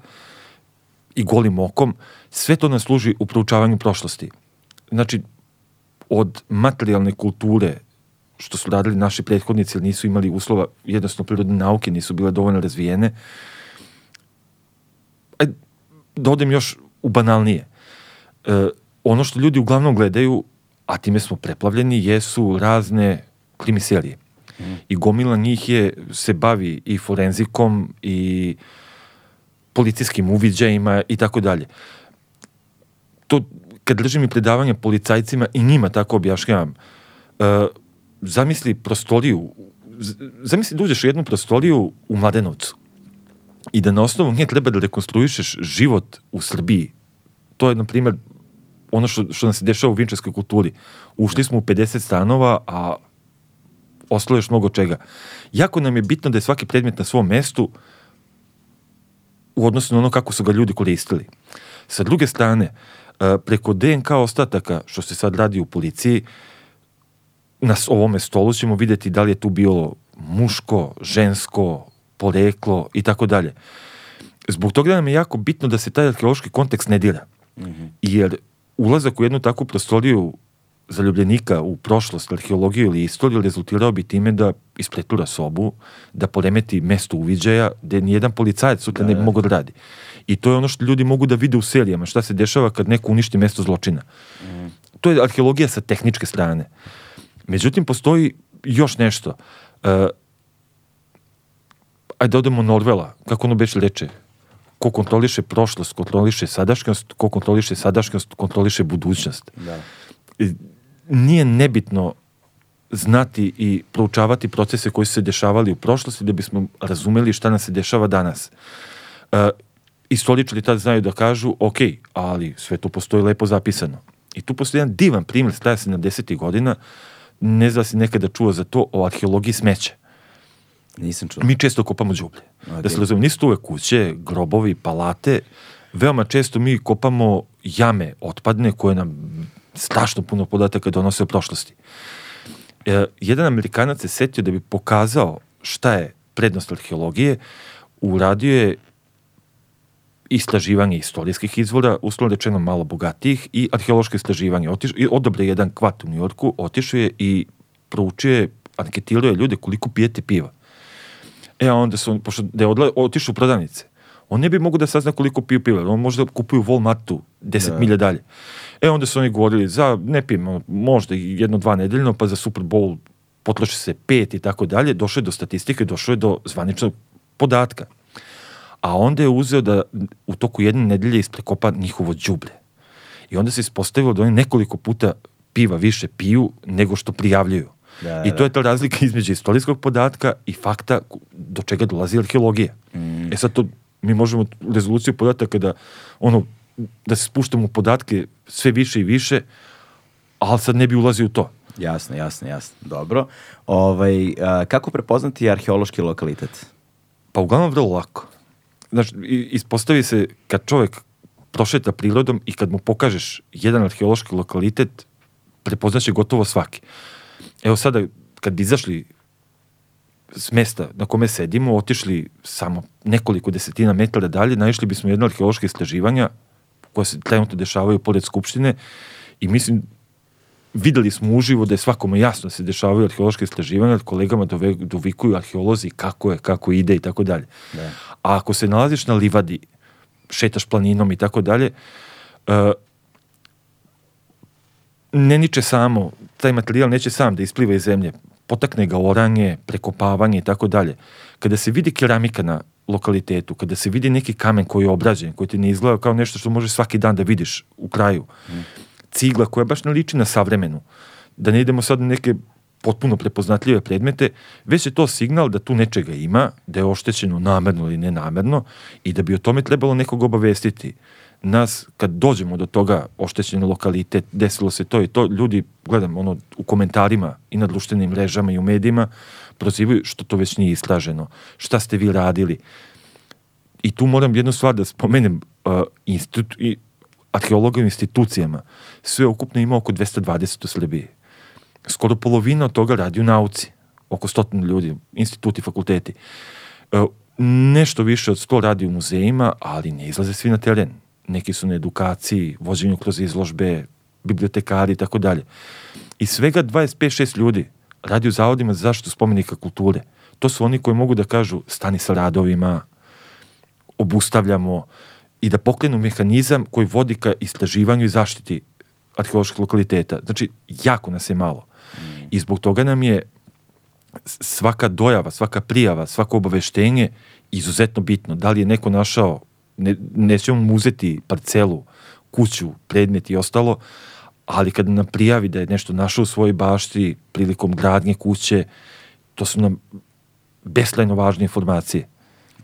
i golim okom, sve to nas služi u proučavanju prošlosti. Znači, od materijalne kulture, što su radili naši prethodnici, jer nisu imali uslova, jednostavno prirodne nauke nisu bile dovoljno razvijene. Ajde, da odem još u banalnije. E, ono što ljudi uglavnom gledaju a time smo preplavljeni, jesu razne krimiserije. Mm. I gomila njih je, se bavi i forenzikom i policijskim uviđajima i tako dalje. To, kad držim i predavanje policajcima i njima tako objašnjavam, uh, zamisli prostoriju, zamisli da uđeš u jednu prostoriju u Mladenovcu i da na osnovu nje treba da rekonstruišeš život u Srbiji. To je, na primjer, ono što, što nam se dešava u vinčarskoj kulturi. Ušli smo u 50 stanova, a ostalo još mnogo čega. Jako nam je bitno da je svaki predmet na svom mestu u odnosu na ono kako su ga ljudi koristili. Sa druge strane, e, preko DNK ostataka, što se sad radi u policiji, na ovome stolu ćemo videti da li je tu bilo muško, žensko, poreklo i tako dalje. Zbog toga nam je jako bitno da se taj arheološki kontekst ne dira. Mm -hmm. Jer ulazak u jednu takvu prostoriju zaljubljenika u prošlost, arheologiju ili istoriju rezultirao bi time da ispletura sobu, da poremeti mesto uviđaja, gde nijedan policajac sutra da, ne bi da. mogao da radi. I to je ono što ljudi mogu da vide u serijama, šta se dešava kad neko uništi mesto zločina. Mm. To je arheologija sa tehničke strane. Međutim, postoji još nešto. Uh, ajde da odemo Norvela, kako ono beše leče? ko kontroliše prošlost, kontroliše sadašnjost, ko kontroliše sadašnjost, kontroliše budućnost. Da. Nije nebitno znati i proučavati procese koji su se dešavali u prošlosti da bismo razumeli šta nam se dešava danas. E, istoričari tad znaju da kažu, ok, ali sve to postoji lepo zapisano. I tu postoji jedan divan primjer staja 70. godina, ne zna si nekada čuo za to o arheologiji smeća. Nisam čuo. Mi često kopamo đublje. Okay. Da se razumemo, nisu to uvek kuće, grobovi, palate. Veoma često mi kopamo jame otpadne koje nam strašno puno podataka donose o prošlosti. E, jedan Amerikanac se setio da bi pokazao šta je prednost arheologije, uradio je istraživanje istorijskih izvora, uslovno rečeno malo bogatijih, i arheološke istraživanje. Otiš, odobre jedan kvat u Njorku, otišao je i proučio je, anketirao je ljude koliko pijete piva. E, a onda su, pošto da je odla, otišu u prodavnice, on ne bi mogu da sazna koliko piju piva, on možda kupuju Walmartu 10 da. milja dalje. E, onda su oni govorili, za, ne pijem, možda jedno, dva nedeljno, pa za Super Bowl potroši se pet i tako dalje, došao je do statistike, došao je do zvaničnog podatka. A onda je uzeo da u toku jedne nedelje isprekopa njihovo đubre. I onda se ispostavilo da oni nekoliko puta piva više piju nego što prijavljuju. Da, I to je ta razlika između istorijskog podatka i fakta do čega dolazi arheologija. Mm. E sad to mi možemo rezoluciju podataka da ono da se spuštamo u podatke sve više i više, ali sad ne bi ulazio u to. Jasno, jasno, jasno. Dobro. Ovaj, a, kako prepoznati arheološki lokalitet? Pa uglavnom vrlo lako. Znači, ispostavi se kad čovjek prošeta prirodom i kad mu pokažeš jedan arheološki lokalitet, prepoznaće gotovo svaki. Evo sada, kad izašli s mesta na kome sedimo, otišli samo nekoliko desetina metara dalje, naišli bismo jedno arheološke istraživanja koja se trenutno dešavaju pored Skupštine i mislim videli smo uživo da je svakome jasno da se dešavaju arheološke istraživanja, da kolegama dove, dovikuju arheolozi kako je, kako ide i tako dalje. Da. A ako se nalaziš na livadi, šetaš planinom i tako dalje, e, ne niče samo, taj materijal neće sam da ispliva iz zemlje, potakne ga oranje, prekopavanje i tako dalje. Kada se vidi keramika na lokalitetu, kada se vidi neki kamen koji je obrađen, koji ti ne izgleda kao nešto što možeš svaki dan da vidiš u kraju, cigla koja baš ne liči na savremenu, da ne idemo sad na neke potpuno prepoznatljive predmete, već je to signal da tu nečega ima, da je oštećeno namerno ili nenamerno i da bi o tome trebalo nekog obavestiti. Nas, kad dođemo do toga oštećeni lokalitet, desilo se to i to, ljudi, gledam ono u komentarima i na društvenim mrežama i u medijima, prozivaju što to već nije istraženo, šta ste vi radili. I tu moram jednu stvar da spomenem, uh, institut, arheologa institucijama, sve ukupno ima oko 220 u Srbiji. Skoro polovina od toga radi u nauci, oko stotinu ljudi, instituti, fakulteti. E, nešto više od 100 radi u muzejima, ali ne izlaze svi na teren. Neki su na edukaciji, vođenju kroz izložbe, bibliotekari i tako dalje. I svega 25-6 ljudi radi u zavodima za zaštitu spomenika kulture. To su oni koji mogu da kažu stani sa radovima, obustavljamo i da pokrenu mehanizam koji vodi ka istraživanju i zaštiti arheoloških lokaliteta. Znači, jako nas je malo. I zbog toga nam je svaka dojava, svaka prijava, svako obaveštenje izuzetno bitno. Da li je neko našao, ne, nećemo mu uzeti parcelu, kuću, predmet i ostalo, ali kad nam prijavi da je nešto našao u svojoj bašti prilikom gradnje kuće, to su nam beskrajno važne informacije.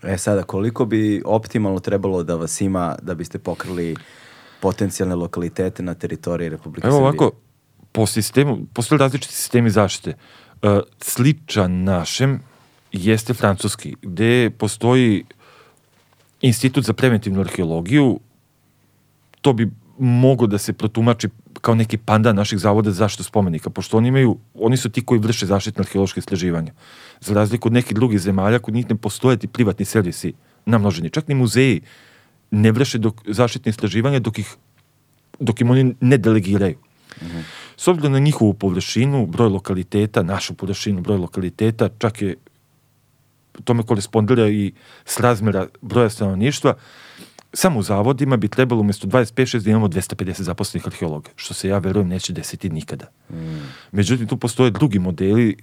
E sada, koliko bi optimalno trebalo da vas ima da biste pokrili potencijalne lokalitete na teritoriji Republike Evo Srbije? ovako, po sistemu, postoje različiti sistemi zaštite. E, sličan našem jeste francuski, gde postoji institut za preventivnu arheologiju, to bi moglo da se protumači kao neki pandan naših zavoda za zaštitu spomenika, pošto oni imaju, oni su ti koji vrše zaštitne arheološke istraživanja. Za razliku od nekih drugih zemalja, kod njih ne postoje ti privatni servisi namnoženi. Čak ni muzeji ne vrše dok, zaštitne istraživanja dok ih dok im oni ne delegiraju. S obzirom na njihovu površinu, broj lokaliteta, našu površinu, broj lokaliteta, čak je tome korespondira i s razmera broja stanovništva, samo u zavodima bi trebalo umjesto 25-6 da imamo 250 zaposlenih arheologa, što se ja verujem neće desiti nikada. Međutim, tu postoje drugi modeli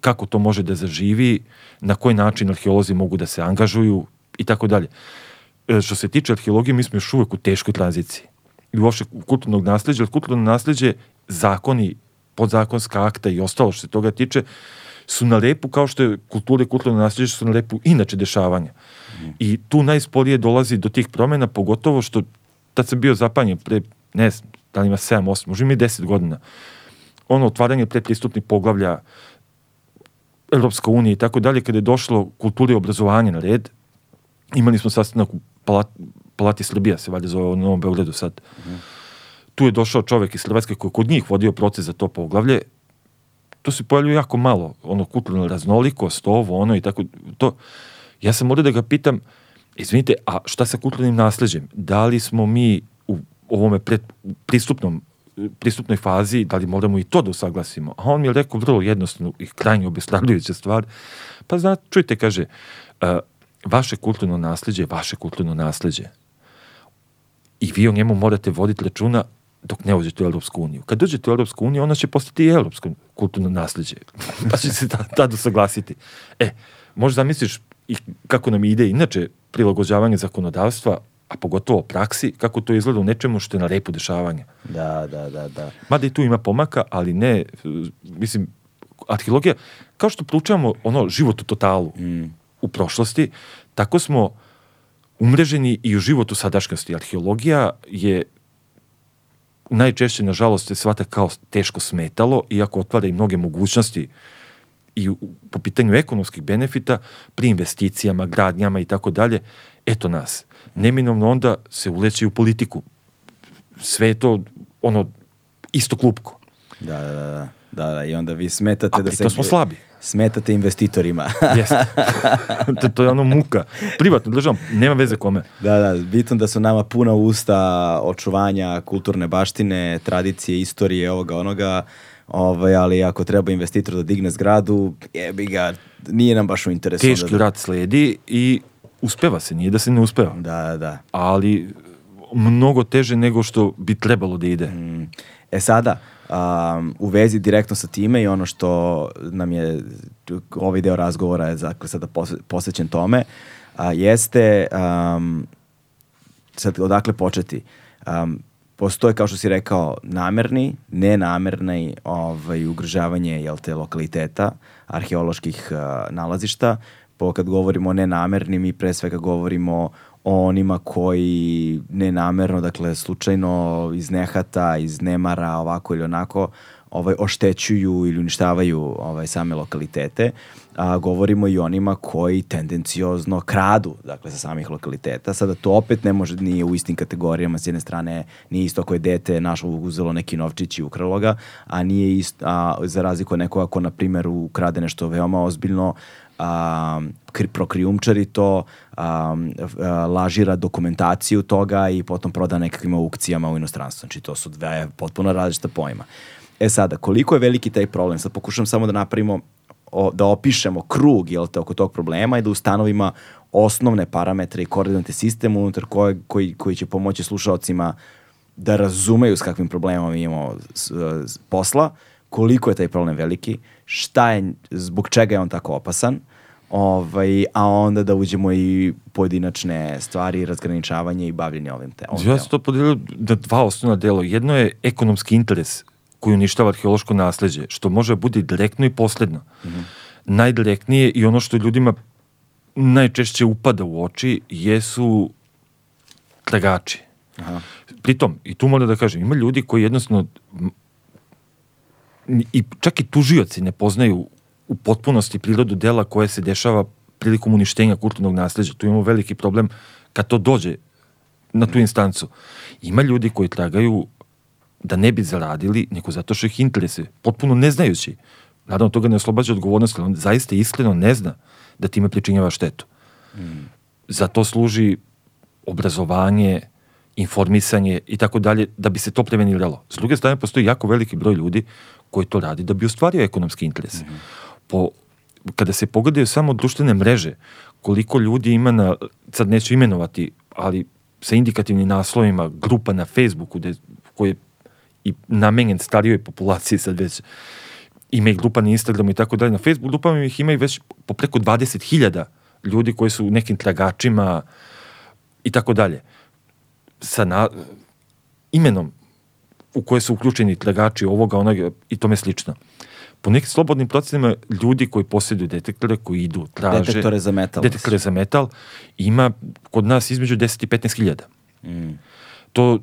kako to može da zaživi, na koji način arheolozi mogu da se angažuju i tako dalje. E, Što se tiče arheologije, mi smo još uvek u teškoj tranziciji. I uopšte kulturnog nasleđa, jer kulturno nasleđe, zakoni, podzakonska akta i ostalo što se toga tiče, su na repu kao što je kultura i kulturno nasleđe su na repu inače dešavanja. I tu najsporije dolazi do tih promjena, pogotovo što tad sam bio zapanjen pre, ne znam, da li ima 7, 8, možda ima i 10 godina. Ono otvaranje predpristupnih poglavlja Evropska unija i tako dalje, kada je došlo kulturi i obrazovanje na red, imali smo sastanak u Palat, Palati Srbija, se valjda zove u Novom Beogradu sad. Tu je došao čovek iz Hrvatske koji je kod njih vodio proces za to poglavlje. To se pojavljuje jako malo, ono kulturna raznolikost, ovo, ono i tako, to. Ja sam morao da ga pitam, izvinite, a šta sa kulturnim nasleđem? Da li smo mi u ovome pred, pristupnom pristupnoj fazi, da li moramo i to da usaglasimo? A on mi je rekao vrlo jednostavno i krajnje obespravljujuća stvar. Pa znate, čujte, kaže, uh, vaše kulturno nasleđe je vaše kulturno nasleđe. I vi o njemu morate voditi računa dok ne uđete u Europsku uniju. Kad dođete u Europsku uniju, ona će postati i europsko kulturno nasleđe. pa će se ta- tada usaglasiti. E, možda zamisliš i kako nam ide inače prilagođavanje zakonodavstva, a pogotovo praksi, kako to izgleda u nečemu što je na repu dešavanja. Da, da, da, da. Mada i tu ima pomaka, ali ne, mislim, arheologija, kao što proučavamo ono život u totalu u prošlosti, tako smo umreženi i u životu sadašnjosti. Arheologija je najčešće, nažalost, se svata kao teško smetalo, iako otvara i mnoge mogućnosti i po pitanju ekonomskih benefita, pri investicijama, gradnjama i tako dalje, eto nas. Neminovno onda se uleće u politiku. Sve je to, ono, isto klupko. Da, da, da, da. Da, da, i onda vi smetate A da se... tom smo slabi. Smetate investitorima. Jeste. to, to je ono muka. Privatno državom, nema veze kome. Da, da, bitno da su nama puna usta očuvanja kulturne baštine, tradicije, istorije, ovoga, onoga, ovaj, ali ako treba investitor da digne zgradu, jebi ga, nije nam baš u interesu. Teški da, rad sledi i uspeva se, nije da se ne uspeva. da, da. Ali mnogo teže nego što bi trebalo da ide. E sada, um, u vezi direktno sa time i ono što nam je ovaj deo razgovora je dakle, sada pos- posvećen tome, a, jeste um, sad odakle početi. Um, postoje, kao što si rekao, namerni, nenamerni ovaj, ugrožavanje jel te, lokaliteta, arheoloških a, nalazišta. Po, kad govorimo o nenamernim, mi pre svega govorimo o onima koji nenamerno, dakle, slučajno iz nehata, iz nemara, ovako ili onako, ovaj, oštećuju ili uništavaju ovaj, same lokalitete. A, govorimo i onima koji tendenciozno kradu dakle, sa samih lokaliteta. Sada to opet ne može, nije u istim kategorijama. S jedne strane nije isto ako je dete našlo uzelo neki novčić i ukralo ga, a nije isto, a, za razliku od nekoga ko, na primjer, ukrade nešto veoma ozbiljno, a, kri, prokrijumčari to, a, lažira dokumentaciju toga i potom proda nekakvim aukcijama u inostranstvu. Znači to su dve potpuno različita pojma. E sada, koliko je veliki taj problem? Sad pokušam samo da napravimo, o, da opišemo krug jel te, oko tog problema i da ustanovimo osnovne parametre i koordinate sistema unutar koje, koji, koji će pomoći slušalcima da razumeju s kakvim problemom imamo s, s, posla, koliko je taj problem veliki, šta je, zbog čega je on tako opasan, ovaj, a onda da uđemo i pojedinačne stvari, razgraničavanje i bavljenje ovim te, ovim Ja sam to podelio na dva osnovna dela. Jedno je ekonomski interes koji uništava arheološko nasleđe, što može biti direktno i posledno. Najdirektnije i ono što ljudima najčešće upada u oči jesu tragači. Aha. Pritom, i tu moram da kažem, ima ljudi koji jednostavno i čak i tužioci ne poznaju u potpunosti prirodu dela koje se dešava prilikom uništenja kulturnog nasleđa. Tu imamo veliki problem kad to dođe na tu instancu. Ima ljudi koji tragaju da ne bi zaradili, nego zato što ih interese, potpuno ne znajući. Naravno, toga ne oslobađa odgovornosti, ali on zaista iskreno ne zna da time pričinjava štetu. Za to služi obrazovanje, informisanje i tako dalje, da bi se to preveniralo. S druge strane, postoji jako veliki broj ljudi koji to radi da bi ostvario ekonomski interes. Po, kada se pogledaju samo društvene mreže, koliko ljudi ima na, sad neću imenovati, ali sa indikativnim naslovima, grupa na Facebooku gde, koji je i namenjen starijoj populaciji sad već ima i grupa na Instagramu i tako dalje. Na Facebook grupama ih ima i već po preko 20.000 ljudi koji su nekim tragačima i tako dalje. Sa na, imenom u koje su uključeni tragači ovoga, onoga i tome slično. Po nekim slobodnim procenima ljudi koji posjeduju detektore, koji idu, traže... Detektore za metal. Detektore za metal ima kod nas između 10 i 15 hiljada. To,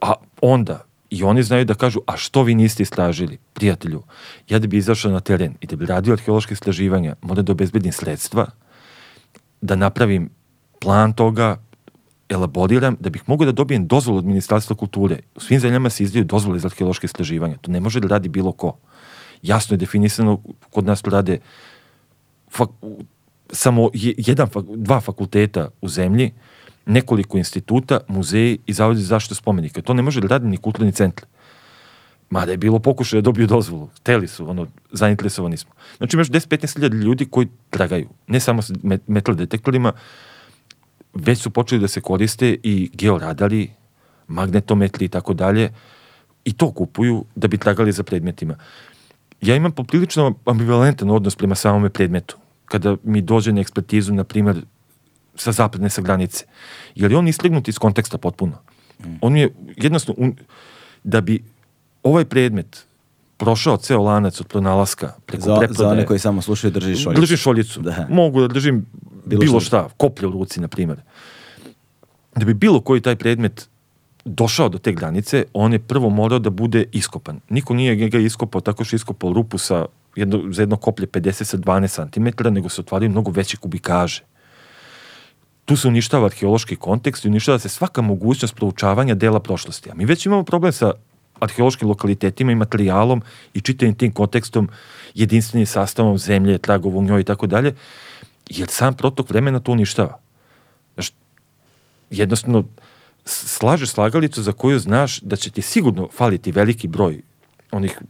a onda, i oni znaju da kažu, a što vi niste istražili, prijatelju, ja da bi izašao na teren i da bi radio arheološke istraživanja, moram da obezbedim sredstva, da napravim plan toga, elaboriram, da bih mogao da dobijem dozvolu od Ministarstva kulture. U svim zemljama se izdaju dozvole za arheološke istraživanja. To ne može da radi bilo ko. Jasno je definisano, kod nas to rade fak, samo je, jedan, dva fakulteta u zemlji, nekoliko instituta, muzeji i zavodi za zaštitu spomenika. To ne može da radi ni kulturni centar. Mada je bilo pokušaja da dobiju dozvolu. Hteli su, ono, zainteresovani smo. Znači imaš 10-15 hiljada ljudi koji tragaju. Ne samo sa met- metal detektorima, već su počeli da se koriste i georadari, magnetometri i tako dalje i to kupuju da bi tragali za predmetima. Ja imam poprilično ambivalentan odnos prema samome predmetu. Kada mi dođe na ekspertizu, na primjer, sa zapadne sa granice. Jer je on istrignut iz konteksta potpuno. On je jednostavno, un- da bi ovaj predmet prošao ceo lanac od pronalaska preko Za, za preprodaje. one koji samo slušaju drži šoljicu. Držim šoljicu. Da. Mogu da držim Bilo bilo, šta. šta, koplje u ruci, na primjer. Da bi bilo koji taj predmet došao do te granice, on je prvo morao da bude iskopan. Niko nije ga iskopao tako što je iskopao rupu sa jedno, za jedno koplje 50 sa 12 cm, nego se otvaraju mnogo veće kubikaže. Tu se uništava arheološki kontekst i uništava se svaka mogućnost proučavanja dela prošlosti. A mi već imamo problem sa arheološkim lokalitetima i materijalom i čitavim tim kontekstom, jedinstvenim sastavom zemlje, tragova u njoj i tako dalje, jer sam protok vremena to uništava. Znaš, jednostavno, slažeš slagalicu za koju znaš da će ti sigurno faliti veliki broj onih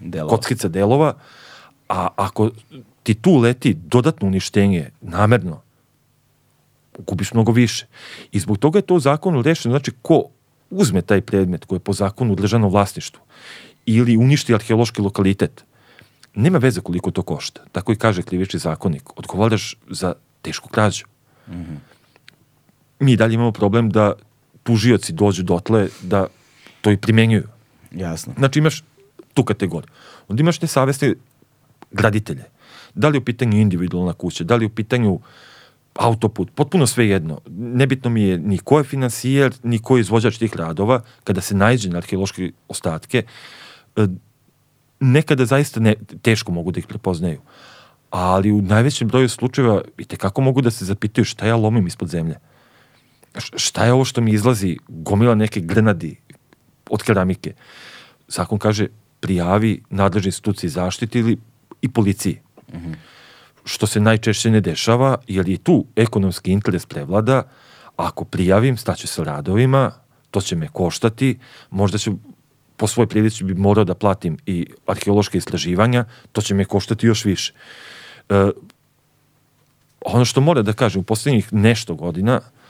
Delova. kockica delova, a ako ti tu leti dodatno uništenje namerno, gubiš mnogo više. I zbog toga je to u zakonu rešeno, znači ko uzme taj predmet koji je po zakonu u državnom vlasništvu ili uništi arheološki lokalitet, nema veze koliko to košta. Tako i kaže krivični zakonik. Odgovaraš za tešku krađu. Mi dalje imamo problem da tužioci dođu dotle da to i primenjuju. Jasno. Znači imaš tu kategoriju. Onda imaš nesavesne graditelje. Da li je u pitanju individualna kuća, da li je u pitanju autoput, potpuno sve jedno. Nebitno mi je ni ko je finansijer, ni ko je izvođač tih radova, kada se najđe na arheološke ostatke, e, nekada zaista ne, teško mogu da ih prepoznaju. Ali u najvećem broju slučajeva i tekako mogu da se zapitaju šta ja lomim ispod zemlje. Š- Šta je ovo što mi izlazi gomila neke grenadi od keramike? Zakon kaže prijavi nadležnoj instituciji zaštiti ili i policiji. Što se najčešće ne dešava, jer je tu ekonomski interes prevlada, ako prijavim, staću sa radovima, to će me koštati, možda ću po svoj prilici bi morao da platim i arheološke istraživanja, to će me koštati još više. E, ono što mora da kažem, u poslednjih nešto godina, z-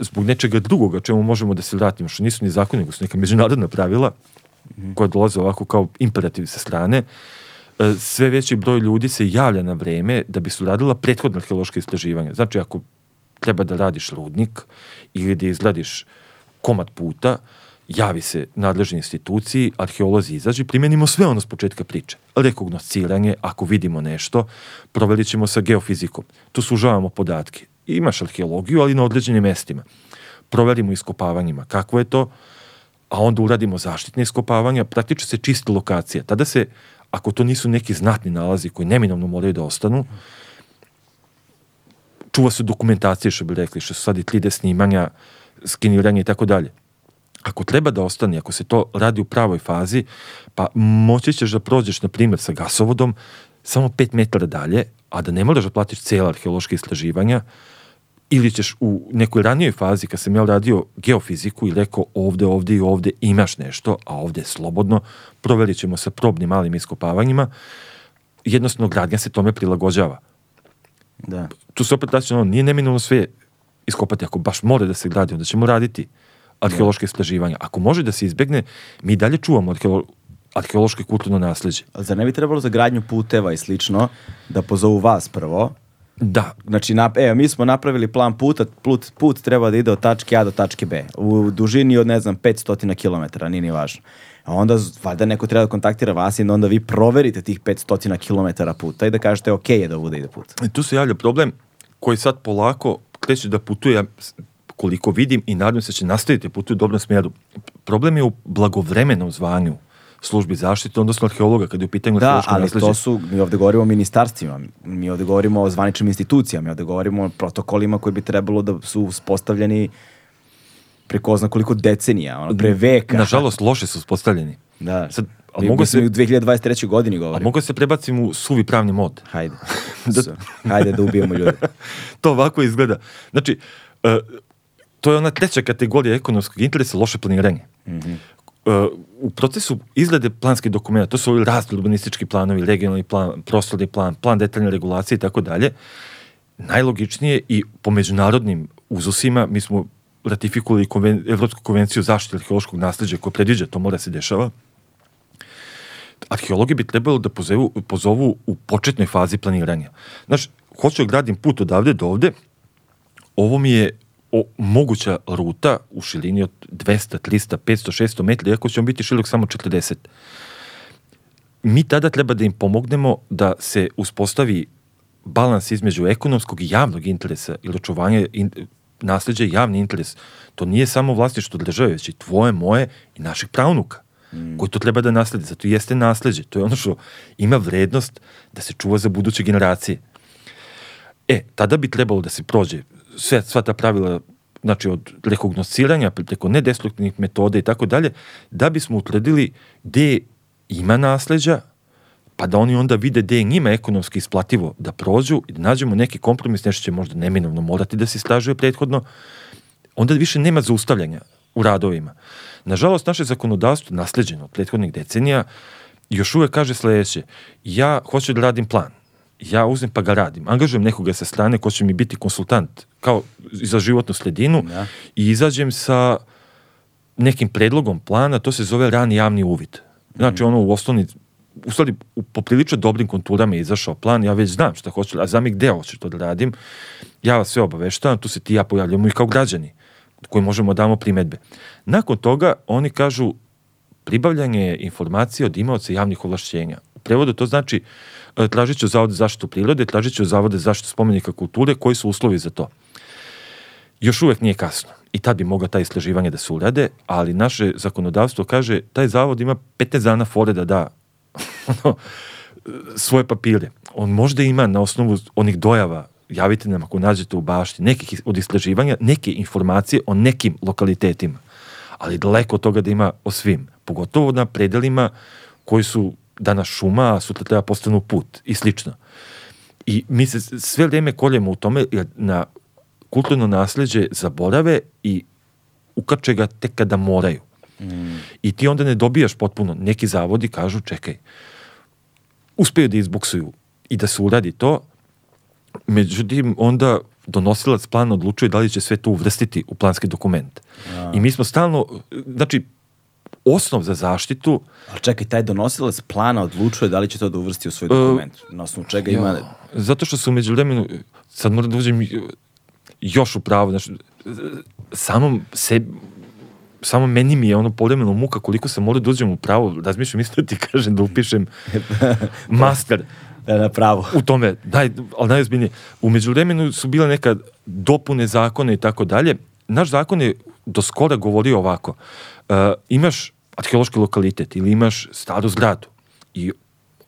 zbog nečega drugoga čemu možemo da se vratimo, što nisu ni zakoni, nego su neka međunarodna pravila, koja dolaze ovako kao imperativ sa strane, e, sve veći broj ljudi se javlja na vreme da bi su radila prethodna arheološka istraživanja. Znači, ako treba da radiš rudnik ili da izgradiš komad puta, javi se nadležnoj instituciji, arheolozi izađu, primenimo sve ono s početka priče. Rekognosciranje, ako vidimo nešto, proverit ćemo sa geofizikom. Tu sužavamo podatke. Imaš arheologiju, ali na određenim mestima. Proverimo iskopavanjima. Kako je to? a onda uradimo zaštitne iskopavanja, praktično se čisti lokacija. Tada se, ako to nisu neki znatni nalazi koji neminovno moraju da ostanu, čuva se dokumentacije, što bi rekli, što su sad i 3D snimanja, skeniranje i tako dalje. Ako treba da ostane, ako se to radi u pravoj fazi, pa moći ćeš da prođeš, na primjer, sa gasovodom samo 5 metara dalje, a da ne moraš da platiš cijela arheološka istraživanja, ili ćeš u nekoj ranijoj fazi, kad sam ja radio geofiziku i rekao ovde, ovde i ovde imaš nešto, a ovde je slobodno, proverit ćemo sa probnim malim iskopavanjima, jednostavno gradnja se tome prilagođava. Da. Tu se opet daće ono, nije neminovno sve iskopati, ako baš mora da se gradi, onda ćemo raditi arheološke istraživanja. Ako može da se izbegne, mi dalje čuvamo arheolo arheološko i kulturno nasleđe. Zar ne bi trebalo za gradnju puteva i slično da pozovu vas prvo? Da, Znači, nap, evo, mi smo napravili plan puta, put, put treba da ide od tačke A do tačke B. U dužini od, ne znam, 500 km, nije ni važno. A onda, valjda neko treba da kontaktira vas i da onda vi proverite tih 500 km puta i da kažete ok je da ovde ide put. I tu se javlja problem koji sad polako kreće da putuje, koliko vidim i nadam se da će nastaviti da putuje u dobrom smjeru. Problem je u blagovremenom zvanju službi zaštite, odnosno arheologa, kada je u pitanju Da, ali nasleđe. to su, mi ovde govorimo o ministarstvima, mi ovde govorimo o zvaničnim institucijama, mi ovde govorimo o protokolima koji bi trebalo da su uspostavljeni pre ko zna koliko decenija, ono, pre veka. Nažalost, loše su uspostavljeni. Da. Sad, a Mi- mogu se- u 2023. godini A govorimo. mogu se prebacim u suvi pravni mod. Hajde. So, Hajde da ubijemo ljude. to ovako izgleda. Znači, e, to je ona treća kategorija ekonomskog interesa, loše planiranje. E, u procesu izglede planskih dokumenta, to su razni urbanistički planovi, regionalni plan, prostorni plan, plan detaljne regulacije i tako dalje, najlogičnije i po međunarodnim uzusima, mi smo ratifikovali konven, Evropsku konvenciju o zaštiti arheološkog nasleđa koja predviđa, to mora se dešava, arheologi bi trebalo da pozovu, pozovu u početnoj fazi planiranja. Znaš, hoću da gradim put odavde do ovde, ovo mi je o, moguća ruta u širini od 200, 300, 500, 600 metri, iako će on biti širok samo 40. Mi tada treba da im pomognemo da se uspostavi balans između ekonomskog i javnog interesa ili očuvanja in, nasleđa i javni interes. To nije samo vlasništvo države, već i tvoje, moje i naših pravnuka koji to treba da nasledi. Zato jeste nasleđe. To je ono što ima vrednost da se čuva za buduće generacije. E, tada bi trebalo da se prođe sve, sva ta pravila znači od rekognosciranja preko nedestruktivnih metoda i tako dalje, da bismo utvrdili gde ima nasleđa, pa da oni onda vide gde je njima ekonomski isplativo da prođu i da nađemo neki kompromis, nešto će možda neminovno morati da se istražuje prethodno, onda više nema zaustavljanja u radovima. Nažalost, naše zakonodavstvo, nasleđeno od prethodnih decenija, još uvek kaže sledeće, ja hoću da radim plan, ja uzem pa ga radim, angažujem nekoga sa strane ko će mi biti konsultant, kao za životnu sredinu Da. i izađem sa nekim predlogom plana, to se zove rani javni uvid. Znači, ono u osnovni, u stvari, u poprilično dobrim konturama je izašao plan, ja već znam šta hoću, a znam i gde hoću to da radim, ja vas sve obaveštavam, tu se ti ja pojavljamo i kao građani, koji možemo da damo primetbe. Nakon toga, oni kažu, pribavljanje informacije od imaoca javnih ovlašćenja. U prevodu to znači e, tražit ću zavode za zaštitu prirode, tražit ću zavode za zaštitu spomenika kulture, koji su uslovi za to. Još uvek nije kasno. I tad bi mogla ta istraživanja da se urade, ali naše zakonodavstvo kaže taj zavod ima 15 dana fore da da svoje papire. On možda ima na osnovu onih dojava, javite nam ako nađete u bašti, nekih od istraživanja, neke informacije o nekim lokalitetima. Ali daleko od toga da ima o svim. Pogotovo na predelima koji su danas šuma, a sutra treba postanu put i slično. I mi se sve vreme koljemo u tome jer na kulturno nasleđe zaborave i ukače ga tek kada moraju. I ti onda ne dobijaš potpuno. Neki zavodi kažu, čekaj, uspeju da izbuksuju i da se uradi to, međutim, onda donosilac plana odlučuje da li će sve to uvrstiti u planski dokument. I mi smo stalno, znači, osnov za zaštitu Ali čekaj, taj donosilac plana odlučuje da li će to da uvrsti u svoj dokument. Na osnovu čega ima... Ja, zato što se umeđu vremenu, sad moram da uđem još u pravo, znači, samom sebi, samo meni mi je ono povremeno muka koliko sam morao da uđem u pravo, razmišljam isto da ti kažem da upišem master Da, na pravo. u tome, daj, ali najozbiljnije, umeđu vremenu su bile neka dopune zakona i tako dalje. Naš zakon je do skora govorio ovako, uh, imaš arheološki lokalitet ili imaš staru zgradu i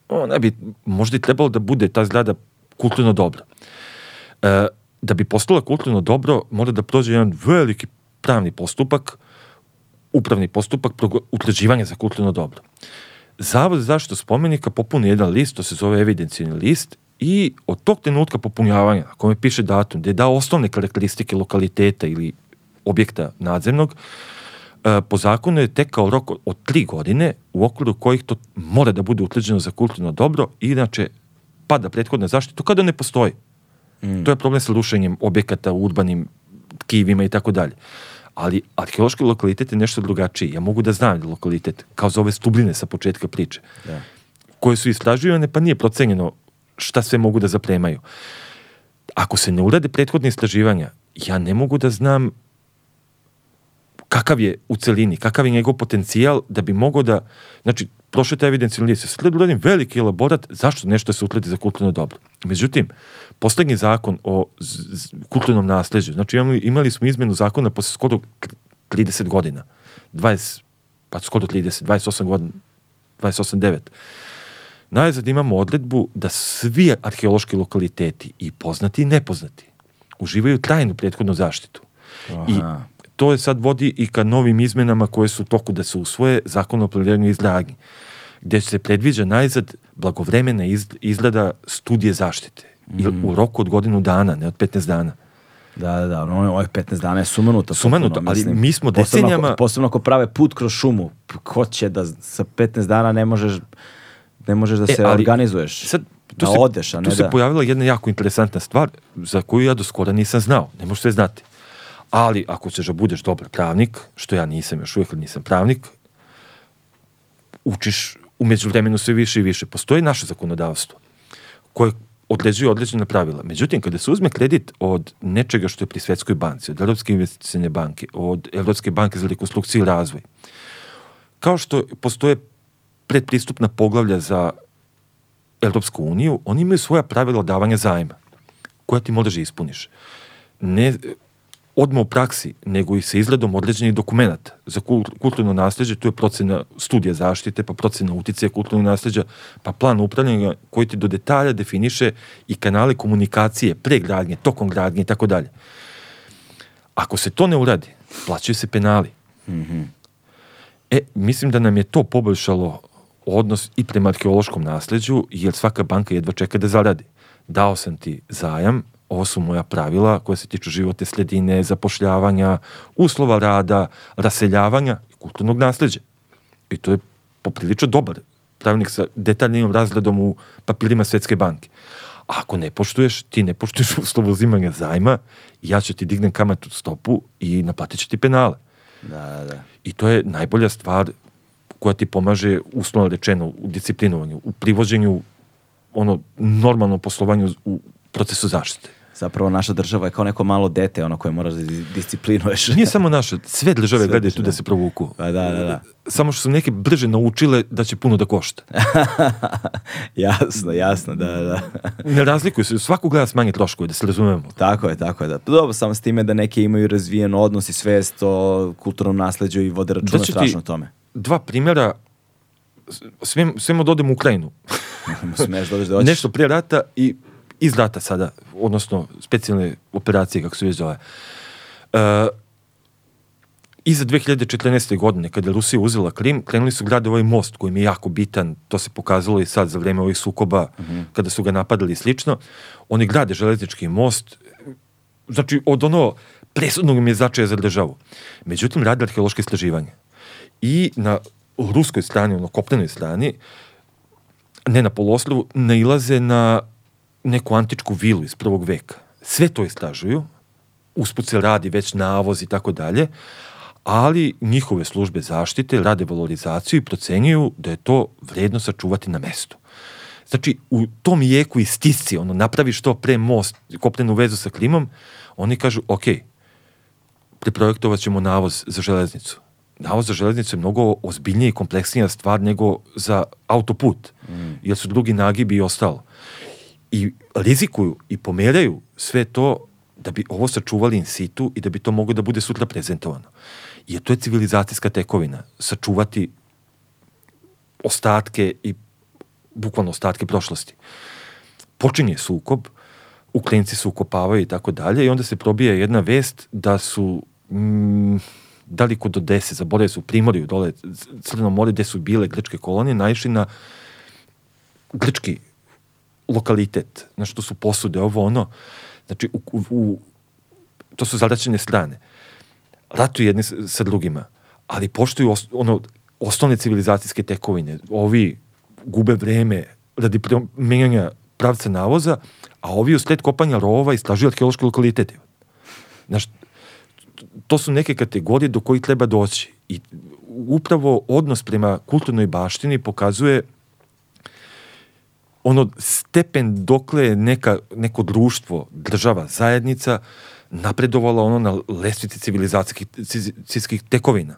ona bi možda i trebalo da bude ta zgrada kulturno dobro. E, da bi postala kulturno dobro, mora da prođe jedan veliki pravni postupak, upravni postupak utvrđivanja za kulturno dobro. Zavod za zaštitu spomenika popuni jedan list, to se zove evidencijni list, i od tog trenutka popunjavanja, na kome piše datum, gde dao osnovne karakteristike lokaliteta ili objekta nadzemnog, e, po zakonu je tekao rok od- tri godine u okviru kojih to mora da bude utvrđeno za kulturno dobro, inače pada prethodna zaštita, kada ne postoji. To je problem sa rušenjem objekata u urbanim tkivima i tako dalje. Ali arheološki lokalitet je nešto drugačiji. Ja mogu da znam lokalitet, kao za ove stubline sa početka priče, Da. koje su istraživane, pa nije procenjeno šta sve mogu da zapremaju. Ako se ne urade prethodne istraživanja, ja ne mogu da znam kakav je u celini, kakav je njegov potencijal da bi mogao da, znači, prošao je taj evidencijni list, sad uradim veliki elaborat zašto nešto se utledi za kulturno dobro. Međutim, poslednji zakon o kulturnom nasleđu, znači imali, imali smo izmenu zakona posle skoro 30 godina, 20, pa skoro 30, 28 godina, 28, 9. Najzad imamo odredbu da svi arheološki lokaliteti, i poznati i nepoznati, uživaju trajnu prethodnu zaštitu. I Aha. To je sad vodi i ka novim izmenama koje su u toku da se usvoje zakon o planiranju i izgradnji, gde se predviđa najzad blagovremena iz, izgleda studije zaštite. I u roku od godinu dana, ne od 15 dana. Da, da, da, ono, ovih 15 dana je sumanuto. Sumanuto, ali mislim. mi smo Posebno decenijama- Ako, posebno ako prave put kroz šumu, ko će da sa 15 dana ne možeš, ne možeš da E, se ali organizuješ, Sad, tu da se, odeš, a ne tu se da... pojavila jedna jako interesantna stvar za koju ja do skora nisam znao. Ne možeš sve znati. Ali ako ćeš da budeš dobar pravnik, što ja nisam još uvijek, nisam pravnik, učiš umeđu vremenu sve više i više. Postoji naše zakonodavstvo koje određuje određena pravila. Međutim, kada se uzme kredit od nečega što je pri Svetskoj banci, od Evropske investicijne banke, od Evropske banke za rekonstrukciju i razvoj, kao što postoje predpristupna poglavlja za Evropsku uniju, oni imaju svoja pravila davanja zajma, koja ti možeš da ispuniš. Ne odmah u praksi, nego i sa izgledom određenih dokumenta za kul- kulturno nasljeđe, tu je procena studija zaštite, pa procena uticaja kulturnog nasljeđa, pa plan upravljanja koji ti do detalja definiše i kanale komunikacije pre gradnje, tokom gradnje i tako dalje. Ako se to ne uradi, plaćaju se penali. E, mislim da nam je to poboljšalo odnos i prema arheološkom nasleđu, jer svaka banka jedva čeka da zaradi. Dao sam ti zajam, ovo su moja pravila koja se tiču životne sredine, zapošljavanja, uslova rada, raseljavanja i kulturnog nasleđa. I to je poprilično dobar pravilnik sa detaljnim razgledom u papirima Svetske banke. A ako ne poštuješ, ti ne poštuješ uslovu uzimanja zajma, ja ću ti dignem kamatu stopu i naplatit ću ti penale. Da, da, da. I to je najbolja stvar koja ti pomaže uslovno rečeno u disciplinovanju, u privođenju ono normalnom poslovanju u procesu zaštite. Zapravo naša država je kao neko malo dete, ono koje moraš da dis- disciplinuješ. Nije samo naša, sve države Sve gledaju tu da se provuku. Pa da, da, da. Samo što su neke brže naučile da će puno da košta. jasno, jasno, da, da. Ne razlikuju se, svaku gleda s manje troškove, da se razumemo. Tako je, tako je. Da. Dobro, samo s time da neki imaju razvijen odnos i svest o kulturnom nasleđu i vode računa ti- strašno tome. Dva primjera, sve, svemo da odem u Ukrajinu. Smeš da odeš da hoćeš. Nešto prije rata i iz rata sada, odnosno specijalne operacije, kako se već zove. E, iza 2014. godine, kada je Rusija uzela Krim, krenuli su grade ovaj most koji je jako bitan, to se pokazalo i sad za vreme ovih sukoba, kada su ga napadali i slično. Oni grade železnički most, znači od ono presudnog mi je značaja za državu. Međutim, rade arheološke istraživanje. I na ruskoj strani, ono kopnenoj strani, ne na poloslovu, nailaze na neku antičku vilu iz prvog veka. Sve to istražuju, usput se radi već navoz i tako dalje, ali njihove službe zaštite rade valorizaciju i procenjuju da je to vredno sačuvati na mestu. Znači, u tom jeku i stisci, ono, napravi što pre most, kopnenu vezu sa klimom, oni kažu, ok, priprojektovat ćemo navoz za železnicu. Navoz za železnicu je mnogo ozbiljnija i kompleksnija stvar nego za autoput, jer su drugi nagibi i ostalo. I rizikuju i pomeraju sve to da bi ovo sačuvali in situ i da bi to moglo da bude sutra prezentovano. Jer to je civilizacijska tekovina, sačuvati ostatke i bukvalno ostatke prošlosti. Počinje sukob, Ukrajinci se ukopavaju i tako dalje i onda se probija jedna vest da su mm, da li kod Odese, zaboravio su Primorju, dole Crno more, gde su bile grčke kolonije, naišli na grčki lokalitet, na što su posude, ovo ono, znači u, u, to su zadaćene strane. Ratuju jedni sa drugima, ali poštuju os, ono, osnovne civilizacijske tekovine. Ovi gube vreme radi menjanja pravca navoza, a ovi u sled kopanja rova istražuju arheološki lokalitet. Znaš, to su neke kategorije do kojih treba doći. I upravo odnos prema kulturnoj baštini pokazuje ono stepen dokle je neka, neko društvo, država, zajednica napredovala ono na lestvici civilizacijskih tekovina.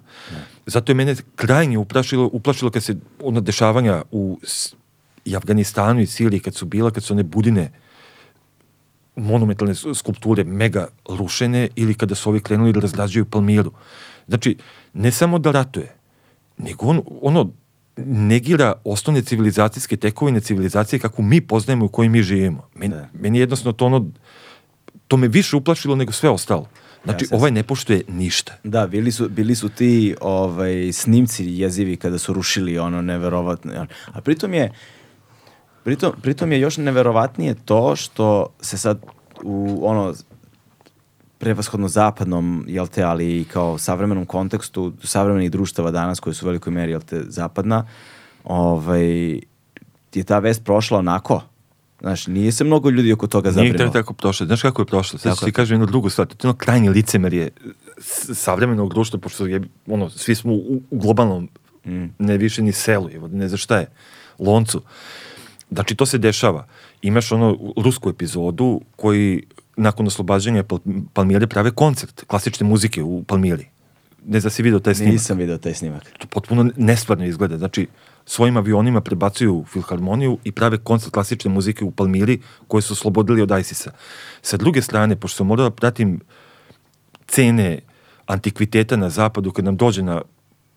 Zato je mene krajnje uplašilo, uplašilo kad se ono dešavanja u i Afganistanu i Siriji kad su bila, kad su one budine monumentalne skulpture mega rušene ili kada su ovi krenuli da razgrađuju Palmiru. Znači, ne samo da ratuje, nego on, ono negira osnovne civilizacijske tekovine civilizacije kako mi poznajemo u kojoj mi živimo. Meni, Da. meni je jednostavno to ono, to me više uplašilo nego sve ostalo. Znači, Jasno, ovaj ne poštuje ništa. Da, bili su, bili su ti ovaj, snimci jezivi kada su rušili ono neverovatno. A pritom je, pritom, pritom je još neverovatnije to što se sad u ono prevashodno zapadnom, jel te, ali i kao savremenom kontekstu savremenih društava danas koji su u velikoj meri, jel te, zapadna, ovaj, je ta vest prošla onako. Znaš, nije se mnogo ljudi oko toga Nije zabrinulo. to tako prošlo. Znaš kako je prošlo? Sad Kako ću ti kažem jednu drugu stvar. To je ono krajnje licemerje savremenog društva, pošto je, ono, svi smo u, u globalnom, Mm. ne više ni selu, evo, ne za šta je, loncu. Znači, to se dešava. Imaš ono rusku epizodu koji nakon oslobađanja Pal- Palmire prave koncert klasične muzike u Palmiri. Ne znam da si vidio taj snimak Nisam video taj snimak. to potpuno nestvarno izgleda. Znači, svojim avionima prebacuju filharmoniju i prave koncert klasične muzike u Palmiri koje su oslobodili od ISIS-a. Sa druge strane, pošto sam morao da pratim cene antikviteta na zapadu, kad nam dođe na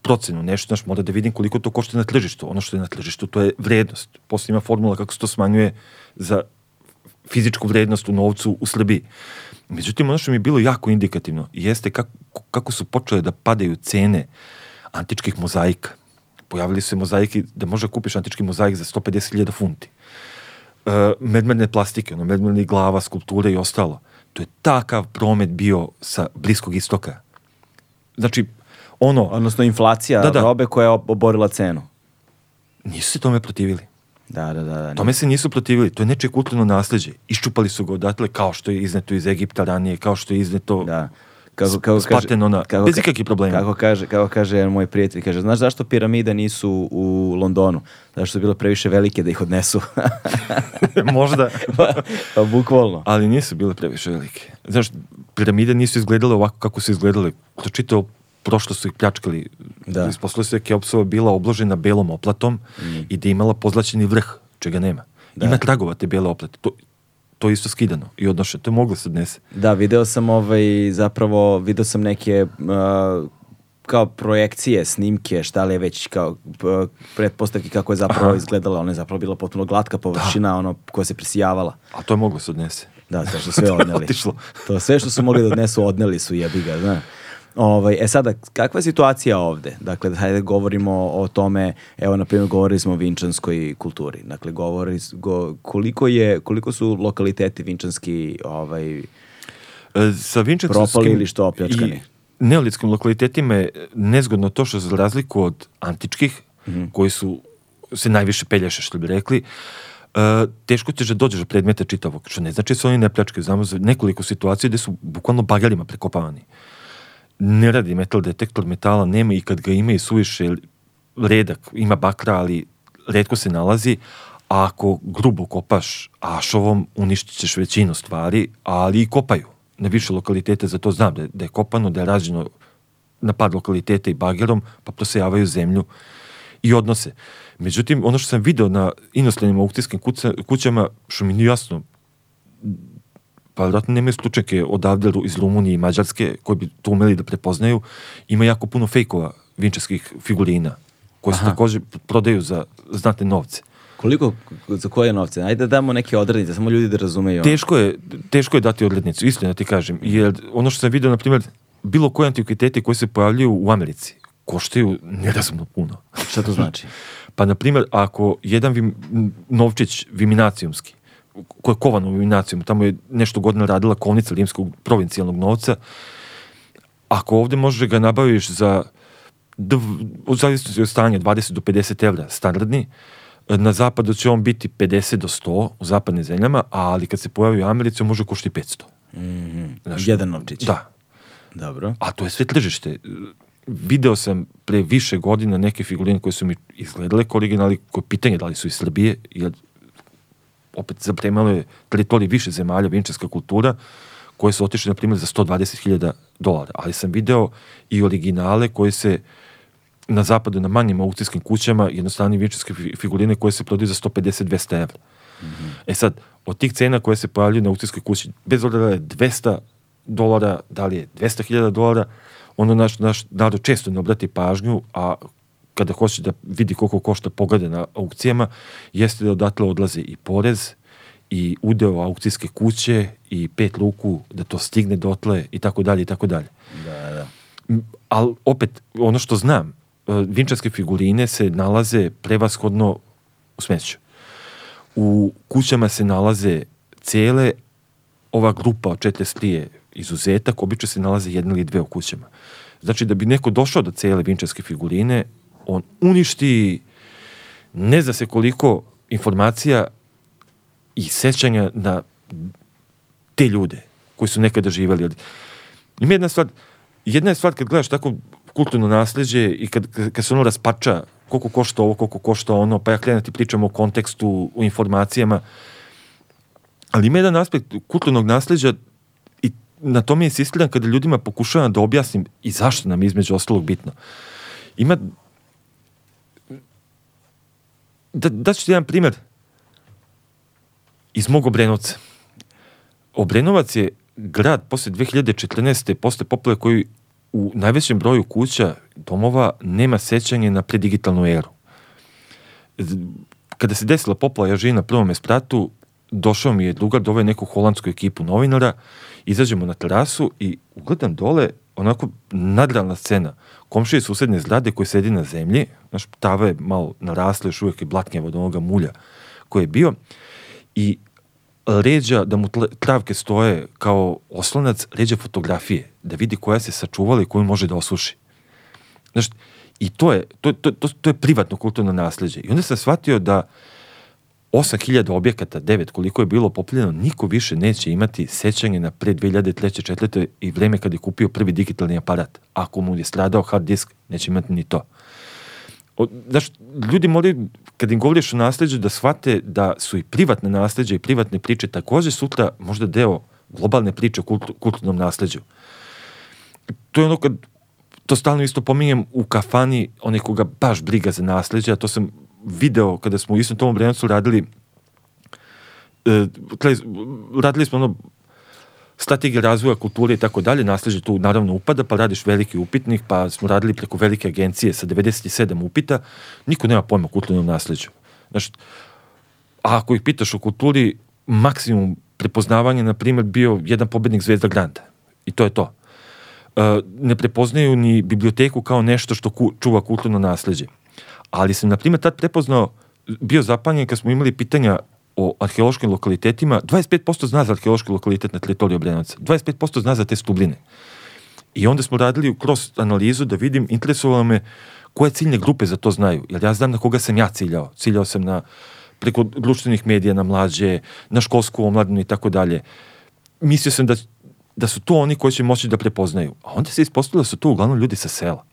procenu nešto, znaš, mora da vidim koliko to košta na tržištu. Ono što je na tržištu, to je vrednost. Posle ima formula kako se to smanjuje za fizičku vrednost u novcu u Srbiji. Međutim, ono što mi je bilo jako indikativno jeste kako, kako su počele da padaju cene antičkih mozaika. Pojavili su se mozaiki da može kupiš antički mozaik za 150.000 funti. E, medmerne plastike, ono, medmernih glava, skulpture i ostalo. To je takav promet bio sa Bliskog istoka. Znači, ono, Odnosno inflacija Da, da. robe koja je oborila cenu. nisu se tome protivili. Da, da, da. da. Tome se nisu protivili, to je nečije kulturno nasleđe. Iščupali su ga odatle kao što je izneto iz Egipta ranije, kao što je izneto Da. Kako, kako s Partenona, bez ikakvih problema. Kako kaže, kako kaže jedan moj prijatelj, kaže, znaš zašto piramide nisu u Londonu? Zato što su bile previše velike da ih odnesu. možda, pa bukvalno. ali nisu bile previše velike. Znaš, piramide nisu izgledale ovako kako su izgledale. To čitao prošlo su ih pljačkali. Da. Ispostavilo se da je Keopsova bila obložena belom oplatom i da je imala pozlaćeni vrh, čega nema. Da. Ima tragova te bele oplate. To, to je isto skidano i odnošeno. To je moglo se odnese. Da, video sam ovaj, zapravo, video sam neke uh, kao projekcije, snimke, šta li je već kao pretpostavke kako je zapravo izgledala, ona je zapravo bila potpuno glatka površina, ono koja se presijavala. A to je moglo se odnese. Da, to što sve odneli. To sve što su mogli da odnesu, odneli su, jebi ga, zna. Ovaj, e sada, kakva je situacija ovde? Dakle, hajde govorimo o tome, evo, na primjer, govorili smo o vinčanskoj kulturi. Dakle, govori, go, koliko, je, koliko su lokaliteti vinčanski ovaj, E, sa vinčanskim Propali ili što, opljačkani? i neolitskim lokalitetima je nezgodno to što za razliku od antičkih, Mhm. koji su se najviše peljaše, što bi rekli, e, teško ćeš da dođeš do predmeta čitavog, što ne znači da se oni ne pljačkaju. Znamo za nekoliko situacija gde su bukvalno bagarima prekopavani. Ne radi metal detektor metala, nema i kad ga ima i suviše redak, ima bakra, ali redko se nalazi, a ako grubo kopaš ašovom, uništit ćeš većinu stvari, ali i kopaju. Na više lokalitete za to znam da je, da je kopano, da je rađeno na par lokaliteta i bagerom, pa prosejavaju zemlju i odnose. Međutim, ono što sam video na inostranim aukcijskim kuća- kućama, što mi nije jasno, pa vjerojatno nemaju stručnjake odavde iz Rumunije i Mađarske koji bi to umeli da prepoznaju, ima jako puno fejkova vinčarskih figurina koje se također prodaju za znatne novce. koliko, za koje novce? Ajde da damo neke odrednice, samo ljudi da razumeju. Teško je, teško je dati odrednicu, iskreno ti kažem, jer ono što sam vidio, na primjer, bilo koje antikvitete koje se pojavljuju u Americi, koštaju nerazumno puno. Šta to znači? Pa, na primjer, ako jedan vim, novčić viminacijumski, koji je kovan u viminacijum, tamo je nešto godina radila kovnica rimskog provincijalnog novca, ako ovde možeš ga nabaviš za, u zavisnosti od stanja, 20 do 50 evra standardni, na zapadu će on biti 50 do 100 u zapadnim zemljama, ali kad se pojavi u Americi, on može košti 500. Znaš, Jedan novčić. Da, Dobro. a to je sve tržište. Video sam pre više godina neke figurine koje su mi izgledale kao originali, koje pitanje da li su iz Srbije, jer opet zapremalo je teritoriji više zemalja, vinčarska kultura, koje su otišle, na primjer, za 120.000 dolara. Ali sam video i originale koje se na zapadu, na manjim aukcijskim kućama, jednostavne vinčarske fi- figurine koje se prodaju za 150-200 evra. E sad, od tih cena koje se pojavljuju na aukcijskoj kući, bez obzira da je 200 dolara, da li je 200.000 dolara, ono naš, naš narod često ne obrati pažnju, a kada hoće da vidi koliko košta poglede na aukcijama, jeste da odatle odlaze i porez, i udeo aukcijske kuće, i pet luku da to stigne dotle, i tako dalje, i tako dalje. Da, da. Ali opet, ono što znam, e, vinčarske figurine se nalaze prevashodno u smeću. U kućama se nalaze cele, ova grupa od 43 je izuzetak, obično se nalaze jedna ili dve u kućama. Znači da bi neko došao do cele vinčarske figurine, on uništi ne zna se koliko informacija i sećanja na te ljude koji su nekada živeli. Ima jedna stvar, jedna je stvar kad gledaš tako kulturno nasleđe i kad, kad, kad se ono raspača koliko košta ovo, koliko košta ono, pa ja krenem da ti pričam o kontekstu, o informacijama, ali ima jedan aspekt kulturnog nasleđa i na tome insistiram kada ljudima pokušavam da objasnim i zašto nam je između ostalog bitno. Ima da, da ću ti jedan primjer iz mog Obrenovca. Obrenovac je grad posle 2014. posle poplave koji u najvećem broju kuća, domova, nema sećanje na predigitalnu eru. Kada se desila poplava, ja živim na prvom spratu, došao mi je drugar, doveo neku holandsku ekipu novinara, izađemo na terasu i ugledam dole onako nadrealna scena. Komšije susedne zgrade koji sedi na zemlji, znaš, tava je malo narasla, još uvijek je blatnjava od onoga mulja koji je bio i ređa da mu travke stoje kao oslonac, ređa fotografije, da vidi koja se sačuvala i koju može da osuši. Znaš, i to je, to, to, to, to je privatno kulturno nasledđe. I onda sam shvatio da 8000 objekata, 9 koliko je bilo popiljeno, niko više neće imati sećanje na pre 2003. 4. i vreme kad je kupio prvi digitalni aparat. Ako mu je stradao hard disk, neće imati ni to. O, znaš, ljudi moraju, kad im govoriš o nasledđu, da shvate da su i privatne nasledđe i privatne priče takođe sutra možda deo globalne priče o kultu, kulturnom nasledđu. To je ono kad, to stalno isto pominjem u kafani, onaj koga baš briga za nasledđe, a to sam video kada smo u istom tom Obrenovcu radili e, radili smo ono strategije razvoja kulture i tako dalje, nasleđe tu naravno upada, pa radiš veliki upitnik, pa smo radili preko velike agencije sa 97 upita, niko nema pojma o kulturnom nasleđu. Znaš, a ako ih pitaš o kulturi, maksimum prepoznavanja, na primjer, bio jedan pobednik Zvezda Granda. I to je to. E, ne prepoznaju ni biblioteku kao nešto što ku, čuva kulturno nasleđe. Ali sam, na primjer, tad prepoznao, bio zapanjen kad smo imali pitanja o arheološkim lokalitetima, 25% zna za arheološki lokalitet na teritoriju Obrenovca, 25% zna za te stubline. I onda smo radili kroz analizu da vidim, interesovalo me koje ciljne grupe za to znaju, jer ja znam na koga sam ja ciljao. Ciljao sam na preko društvenih medija, na mlađe, na školsku omladinu i tako dalje. Mislio sam da, da su to oni koji će moći da prepoznaju. A onda se ispostavilo da su to uglavnom ljudi sa sela,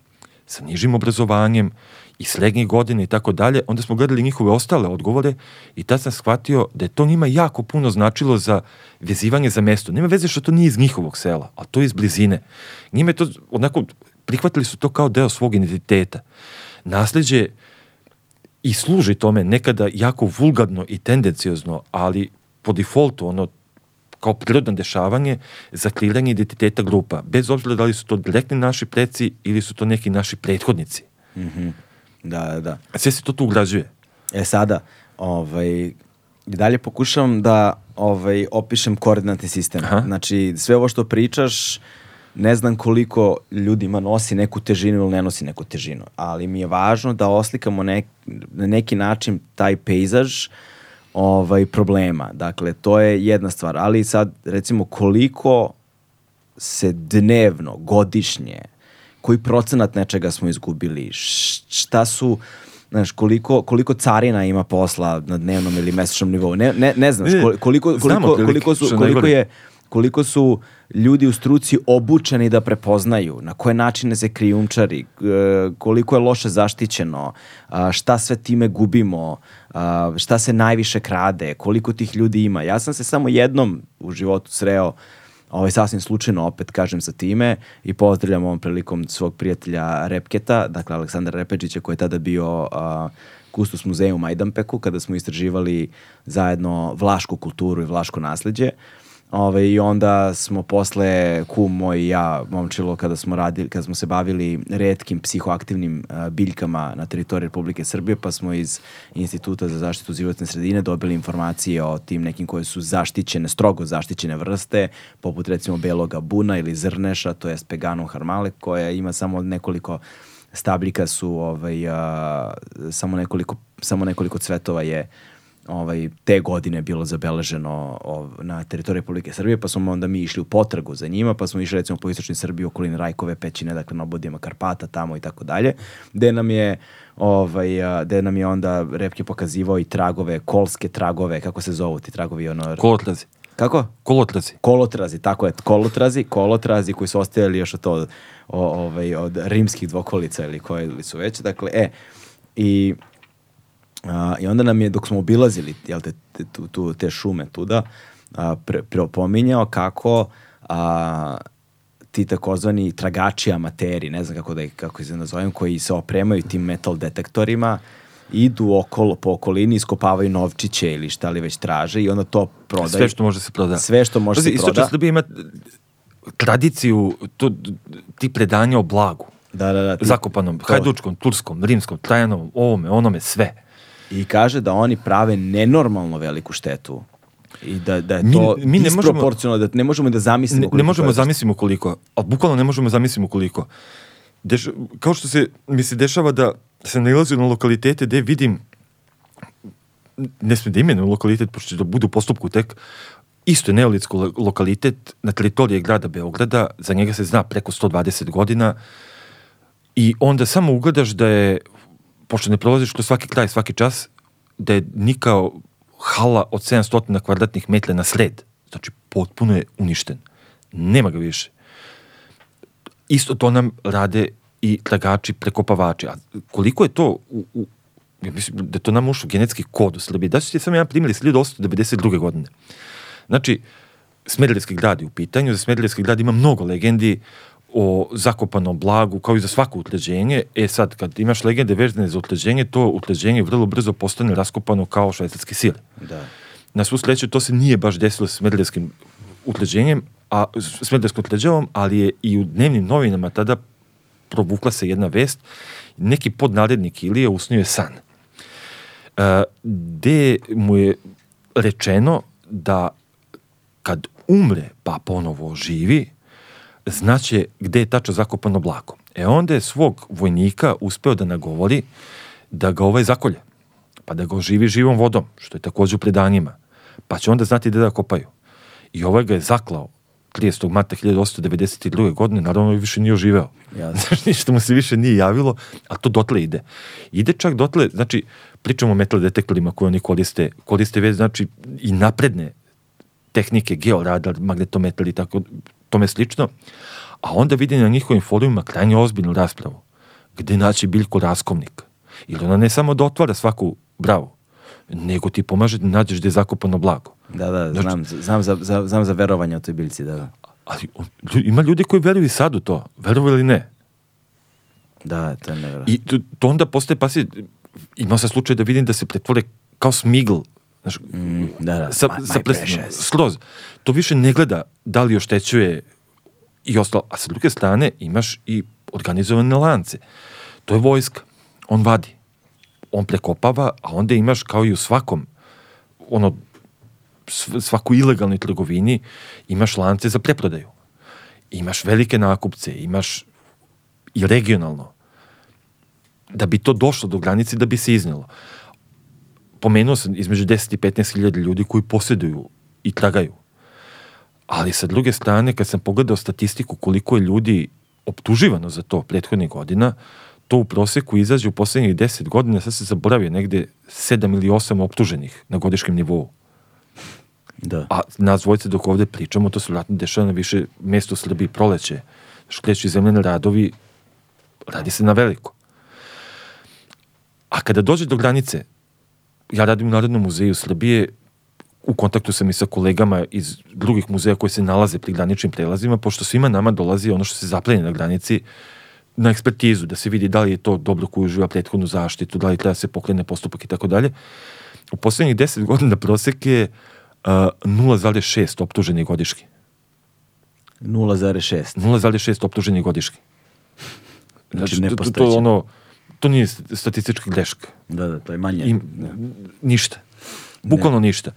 sa nižim obrazovanjem i srednjih godina i tako dalje, onda smo gledali njihove ostale odgovore i tad sam shvatio da je to njima jako puno značilo za vezivanje za mesto. Nema veze što to nije iz njihovog sela, a to je iz blizine. Njima je to, onako, prihvatili su to kao deo svog identiteta. Nasleđe i služi tome nekada jako vulgarno i tendenciozno, ali po defaultu ono kao prirodno dešavanje za kreiranje identiteta grupa, bez obzira da li su to direktni naši preci ili su to neki naši prethodnici. Mm -hmm. Da, da, da. Sve se to tu ugrađuje. E sada, ovaj, dalje pokušavam da ovaj, opišem koordinatni sistem. Aha. Znači, sve ovo što pričaš, ne znam koliko ljudima nosi neku težinu ili ne nosi neku težinu, ali mi je važno da oslikamo nek, na neki način taj pejzaž ovaj, problema. Dakle, to je jedna stvar, ali sad recimo koliko se dnevno, godišnje, koji procenat nečega smo izgubili, šta su, znaš, koliko, koliko carina ima posla na dnevnom ili mesečnom nivou. Ne, ne, ne znaš, koliko, koliko, koliko, su, koliko je koliko su ljudi u struci obučeni da prepoznaju na koje načine se krijumčari, koliko je loše zaštićeno, šta sve time gubimo, šta se najviše krade, koliko tih ljudi ima. Ja sam se samo jednom u životu sreo ovaj, sasvim slučajno opet kažem sa time i pozdravljam ovom prilikom svog prijatelja Repketa, dakle Aleksandra Repečića koji je tada bio uh, kustos muzeja u Majdanpeku kada smo istraživali zajedno vlašku kulturu i vlaško nasledđe. Ove, I onda smo posle, kum moj i ja, momčilo, kada smo, radili, kada smo se bavili redkim psihoaktivnim uh, biljkama na teritoriji Republike Srbije, pa smo iz Instituta za zaštitu životne sredine dobili informacije o tim nekim koje su zaštićene, strogo zaštićene vrste, poput recimo beloga buna ili zrneša, to je Peganum harmale, koja ima samo nekoliko stabljika su ovaj, uh, samo nekoliko samo nekoliko cvetova je ovaj, te godine bilo zabeleženo ov, na teritoriji Republike Srbije, pa smo onda mi išli u potragu za njima, pa smo išli recimo po istočnoj Srbiji okolini Rajkove pećine, dakle na obodima Karpata tamo i tako dalje, gde nam je ovaj, gde nam je onda Repke pokazivao i tragove, kolske tragove, kako se zovu ti tragovi? Ono, Kolotrazi. Kako? Kolotrazi. Kolotrazi, tako je, kolotrazi, kolotrazi koji su ostajali još od, to, o, ovaj, od rimskih dvokolica ili koje li su već, dakle, e, i A, I onda nam je, dok smo obilazili jel te, te, tu, tu, te šume tuda, a, pre, pre opominjao kako a, ti takozvani tragači amateri, ne znam kako da ih, kako se nazovem, koji se opremaju tim metal detektorima, idu okolo, po okolini, iskopavaju novčiće ili šta li već traže i onda to prodaju. Sve što može se proda. Sve što može Pazi, se proda. Isto Srbija ima tradiciju to, ti predanja o blagu. Da, da, da. Ti, Zakopanom, to. hajdučkom, turskom, rimskom, trajanovom, ovome, onome, sve i kaže da oni prave nenormalno veliku štetu I da, da je Mi- to mi ne možemo- da ne možemo da zamislimo. ne, ne koliko možemo je. zamislimo koliko, ali bukvalno ne možemo zamislimo koliko. Deš, kao što se mi se dešava da se nailazi na lokalitete gde vidim ne smijem da imenujem lokalitet, pošto će da budu u postupku tek, isto je neolitsko lo- lokalitet na teritoriji grada Beograda, za njega se zna preko 120 godina i onda samo ugledaš da je, pošto ne prolaziš kroz svaki kraj, svaki čas, da je nikao hala od 700 kvadratnih metra na sred. Znači, potpuno je uništen. Nema ga više. Isto to nam rade i tragači, prekopavači. A koliko je to u, u ja mislim da je to nam ušlo genetski kod u Srbiji. Da ću ti samo jedan primjer iz 1892. godine. Znači, Smederevski grad je u pitanju, za Smederevski grad ima mnogo legendi o zakopanom blagu, kao i za svako utleđenje. E sad, kad imaš legende vezane za utleđenje, to utleđenje vrlo brzo postane raskopano kao švajcarski sir. Da. Na svu sreću to se nije baš desilo s Smederevskim utleđenjem, a Smederevskom utleđavom, ali je i u dnevnim novinama tada provukla se jedna vest. Neki podnarednik Ilije usnio je san. E, gde mu je rečeno da kad umre pa ponovo živi, znaće gde je tačno zakopano blago. E onda je svog vojnika uspeo da nagovori da ga ovaj zakolje, pa da ga oživi živom vodom, što je takođe u predanjima, pa će onda znati gde da kopaju. I ovaj ga je zaklao 30. marta 1892. godine, naravno više nije oživeo. Znaš, ništa mu se više nije javilo, a to dotle ide. Ide čak dotle, znači, pričamo o metal detektorima koje oni koriste, koriste već, znači, i napredne tehnike, georadar, magnetometar i tako, tome slično, a onda vidi na njihovim forumima krajnje ozbiljnu raspravu, gde naći biljku raskovnik. Ili ona ne samo da otvara svaku bravu, nego ti pomaže da nađeš gde je zakopano blago. Da, da, Znači- znam, znam, za, za, znam za verovanje o toj biljci, da, da. Ali ima ljudi koji veruju i sad u to, veruju ili ne. Da, to je nevjerojatno. I to, to onda postaje pasi, imao sam slučaj da vidim da se pretvore kao smigl, znaš, Mm, da, da, sa, my- sa my skroz. To više ne gleda da li oštećuje i ostalo. A sa druge strane imaš i organizovane lance. To je vojska. On vadi. On prekopava, a onda imaš kao i u svakom ono sv- svakoj ilegalnoj trgovini imaš lance za preprodaju. Imaš velike nakupce, imaš i regionalno. Da bi to došlo do granice, da bi se iznelo. Pomenuo sam između 10 i 15 hiljada ljudi koji posjeduju i tragaju. Ali sa druge strane, kad sam pogledao statistiku koliko je ljudi optuživano za to prethodnih godina, to u proseku izađe u poslednjih 10 godina, sad se zaboravio, negde 7 ili 8 optuženih na godišnjem nivou. Da. A nas dvojice dok ovde pričamo, to se vratno dešava na više mesta u Srbiji proleće. Škreću zemljene radovi, radi se na veliko. A kada dođe do granice, ja radim u Narodnom muzeju Srbije, u kontaktu sam i sa kolegama iz drugih muzeja koji se nalaze pri graničnim prelazima, pošto svima nama dolazi ono što se zapleni na granici na ekspertizu, da se vidi da li je to dobro koji uživa prethodnu zaštitu, da li treba da se pokrene postupak i tako dalje. U poslednjih 10 godina prosek je uh, 0,6 optuženih godišnji. 0,6. 0,6 optuženih godišnji. Znači, to, to, to, nepostojeće. ono, to nije statistička greška. Da, da, to je manje. I, Da. ništa. Bukvalno ništa.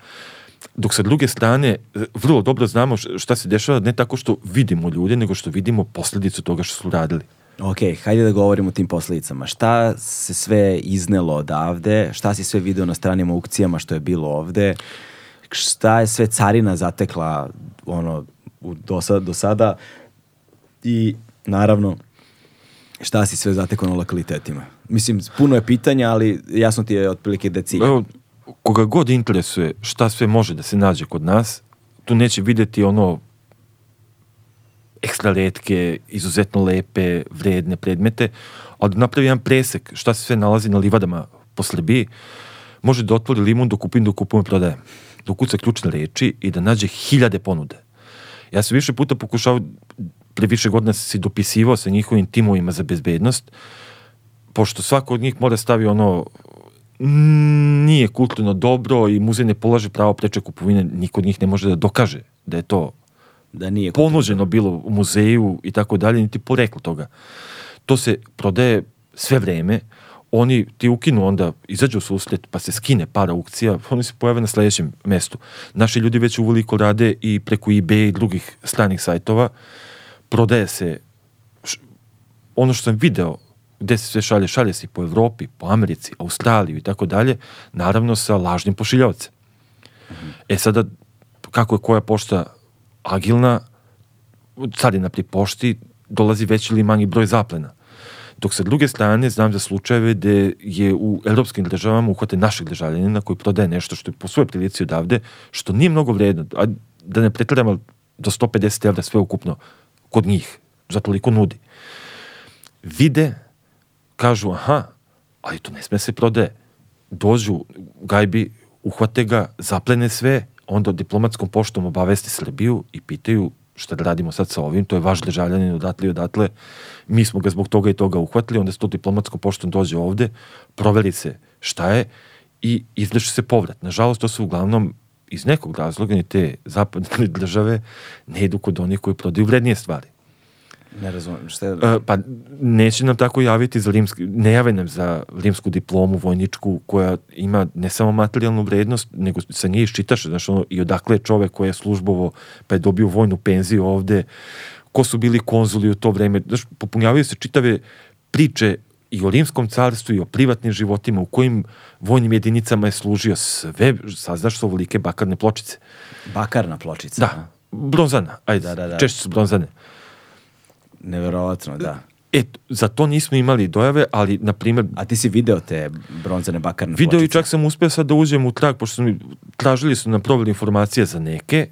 Dok sa druge strane, e, vrlo dobro znamo šta se dešava, ne tako što vidimo ljude, nego što vidimo posledicu toga što su radili. Ok, hajde da govorimo o tim posledicama. Šta se sve iznelo odavde? Šta si sve video na stranim aukcijama što je bilo ovde? Šta je sve carina zatekla ono, u, do, sad, do sada? I naravno, šta si sve zatekao na lokalitetima? Mislim, puno je pitanja, ali jasno ti je otprilike da cilj. Evo, koga god interesuje šta sve može da se nađe kod nas, tu neće videti ono ekstra redke, izuzetno lepe, vredne predmete, ali da napravi jedan presek šta se sve nalazi na livadama po Srbiji, može da otvori limun do kupim, do kupujem, prodajem. Da ukuca ključne reči i da nađe hiljade ponude. Ja sam više puta pokušao, pre više godina se dopisivao sa njihovim timovima za bezbednost, pošto svako od njih mora stavi ono nije kulturno dobro i muzej ne polaže pravo preče kupovine, niko od njih ne može da dokaže da je to Da nije ponuđeno bilo u muzeju i tako dalje, niti poreklo toga. To se prodaje sve vreme, oni ti ukinu onda, izađu u susret, pa se skine par aukcija, oni se pojave na sledećem mestu. Naši ljudi već uvoliko rade i preko eBay i drugih stranih sajtova, prodaje se ono što sam video gde se sve šalje, šalje se i po Evropi, po Americi, Australiju i tako dalje, naravno sa lažnim pošiljavcem. E sada, kako je koja pošta agilna, carina pri pošti, dolazi veći ili manji broj zaplena. Dok sa druge strane znam za slučajeve gde je u evropskim državama uhvate našeg državljanina koji prodaje nešto što je po svojoj prilici odavde, što nije mnogo vredno, a da ne pretjeramo do 150 evra sve ukupno kod njih, za toliko nudi. Vide, kažu, aha, ali to ne sme se prodaje. Dođu gajbi, uhvate ga, zaplene sve, onda diplomatskom poštom obavesti Srbiju i pitaju šta da radimo sad sa ovim, to je vaš državljanin odatle i odatle, mi smo ga zbog toga i toga uhvatili, onda se to diplomatskom poštom dođe ovde, proveri se šta je i izvrši se povrat. Nažalost, to su uglavnom iz nekog razloga ni te zapadne države ne idu kod onih koji prodaju vrednije stvari. Ne razumem. Šta je... E, pa neće nam tako javiti za rimski, ne jave nam za rimsku diplomu vojničku koja ima ne samo materijalnu vrednost, nego sa nje iščitaš, znaš, ono, i odakle je čovek koji je službovo, pa je dobio vojnu penziju ovde, ko su bili konzuli u to vreme, znaš, popunjavaju se čitave priče i o rimskom carstvu i o privatnim životima, u kojim vojnim jedinicama je služio sve, saznaš su ovolike bakarne pločice. Bakarna pločica. Da, bronzana, ajde, Da, da, da. češće su bronzane. Neverovatno, da. E, za to nismo imali dojave, ali, na primjer, A ti si video te bronzane bakarne video i pločice? čak sam uspeo sad da uđem u trag, pošto su mi, tražili su nam proveli informacije za neke,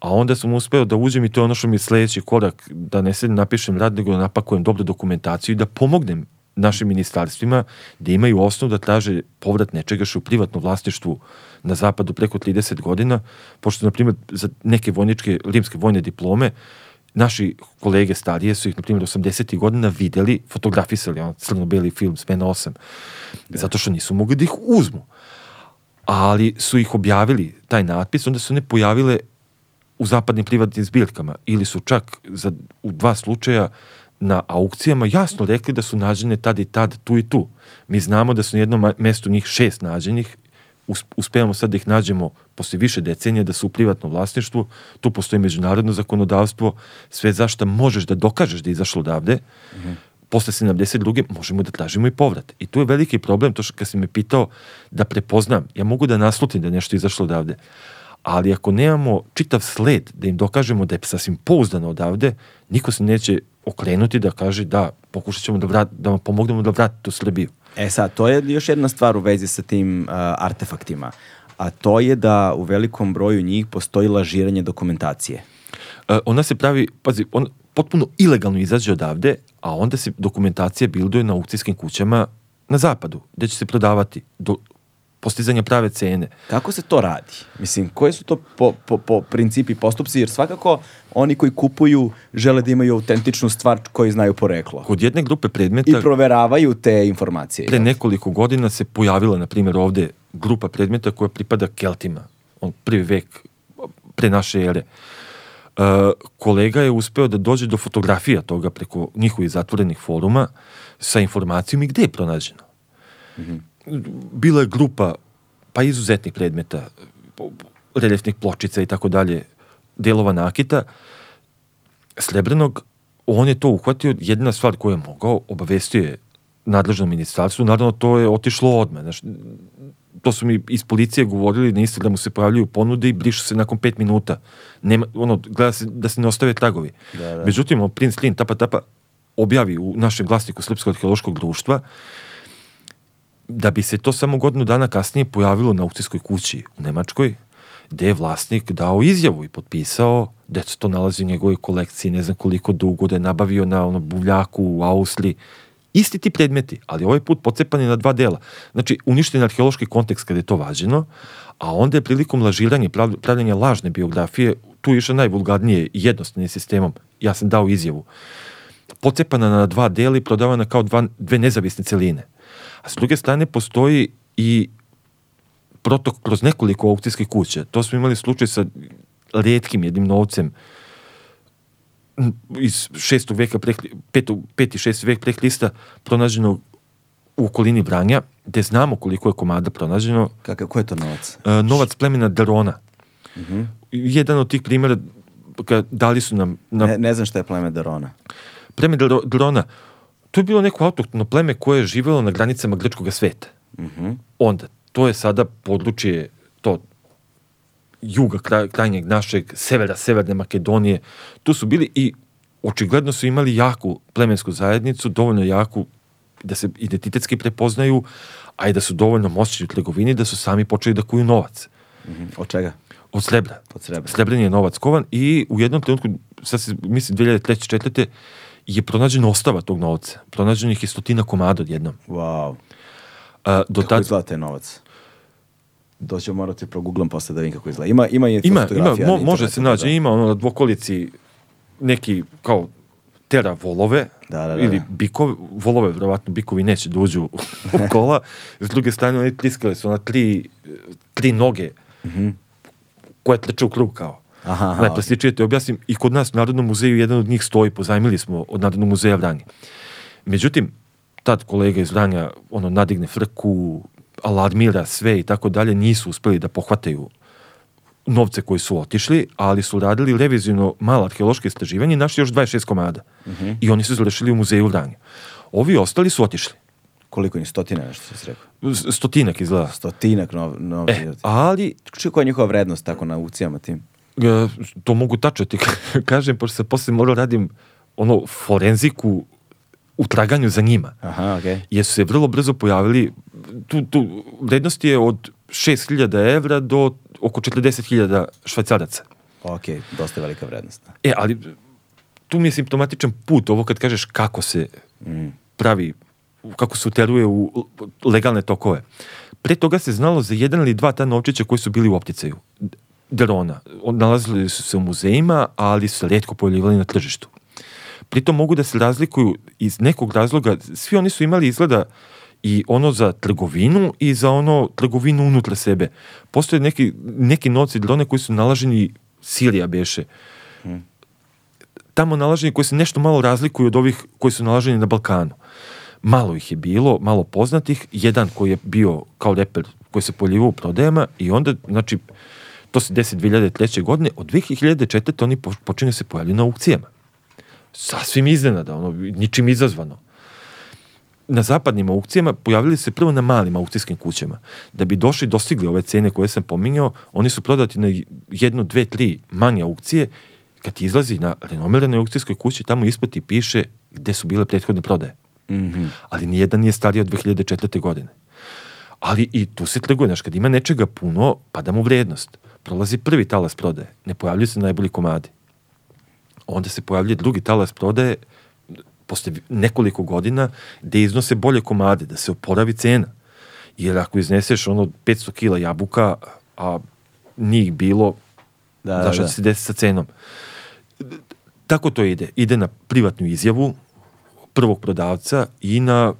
a onda sam uspeo da uđem i to je ono što mi je sledeći korak, da ne se napišem rad, nego da napakujem dobru dokumentaciju i da pomognem našim ministarstvima da imaju osnov da traže povrat nečega što je u privatnom vlasništvu na zapadu preko 30 godina, pošto, na primjer, za neke vojničke, rimske vojne diplome, naši kolege starije su ih, na primjer, 80. godina videli, fotografisali, on crno-beli film Smena 8, zato što nisu mogli da ih uzmu. Ali su ih objavili, taj natpis, onda su one pojavile u zapadnim privatnim zbirkama ili su čak za, u dva slučaja na aukcijama jasno rekli da su nađene tad i tad, tu i tu. Mi znamo da su na jednom mestu njih šest nađenih, us, uspevamo sad da ih nađemo posle više decenija da su u privatnom vlasništvu, tu postoji međunarodno zakonodavstvo, sve zašta možeš da dokažeš da je izašlo odavde, posle 72. možemo da tražimo i povrat. I tu je veliki problem, to što kad si me pitao da prepoznam, ja mogu da naslutim da je nešto izašlo odavde, ali ako nemamo čitav sled da im dokažemo da je sasvim pouzdano odavde, niko se neće okrenuti da kaže da pokušat ćemo da, vrat, da vam pomognemo da vratite u Srbiju. E sad, to je još jedna stvar u vezi sa tim uh, artefaktima. A to je da u velikom broju njih postoji lažiranje dokumentacije. E, ona se pravi, pazi, on potpuno ilegalno izađe odavde, a onda se dokumentacija bilduje na aukcijskim kućama na zapadu, gde će se prodavati do postizanja prave cene. Kako se to radi? Mislim, koje su to po, po, po principi i postupci? Jer svakako oni koji kupuju žele da imaju autentičnu stvar koju znaju poreklo. Kod jedne grupe I predmeta proveravaju te informacije. pre nekoliko godina se pojavila, na primjer, ovde grupa predmeta koja pripada Keltima, on prvi vek pre naše ere. E, kolega je uspeo da dođe do fotografija toga preko njihovih zatvorenih foruma sa informacijom i gde je pronađeno. Bila je grupa pa izuzetnih predmeta, reljefnih pločica i tako dalje, delova nakita, Srebrenog, on je to uhvatio, jedina stvar koju je mogao, obavestio je nadležno ministarstvo, naravno to je otišlo odmah, znaš, to su mi iz policije govorili na Instagramu se pojavljuju ponude i brišu se nakon pet minuta. Nema, ono, gleda se da se ne ostave tragovi. Da, da. Međutim, on Prince Lin tapa tapa objavi u našem glasniku Srpskog arheološkog društva da bi se to samo godinu dana kasnije pojavilo na aukcijskoj kući u Nemačkoj, gde je vlasnik dao izjavu i potpisao da se to nalazi u njegovoj kolekciji, ne znam koliko dugo, da je nabavio na ono buvljaku u Austriji. Isti ti predmeti, ali ovaj put pocepani na dva dela. Znači, uništen je arheološki kontekst kada je to vađeno, a onda je prilikom lažiranja, prav- pravljenja lažne biografije, tu je išao najvulgarnije i jednostavnim sistemom. Ja sam dao izjavu. Pocepana na dva dela i prodavana kao dva, dve nezavisne celine. A s druge strane postoji i protok kroz nekoliko aukcijskih kuća. To smo imali slučaj sa rijetkim jednim novcem iz šestog veka, pre, petog, peti, šesti vek pre Hrista, pronađenog u okolini Vranja, gde znamo koliko je komada pronađeno, Kakav, ko je to novac? e, novac plemena Darona. Jedan od tih primjera, dali su nam na Ne, ne znam šta je pleme Darona. pleme Daro- Drona, to je bilo neko autoktono pleme koje je živjelo na granicama grčkog sveta. Onda, to je sada područje, to juga kraj, krajnjeg našeg, severa, severne Makedonije. Tu su bili i očigledno su imali jaku plemensku zajednicu, dovoljno jaku da se identitetski prepoznaju, a i da su dovoljno moćni u trgovini da su sami počeli da kuju novac. Mhm. Od čega? Od srebra. Od srebra. Srebrni je novac kovan i u jednom trenutku, sad se, mislim, 2003. četvrte, je pronađena ostava tog novca. Pronađeno ih je stotina komada odjednom. Wow. A, do Kako tad, izgleda taj novac? To ću morati proguglam posle da vidim kako izgleda. Ima, ima, i ima, ima, mo- može se naći, da. ima ono na dvokolici neki kao tera volove Da, da, da, ili da. bikove, volove vjerovatno bikovi neće da uđu u kola, s druge strane oni tiskali su na tri, tri noge koje trče u krug kao. Mhm. Aha, Najplastičnije te objasnim i kod nas u Narodnom muzeju jedan od njih stoji, pozajmili smo od Narodnog muzeja Vranje. Međutim, tad kolega iz Vranja ono, nadigne frku, alarmira sve i tako dalje, nisu uspeli da pohvataju novce koji su otišli, ali su radili revizijno malo arheološke istraživanje i našli još 26 komada. I oni su završili u muzeju Vranja. Ovi ostali su otišli. Koliko njih? Stotina nešto si rekao. Stotinak izgleda. Stotinak nov, novca. E, ali Čuj, koja je njihova vrednost tako na aukcijama tim? E, to mogu tačno ti kažem, pošto se posle morao radim ono forenziku u traganju za njima. Aha, okej. Jer su se vrlo brzo pojavili, tu, tu vrednost je od 6000 evra do oko 40.000 švajcaraca. Ok, dosta velika vrednost. E, ali tu mi je simptomatičan put, ovo kad kažeš kako se pravi, kako se uteruje u legalne tokove. Pre toga se znalo za jedan ili dva ta novčića koji su bili u opticaju. Drona. On- Nalazili su se u muzejima, ali su se rijetko pojavljivali na tržištu. Pritom mogu da se razlikuju iz nekog razloga, svi oni su imali izgleda i ono za trgovinu i za ono trgovinu unutra sebe. Postoje neki, neki novci drone koji su nalaženi Sirija beše. Tamo nalaženi koji se nešto malo razlikuju od ovih koji su nalaženi na Balkanu. Malo ih je bilo, malo poznatih, jedan koji je bio kao reper koji se poljivao u prodajama i onda, znači, to se desi 2003. godine, od 2004. oni po- počinju se pojavljati na aukcijama sasvim iznenada, ono, ničim izazvano. Na zapadnim aukcijama pojavili se prvo na malim aukcijskim kućama. Da bi došli, dostigli ove cene koje sam pominjao, oni su prodati na jednu, dve, tri manje aukcije. Kad izlazi na renomiranoj aukcijskoj kući, tamo ispod ti piše gde su bile prethodne prodaje. Ali nijedan nije stariji od 2004. godine. Ali i tu se trguje, znaš, kad ima nečega puno, pada mu vrednost. Prolazi prvi talas prodaje, ne pojavljuju se najbolji komadi onda se pojavljuje drugi talas prodaje posle nekoliko godina gde iznose bolje komade, da se oporavi cena. Jer ako izneseš ono 500 kila jabuka, a njih bilo, Da, znaš da, šta da. će se desiti sa cenom. Tako to ide. Ide na privatnu izjavu prvog prodavca i na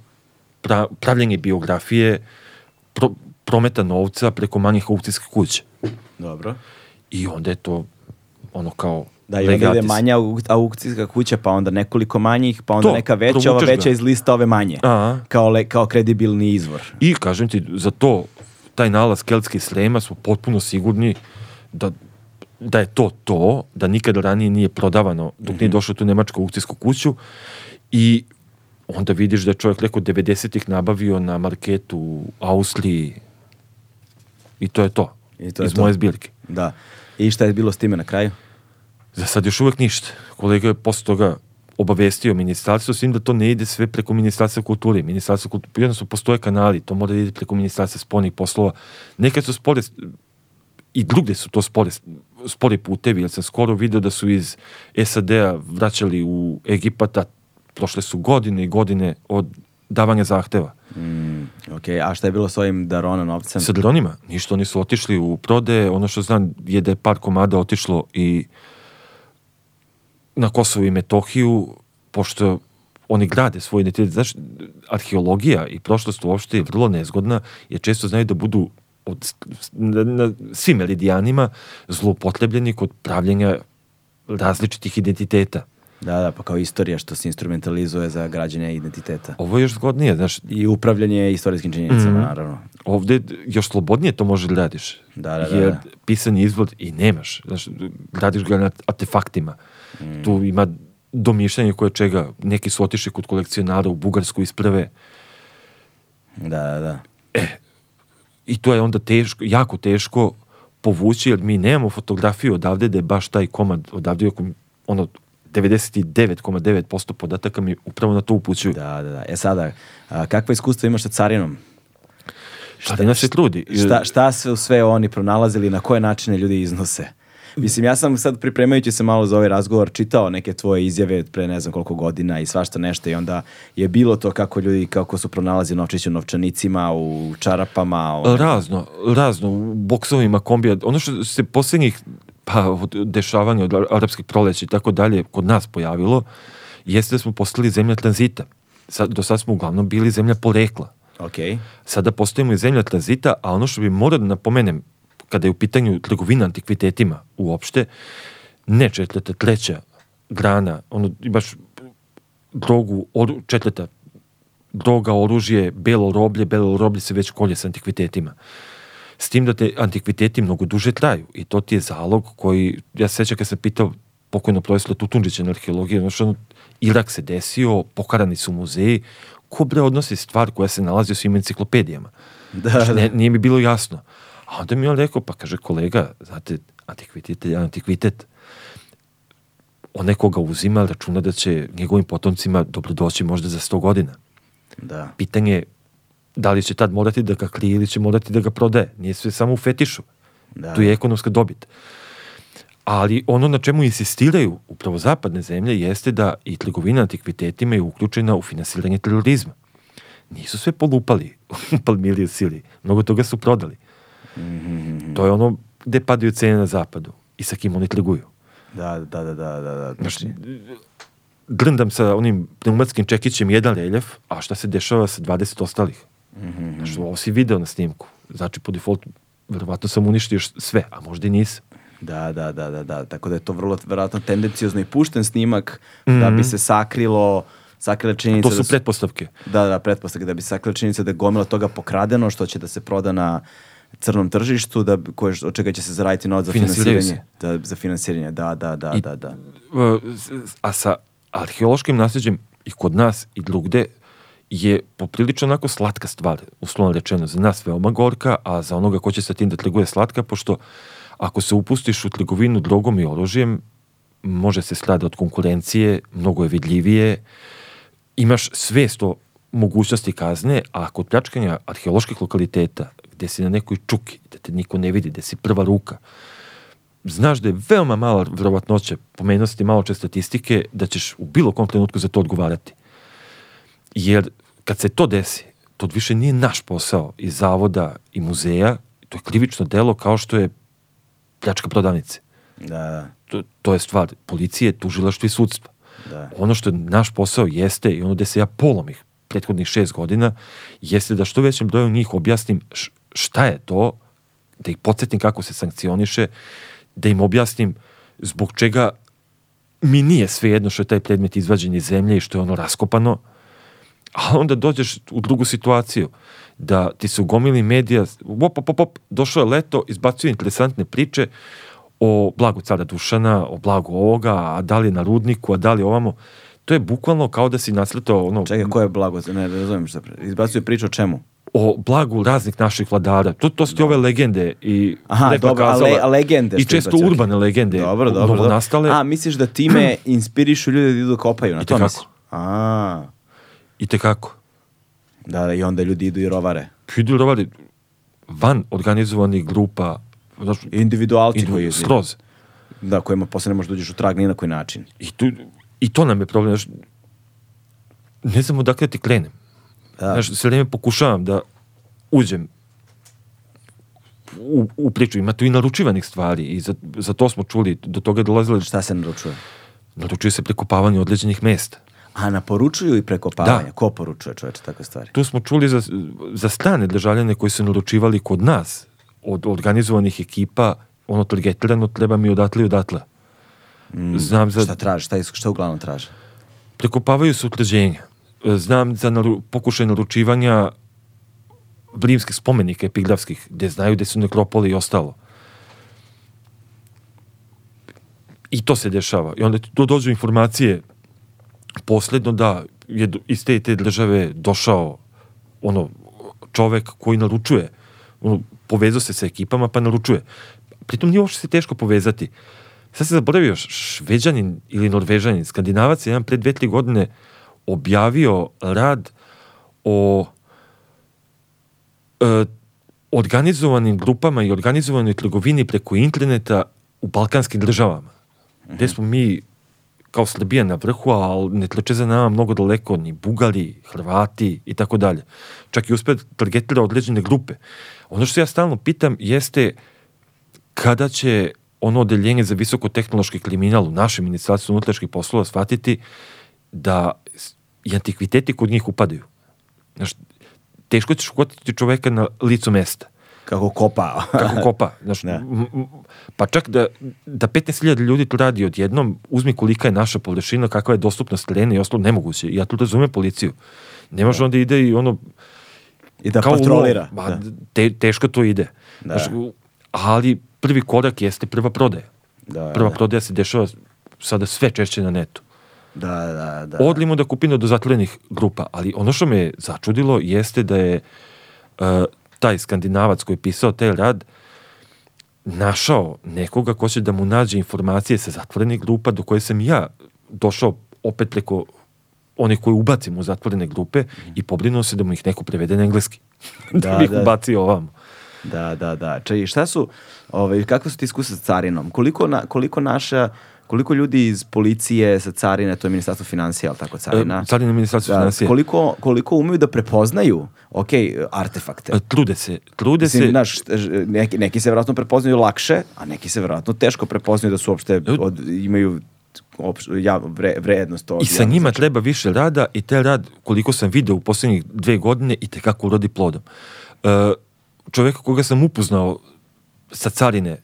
pra- pravljenje biografije pro- prometa novca preko manjih aukcijskih kuća. Dobro. I onda je to ono kao Da, i onda ide manja au- aukcijska kuća, pa onda nekoliko manjih, pa onda To, neka veća, ova veća ga. iz lista ove manje. A. Kao, le, kao kredibilni izvor. I kažem ti, za to, taj nalaz Keltske srema smo potpuno sigurni da, da je to to, da nikada ranije nije prodavano dok nije došlo u tu nemačku aukcijsku kuću i onda vidiš da je čovjek rekao 90-ih nabavio na marketu u Austriji i to je to. I to je iz to. moje zbirke. Da. I šta je bilo s time na kraju? Za sad još uvijek ništa. Kolega je posle toga obavestio ministarstvo, s tim da to ne ide sve preko ministarstva kulture. Ministarstvo kulture, jednostavno postoje kanali, to mora da ide preko ministarstva spoljnih poslova. Nekad su spore, i drugde su to spore, spori putevi, jer sam skoro video da su iz SAD-a vraćali u Egipata, prošle su godine i godine od davanja zahteva. Mm, ok, a šta je bilo s ovim Darona novcem? Sa dronima, ništa, oni su otišli u prode, ono što znam je da je par komada otišlo i na Kosovo i Metohiju, pošto oni grade svoj identitet. Znaš, arheologija i prošlost uopšte je vrlo nezgodna, jer često znaju da budu od, na, na svim meridijanima zloupotrebljeni kod pravljenja različitih identiteta. Da, da, pa kao istorija što se instrumentalizuje za građanje identiteta. Ovo je još zgodnije, znaš, I upravljanje istorijskim činjenicama, Mhm. naravno. ovde još slobodnije to može da radiš. Da, da, da, Jer da. pisani izvod i nemaš. Znaš, radiš ga na artefaktima. Mm. Tu ima domišljanje koje čega. Neki su otišli kod kolekcionara u Bugarsku isprave Da, da, da. i to je onda teško, jako teško povući jer mi nemamo fotografiju odavde da je baš taj komad odavde ako ono 99,9% podataka mi upravo na to upućuju. Da, da, da. E sada, a, kakva iskustva imaš sa carinom? Carina se trudi. Šta, šta sve, sve oni pronalazili, na koje načine ljudi iznose? Mislim, ja sam sad pripremajući se malo za ovaj razgovor čitao neke tvoje izjave pre ne znam koliko godina i svašta nešto i onda je bilo to kako ljudi, kako su pronalazili novčiće u novčanicima, u čarapama. U... Razno, razno, u boksovima kombija. Ono što se posljednjih pa, od dešavanja od arapskih proleća i tako dalje kod nas pojavilo, jeste da smo postali zemlja tranzita. Sad, do sad smo uglavnom bili zemlja porekla. Ok. Sada postojimo i zemlja tranzita, a ono što bi morao da napomenem, kada je u pitanju trgovina antikvitetima uopšte, ne četvrta, treća grana, ono, imaš drogu, oru, četvrta, droga, oružje, belo roblje, belo roblje se već kolje sa antikvitetima. S tim da te antikviteti mnogo duže traju i to ti je zalog koji, ja se sjećam kad sam pitao pokojno profesora Tutunđića na arheologiji, znači ono, Irak se desio, pokarani su muzeji, ko bre odnosi stvar koja se nalazi u svim enciklopedijama? Da, Znači, da. ne, nije mi bilo jasno. A onda mi je on rekao, pa kaže kolega, znate, antikvitet je antikvitet. Onaj koga uzima računa da će njegovim potomcima dobrodoći možda za 100 godina. Da. Pitanje je da li će tad morati da ga krije ili će morati da ga prodaje. Nije sve samo u fetišu. Da. Tu je ekonomska dobit. Ali ono na čemu insistiraju upravo zapadne zemlje jeste da i trgovina antikvitetima je uključena u finansiranje terorizma. Nisu sve polupali u Palmiri u Siriji. Mnogo toga su prodali. To je ono gde padaju cene na zapadu i sa kim oni trguju. Da, da, da, da, da, da. Znači, Drndam sa onim pneumatskim čekićem jedan reljef, a šta se dešava sa 20 ostalih? Znači, ovo si video na snimku. Znači, po defaultu, verovatno sam uništio sve, a možda i nisam. Da, da, da, da, da. Tako da je to vrlo verovatno tendencijozno i pušten snimak da bi se sakrilo sakrila činjenica To da su pretpostavke. Da, da, pretpostavke da bi sakrila činjenica da je gomila toga pokradeno što će da se proda na crnom tržištu da koje od čega će se zaraditi novac za finansiranje. Da, za finansiranje. Da, da, da, I- da, da. A sa arheološkim nasljeđem i kod nas i drugde je poprilično onako slatka stvar, uslovno rečeno, za nas veoma gorka, a za onoga ko će sa tim da trguje slatka, pošto ako se upustiš u trgovinu drogom i oružjem, može se strada od konkurencije, mnogo je vidljivije, imaš svest o mogućnosti kazne, a kod pljačkanja arheoloških lokaliteta, gde si na nekoj čuki, da te niko ne vidi, gde si prva ruka, znaš da je veoma mala vjerovatnoća, pomenuo si ti malo čest statistike, da ćeš u bilo kom trenutku za to odgovarati. Jer kad se to desi, to više nije naš posao iz zavoda i muzeja, to je krivično delo kao što je pljačka prodavnice. Da, da. To, to je stvar policije, tužilaštva i sudstva. Da. Ono što je naš posao jeste, i ono gde se ja polomih prethodnih šest godina, jeste da što većem broju njih objasnim šta je to, da ih podsjetim kako se sankcioniše, da im objasnim zbog čega mi nije svejedno što je taj predmet izvađen iz zemlje i što je ono raskopano, a onda dođeš u drugu situaciju da ti se ugomili medija, op, op, op, op, došlo je leto, izbacuju interesantne priče o blagu cara Dušana, o blagu ovoga, a da li je na rudniku, a da li ovamo. To je bukvalno kao da si nasletao ono, Čekaj, ko je blago? Ne razumijem šta. pre- Izbacuje priču o čemu? o blagu raznih naših vladara. To, to su ti ove legende i Aha, dobro, kazala. le, a legende I često izbacio, ok. urbane legende Dobro, dobro, dobro. novonastale. A, misliš da time inspirišu ljude da idu da kopaju, na to Itekako. misliš? A, I tekako. da, da, i onda ljudi idu i rovare. Idu rovali van organizovanih grupa, znaš, Individualci idu koji... skroz. Da, kojima posle ne možeš da uđeš u trag ni na koji način. I, tu, I to nam je problem. Znaš, ne znam odakle ti krenem. Da. Znaš, sve vrijeme pokušavam da uđem u, u priču. Ima tu i naručivanih stvari i za, za to smo čuli, do toga je dolazilo, Šta se naručuje? naručuje se prekopavanje određenih mesta. A, naporučuju i prekopavanje. Da. Ko poručuje čoveče takve stvari? Tu smo čuli za, za strane državljane koji su naručivali kod nas od organizovanih ekipa, ono targetirano treba mi odatle i odatle. Znam za... Šta traže? Šta, šta uglavnom traže? Prekopavaju se utvrđenja. E, Znam za naru, pokušaj naručivanja rimskih spomenika epigrafskih, gde znaju gde su nekropoli i ostalo. I to se dešava. I onda tu dođu informacije posledno da je iz te te države došao ono čovek koji naručuje ono, povezao se sa ekipama pa naručuje. Pritom nije uopšte se teško povezati. Sad se zaboravio šveđanin ili norvežanin. Skandinavac je jedan pre dve, tri godine objavio rad o e, organizovanim grupama i organizovanoj trgovini preko interneta u balkanskim državama. Gde smo mi kao Srbija na vrhu, ali ne trče za nama mnogo daleko ni Bugari, Hrvati i tako dalje. Čak i uspe targetira određene grupe. Ono što ja stalno pitam jeste kada će ono odeljenje za visokotehnološki kriminal u našem ministarstvu unutrašnjih poslova shvatiti da i antikviteti kod njih upadaju. Znaš, teško ćeš uhvatiti čoveka na licu mesta Kako kopa. kako kopa. Znaš, Da. pa čak da, da 15.000 ljudi to radi odjednom, uzmi kolika je naša površina, kakva je dostupnost terena i ostalo nemoguće. Ja tu razumem policiju. Ne može onda ide i ono I da kao patrolira. lov. Ma, Da. te, teško to ide. Da. Znaš, ali prvi korak jeste prva prodaja. Da, prva da. prodaja se dešava sada sve češće na netu. Da, da, da. Odlimo da kupino do zatvorenih grupa, ali ono što me začudilo jeste da je uh, taj skandinavac koji je pisao taj rad našao nekoga ko će da mu nađe informacije sa zatvorenih grupa do koje sam ja došao opet preko onih koji ubacim u zatvorene grupe i pobrinuo se da mu ih neko prevede na engleski. da, Da, bi ih da. ubacio ovamo. Da, da, da. Čaj, šta su, ovaj, kakve su ti iskustva sa carinom? Koliko, na, koliko naša, koliko ljudi iz policije sa carine, to je ministarstvo financija, ali tako carina? E, Carina ministarstvo Da, financije. koliko, koliko umeju da prepoznaju, ok, artefakte? E, Trude se, trude Mislim, se. znaš, neki, neki se vjerojatno prepoznaju lakše, a neki se vjerojatno teško prepoznaju da su uopšte od, imaju opš- ja, vre, vrednost. od I sa njima značaja. treba više rada i taj rad, koliko sam video u posljednjih dve godine, i tekako urodi plodom. E, čovjeka koga sam upoznao sa carine,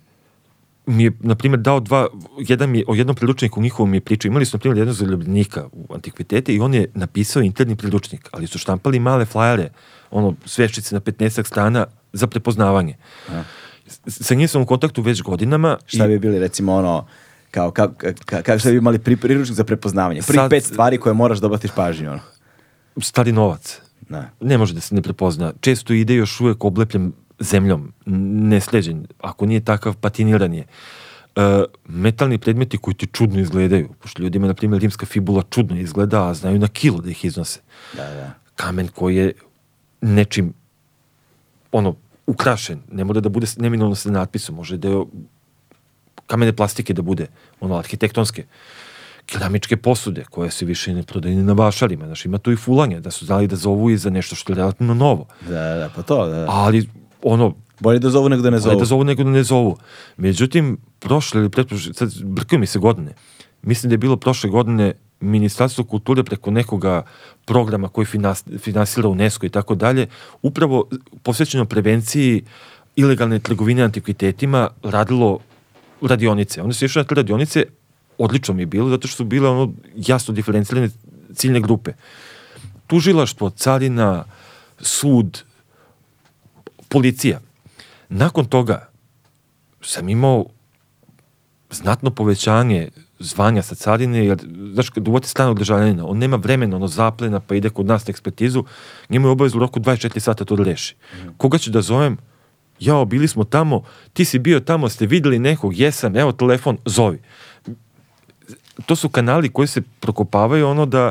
mi je, na primjer, dao dva, jedan mi je, o jednom priručniku njihovom mi je pričao, imali su, na primjer, jednog zaljubljenika u antikvitete i on je napisao interni priručnik, ali su štampali male flajere, ono, sveščice na 15 strana za prepoznavanje. S- Sa njim sam u kontaktu već godinama. Šta i- bi bili recimo ono, kao, ka, ka, ka, kako šta bi imali pri, priručnik za prepoznavanje? Prvih Sad- pet stvari koje moraš da obatiš pažnju. Ono. stari novac. Da. Ne može da se ne prepozna. Često ide još uvek oblepljen zemljom, nesleđen. Ako nije takav, patiniran je. E, metalni predmeti koji ti čudno izgledaju, pošto ljudima, na primjer, rimska fibula čudno izgleda, a znaju na kilo da ih iznose. Da, da. Kamen koji je nečim ono, ukrašen, ne mora da bude neminovno sa natpisom, može da je kamene plastike da bude, ono, arhitektonske keramičke posude koje se više ne prodaju ni na vašarima. Znaš, ima tu i fulanje, da su znali da zovu i za nešto što je relativno novo. Da, da, pa to, da. Ali, ono, Bolje da zovu nego da ne bolje zovu. da zovu nego da ne zovu. Međutim, prošle ili pretprošle, sad brkaju mi se godine. Mislim da je bilo prošle godine Ministarstvo kulture preko nekoga programa koji finas, finansira UNESCO i tako dalje, upravo posvećeno prevenciji ilegalne trgovine antikvitetima radilo radionice. Onda su išli na te radionice, odlično mi je bilo, zato što su bile ono jasno diferencirane ciljne grupe. Tužilaštvo, carina, sud, policija. Nakon toga sam imao znatno povećanje zvanja sa carine, jer, znaš, kad uvati stranog državljanina, on nema vremena, ono zaplena, pa ide kod nas na ekspertizu, njemu je obavezu u roku 24 sata to da reši. Koga ću da zovem? Jao, bili smo tamo, ti si bio tamo, ste videli nekog, jesam, evo telefon, zovi. To su kanali koji se prokopavaju ono da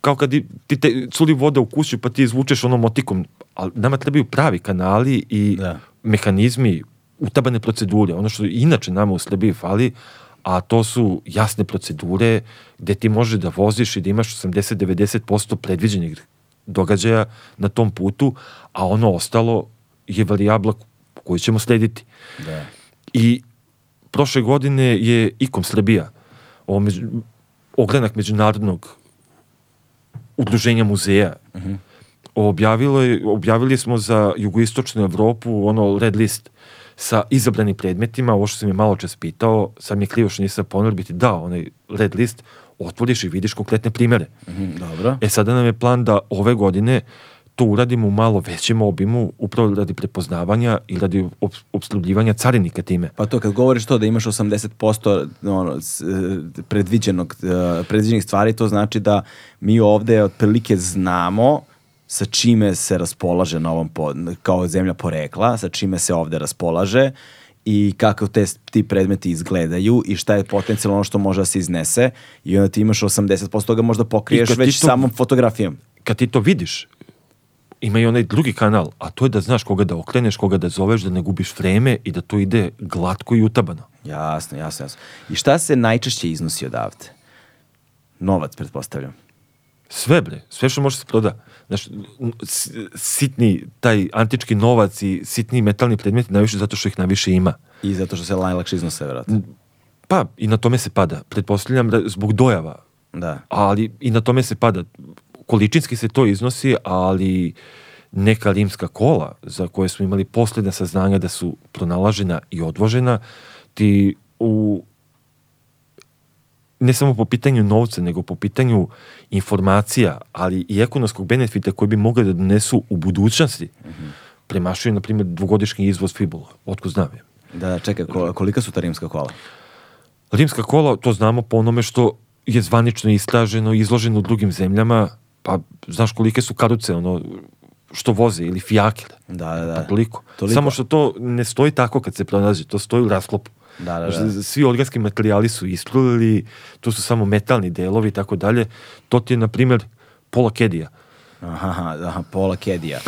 kao kad ti te culi voda u kuću pa ti izvučeš onom motikom, ali nama trebaju pravi kanali i Da. mehanizmi, utabane procedure, ono što inače nama u Srbiji fali, a to su jasne procedure gde ti možeš da voziš i da imaš 80-90% predviđenih događaja na tom putu, a ono ostalo je varijabla koju ćemo slediti. Da. I prošle godine je IKOM Srbija, ovo među, ogranak međunarodnog udruženja muzeja, objavilo je, objavili smo za jugoistočnu Evropu ono red list sa izabranim predmetima, ovo što sam je malo čas pitao, sad mi je krivo što nisam ponovno biti dao onaj red list, otvoriš i vidiš konkretne primere. Mhm, dobro. E sada nam je plan da ove godine to uradimo u malo većem obimu, upravo radi prepoznavanja i radi ob obsluživanja carinika time. Pa to kad govoriš to da imaš 80% ono, e, predviđenog, e, predviđenih stvari, to znači da mi ovde otprilike znamo sa čime se raspolaže na ovom po, kao zemlja porekla, sa čime se ovde raspolaže i kako te, ti predmeti izgledaju i šta je potencijalno ono što može da se iznese i onda ti imaš 80% toga možda pokriješ već to- samom fotografijom. Kad ti to vidiš, ima i onaj drugi kanal, a to je da znaš koga da okreneš, koga da zoveš, da ne gubiš vreme i da to ide glatko i utabano. Jasno, jasno, jasno. I šta se najčešće iznosi odavde? Novac, pretpostavljam. Sve bre, sve što može se proda. Znaš, sitni taj antički novac i sitni metalni predmeti najviše zato što ih najviše ima. I zato što se najlakše iznose, vjerojatno. Pa i na tome se pada. Pretpostavljam da zbog dojava, Da. ali i na tome se pada. Količinski se to iznosi, ali neka rimska kola za koje smo imali posljedna saznanja da su pronalažena i odvožena, ti u ne samo po pitanju novca, nego po pitanju informacija, ali i ekonomskog benefita koji bi mogli da donesu u budućnosti, premašuju, na primjer, dvogodišnji izvoz fibula. Otko znam je. Da, čekaj, ko- kolika su ta rimska kola? Rimska kola, to znamo po onome što je zvanično istraženo izloženo u drugim zemljama, pa znaš kolike su karuce, ono, što voze, ili fijakere. Da, da, da. Pa toliko. Toliko. Samo što to ne stoji tako kad se pronađe, to stoji u rasklopu. Da, da, da. Svi organski materijali su ispluli, tu su samo metalni delovi i tako dalje. To ti je, na primjer, pola kedija. Aha, aha, pola kedija.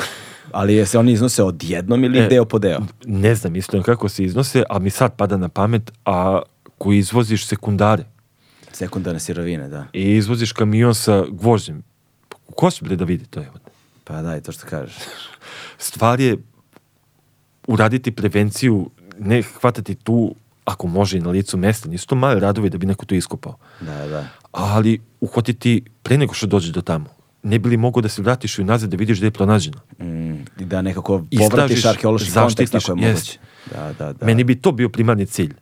Ali je se oni iznose odjednom ili E, deo po deo? Ne znam iskreno kako se iznose, ali mi sad pada na pamet, a koji izvoziš sekundare Sekundarne sirovine, da. i izvoziš kamion sa gvožđem. Ko će bre da vidi to? Evo? Pa da, i to što kažeš. Stvar je uraditi prevenciju, ne hvatati tu, ako može i na licu mesta, nisu to male radovi da bi neko to iskopao. Da, da. ali uhvatiti pre nego što dođe do tamo. Ne bi li mogao da se vratiš i nazad da vidiš gde je pronađeno? Mm, I da nekako povratiš arheološki kontekst ako je moguće. Da, da, da. Meni bi to bio primarni cilj.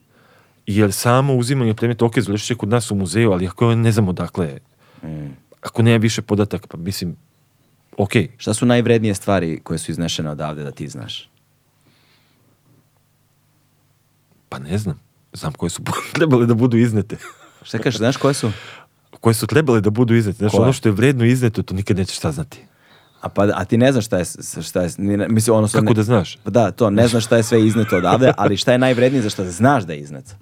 Jer samo uzimanje predmeta, ok, završit će kod nas u muzeju, ali ako ne znamo dakle, je, Mm. ako nema više podataka, pa mislim, ok, Šta su najvrednije stvari koje su iznešene odavde da ti znaš? Pa ne znam. Znam koje su trebale da budu iznete. Šta kažeš, znaš koje su? koje su trebale da budu iznete. Znaš, Koje? ono što je vredno izneto, to nikad nećeš saznati. A, pa, a ti ne znaš šta je, šta je mislim, ono Kako ne, da znaš? Pa da, to, ne znaš šta je sve izneto odavde, ali šta je najvrednije za šta znaš da je izneto?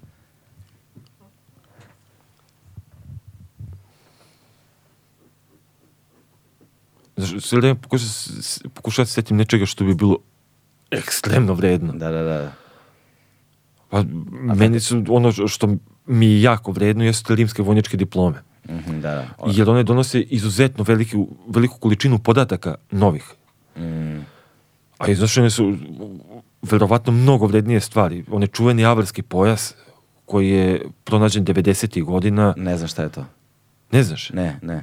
Znaš, sve vreme pokušam, da se setim nečega što bi bilo ekstremno vredno. Da, da, da. Pa, meni su ono što mi je jako vredno jesu rimske vojničke diplome. Mhm, da, da. Jer one donose izuzetno veliku, veliku količinu podataka novih. Mm, A iznošene su verovatno mnogo vrednije stvari. One čuveni avarski pojas koji je pronađen 90. godina. ne znam šta je to. Ne znaš? Ne, ne.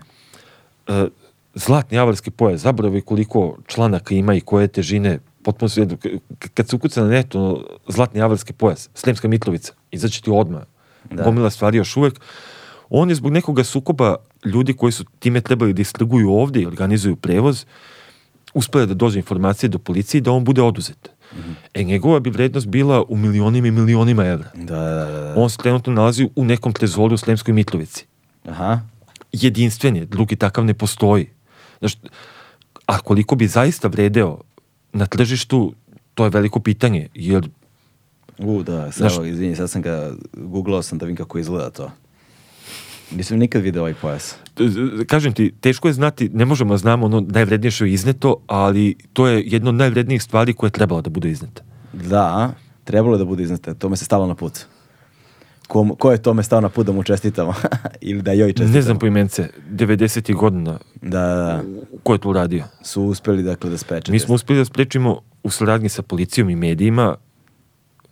E, zlatni avarski pojas, zaboravi koliko članaka ima i koje težine, potpuno sve, kad se ukuca na netu zlatni avarski pojas, Sremska Mitrovica, izaće ti odmah, Da. gomila stvari još uvek, on je zbog nekoga sukoba ljudi koji su time trebali da istrguju ovdje i organizuju prevoz, uspele da dođe informacije do policije da on bude oduzet. E, njegova bi vrednost bila u milionima i milionima evra. Da, da, da, da. On se trenutno nalazi u nekom trezoru u Sremskoj Mitrovici Aha. jedinstven je, drugi takav ne postoji. Znaš, a koliko bi zaista vredeo na tržištu, to je veliko pitanje, jer U, da, sad, Znaš- izvini, sad sam ga, googlao sam da vidim kako izgleda to. Nisam nikad video ovaj pojas. kažem ti, teško je znati, ne možemo da znamo ono najvrednije što je izneto, ali to je jedno od najvrednijih stvari koje je trebalo da bude izneta. Da, trebalo je da bude iznete, to me se stalo na put. Ko, ko je tome stao na put da mu čestitamo? Ili da joj čestitamo? Ne znam po imence, 90. godina, Da, da, da. ko je to uradio? Su uspeli, dakle, da spreče. Mi smo uspeli da sprečimo u saradnji sa policijom i medijima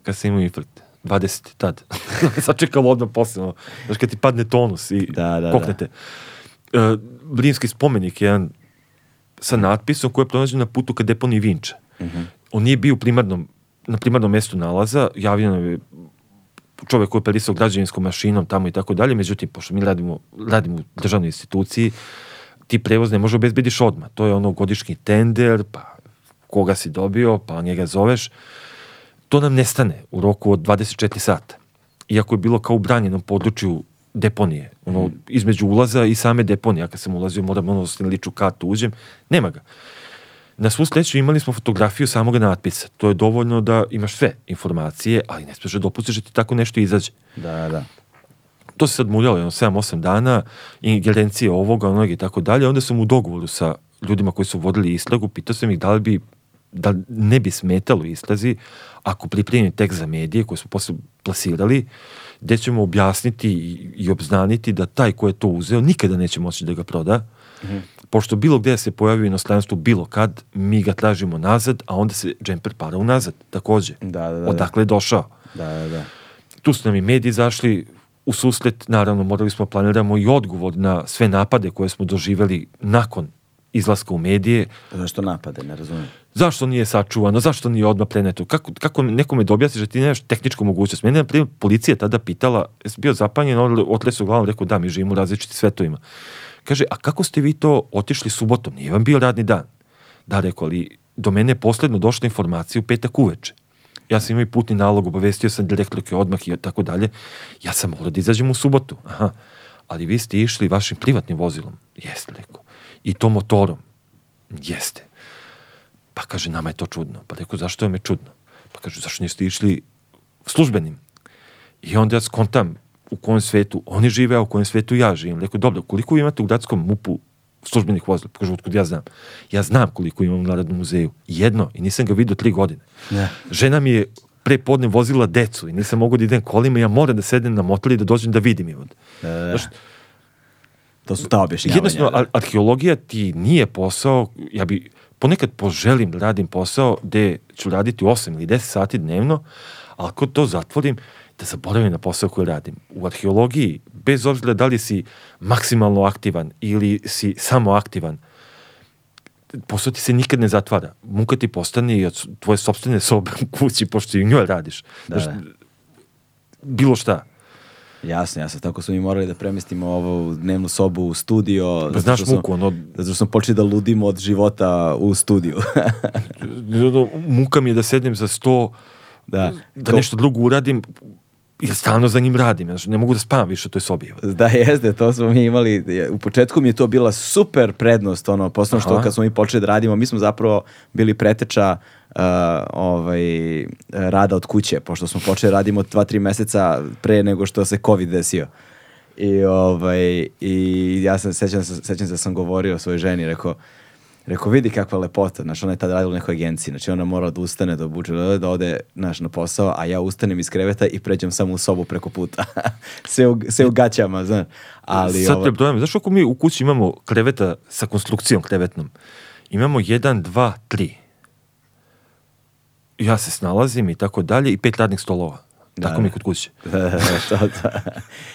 kad sam imao infarkt. 20 tad. Sačekalo odmah posle. ono. Znaš, kad ti padne tonus i Da, da, koknete. E, rimski spomenik je jedan sa natpisom koji je pronađen na putu ka deponiji Vinča. Mhm. On nije bio u primarnom na primarnom mestu nalaza, nam je čovjek koji je perisao građevinskom mašinom tamo i tako dalje, međutim, pošto mi radimo, radimo u državnoj instituciji, ti prevoz ne može obezbediš odmah. To je ono godišnji tender, pa koga si dobio, pa njega zoveš. To nam nestane u roku od 24 sata. Iako je bilo kao u branjenom području deponije, ono, između ulaza i same deponije. Ja kad sam ulazio, moram ono s liču kartu uđem, nema ga. Na svu sreću imali smo fotografiju samog natpisa. To je dovoljno da imaš sve informacije, ali ne smiješ da dopustiš da ti tako nešto izađe. Da, da. To se sad muljalo, jedno 7-8 dana, ingerencije ovoga, onog i tako dalje. Onda sam u dogovoru sa ljudima koji su vodili istragu, pitao sam ih da li bi da ne bi smetalo istrazi ako pripremim tekst za medije koje smo posle plasirali, gde ćemo objasniti i, obznaniti da taj ko je to uzeo nikada neće moći da ga proda, Mhm. Pošto bilo gde se pojavi u inostranstvu bilo kad, mi ga tražimo nazad, a onda se džemper para unazad, takođe. Da, da, da. Odakle je došao. Da, da, da. Tu su nam i mediji zašli u susret, naravno morali smo planiramo i odgovor na sve napade koje smo doživeli nakon izlaska u medije, Zašto napade, ne razumijem. zašto nije sačuvano, zašto nije odmah preneto, kako, kako nekome da objasniš da ti nemaš tehničku mogućnost. Mene, na primjer, policija tada pitala, bio zapanjen, on otlesu glavom, rekao da, mi živimo u različitim svetovima. Kaže, a kako ste vi to otišli subotom, nije vam bio radni dan? Da, rekao, ali do mene je posledno došla informacija u petak uveče. Ja sam imao i putni nalog, obavestio sam direktorke odmah i tako dalje. Ja sam morao da izađem u subotu. Aha. Ali vi ste išli vašim privatnim vozilom. Jeste, rekao. I to motorom. Jeste. Pa kaže, nama je to čudno. Pa rekao, zašto je me čudno? Pa kaže, zašto niste išli službenim? I onda ja skontam u kojem svetu oni žive, a u kojem svetu ja živim. Rekao, dobro, koliko vi imate u gradskom MUP-u službenih vozila? Kaže, otkud ja znam? Ja znam koliko imam u Narodnom muzeju. Jedno. I nisam ga vidio tri godine. Ne. Žena mi je pre podne vozila decu i nisam mogu da idem kolima, ja moram da sedem na motor i da dođem da vidim je. Da, da, da. Znaš, To su ta objašnjavanja. Jednostavno, da. ar- arheologija ti nije posao, ja bi ponekad poželim da radim posao gde ću raditi 8 ili 10 sati dnevno, ali ako to zatvorim, da zaboravim na posao koji radim. U arheologiji, bez obzira da li si maksimalno aktivan ili si samo aktivan, posao ti se nikad ne zatvara. Muka ti postane i od tvoje sobstvene sobe u kući, pošto i u njoj radiš. Da, Znaš, da. bilo šta. Jasno, jasno. Tako smo mi morali da premestimo ovu dnevnu sobu u studio. Pa znaš muku, ono, Zato što smo počeli da ludimo od života u studiju. muka mi je da sednem za sto, da. da To- nešto drugo uradim, jer stalno za njim radim. Znači, ne mogu da spavam više u toj sobi. Da, jeste, to smo mi imali, u početku mi je to bila super prednost, ono, posledno što kad smo mi počeli da radimo, mi smo zapravo bili preteča uh, ovaj, rada od kuće, pošto smo počeli da radimo dva, tri meseca pre nego što se COVID desio. I, ovaj, i ja sam, sećam, se- sećam se da sam govorio svojoj ženi, rekao, Rekao, vidi kakva lepota, znaš, ona je tada radila u nekoj agenciji, znači ona mora da ustane, da obuče, da, da ode, znaš, na posao, a ja ustanem iz kreveta i pređem samo u sobu preko puta. sve, u, sve u gaćama, znaš. Ali, Sad prebrojam, znaš ako mi u kući imamo kreveta sa konstrukcijom krevetnom, imamo jedan, dva, tri. Ja se snalazim i tako dalje i pet radnih stolova. Da, tako mi je da. kod kuće. da, da, da.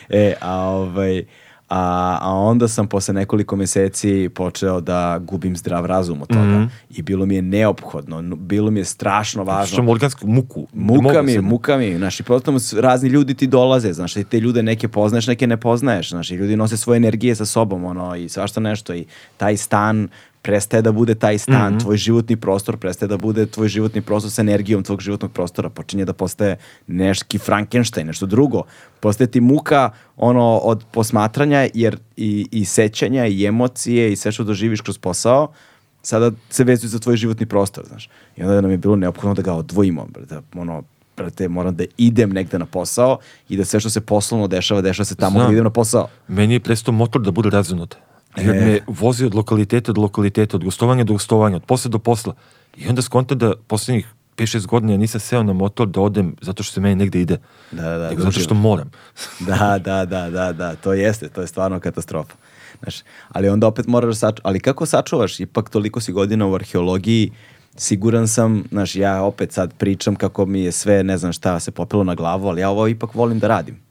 E, a ovaj, a, a onda sam posle nekoliko meseci počeo da gubim zdrav razum od toga. Mhm. I bilo mi je neophodno, bilo mi je strašno važno. Što organsku muku. Muka mi, muka mi, znaš, i potom razni ljudi ti dolaze, znaš, i te ljude neke poznaješ, neke ne poznaješ, znaš, i ljudi nose svoje energije sa sobom, ono, i svašta nešto, i taj stan prestaje da bude taj stan, Mhm. tvoj životni prostor prestaje da bude tvoj životni prostor sa energijom tvog životnog prostora, počinje da postaje neški Frankenstein, nešto drugo, postaje ti muka, ono, od posmatranja, jer i, i sećanja, i emocije, i sve što doživiš kroz posao, sada se vezuju za tvoj životni prostor, znaš. I onda nam je bilo neophodno da ga odvojimo, brate, ono, brate, moram da idem negde na posao i da sve što se poslovno dešava, dešava se tamo Znam. gde idem na posao. Meni je prestao motor da bude razunut. Jer E. me vozi od lokaliteta do lokaliteta, od gostovanja do gostovanja, od posla do posla. I onda skonta da poslednjih 5-6 godina nisam seo na motor da odem zato što se meni negde ide. Da, da, da, Nego zato što moram. Da, da, da, da, da, to jeste, to je stvarno katastrofa. Znaš, ali onda opet moraš da sačuvaš, ali kako sačuvaš, ipak toliko si godina u arheologiji, siguran sam, znaš, ja opet sad pričam kako mi je sve, ne znam šta, se popilo na glavu, ali ja ovo ipak volim da radim.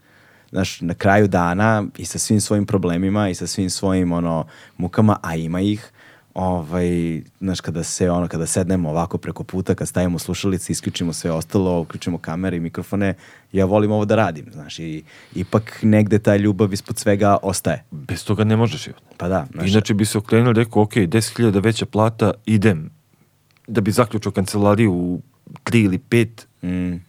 Znaš, na kraju dana i sa svim svojim problemima i sa svim svojim ono, mukama, a ima ih, ovaj, znaš, kada se ono, kada sednemo ovako preko puta, kad stavimo slušalice, isključimo sve ostalo, uključimo kamere i mikrofone, ja volim ovo da radim, znaš, i ipak negde ta ljubav ispod svega ostaje. Bez toga ne možeš život. Pa da, znaš, Inače bi se okrenuo i rekao, ok, 10.000 veća plata, idem da bi zaključio kancelariju u 3 ili 5 mm,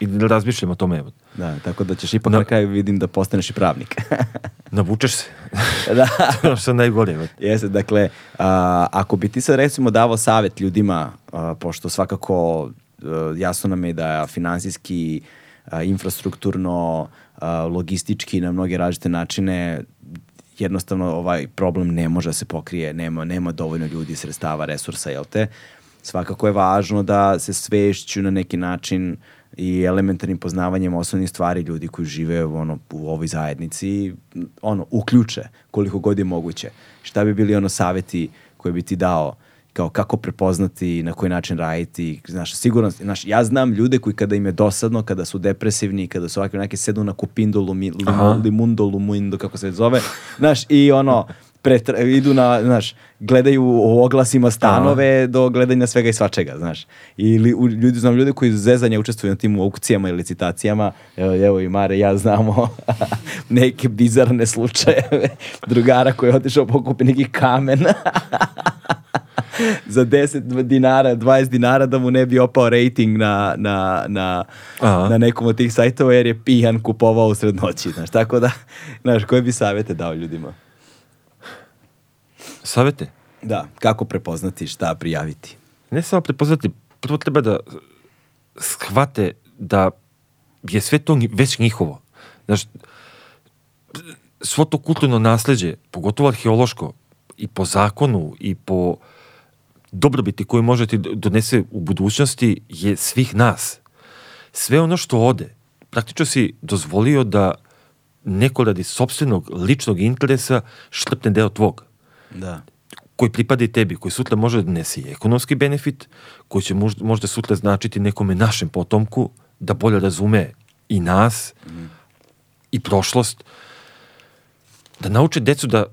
i da razmišljam o tome. Evo. Da, tako da ćeš ipak Da. na kraju vidim da postaneš i pravnik. Navučeš se. da. to što je najgore. evo. Jeste, dakle, a, ako bi ti sad recimo davao savjet ljudima, a, pošto svakako a, jasno nam je da finansijski, a, infrastrukturno, a, logistički na mnoge različite načine jednostavno ovaj problem ne može da se pokrije, nema, nema dovoljno ljudi, sredstava, resursa, jel te? Svakako je važno da se svešću na neki način i elementarnim poznavanjem osnovnih stvari ljudi koji žive ono, u ovoj zajednici ono, uključe koliko god je moguće. Šta bi bili ono saveti koje bi ti dao kao kako prepoznati, na koji način raditi, znaš, sigurno, znaš, ja znam ljude koji kada im je dosadno, kada su depresivni, kada su ovakve neke sedu na kupindolu, mi, Aha. limu, limundo, lumuindo, kako se zove, znaš, i ono, pretra, idu na, znaš, gledaju u oglasima stanove do gledanja svega i svačega, znaš. Ili u, ljudi, znam ljude koji iz zezanja učestvuju na tim aukcijama i licitacijama, evo, evo i Mare, i ja znamo neke bizarne slučajeve drugara koji je otišao pokupi neki kamen za 10 dinara, 20 dinara da mu ne bi opao rating na, na, na, Aha. na nekom od tih sajtova jer je pijan kupovao usred noći, znaš, tako da, znaš, koje bi savjete dao ljudima? Savete? Da, kako prepoznati šta prijaviti? Ne samo prepoznati, prvo treba da shvate da je sve to već njihovo. Znaš, svo to kulturno nasleđe, pogotovo arheološko, i po zakonu, i po dobrobiti koju možete donese u budućnosti, je svih nas. Sve ono što ode, praktično si dozvolio da neko radi sobstvenog ličnog interesa štrpne deo tvog Da. koji pripada i tebi, koji sutra može da donese i ekonomski benefit, koji će možda, možda sutra značiti nekome našem potomku da bolje razume i nas i prošlost, da nauče decu da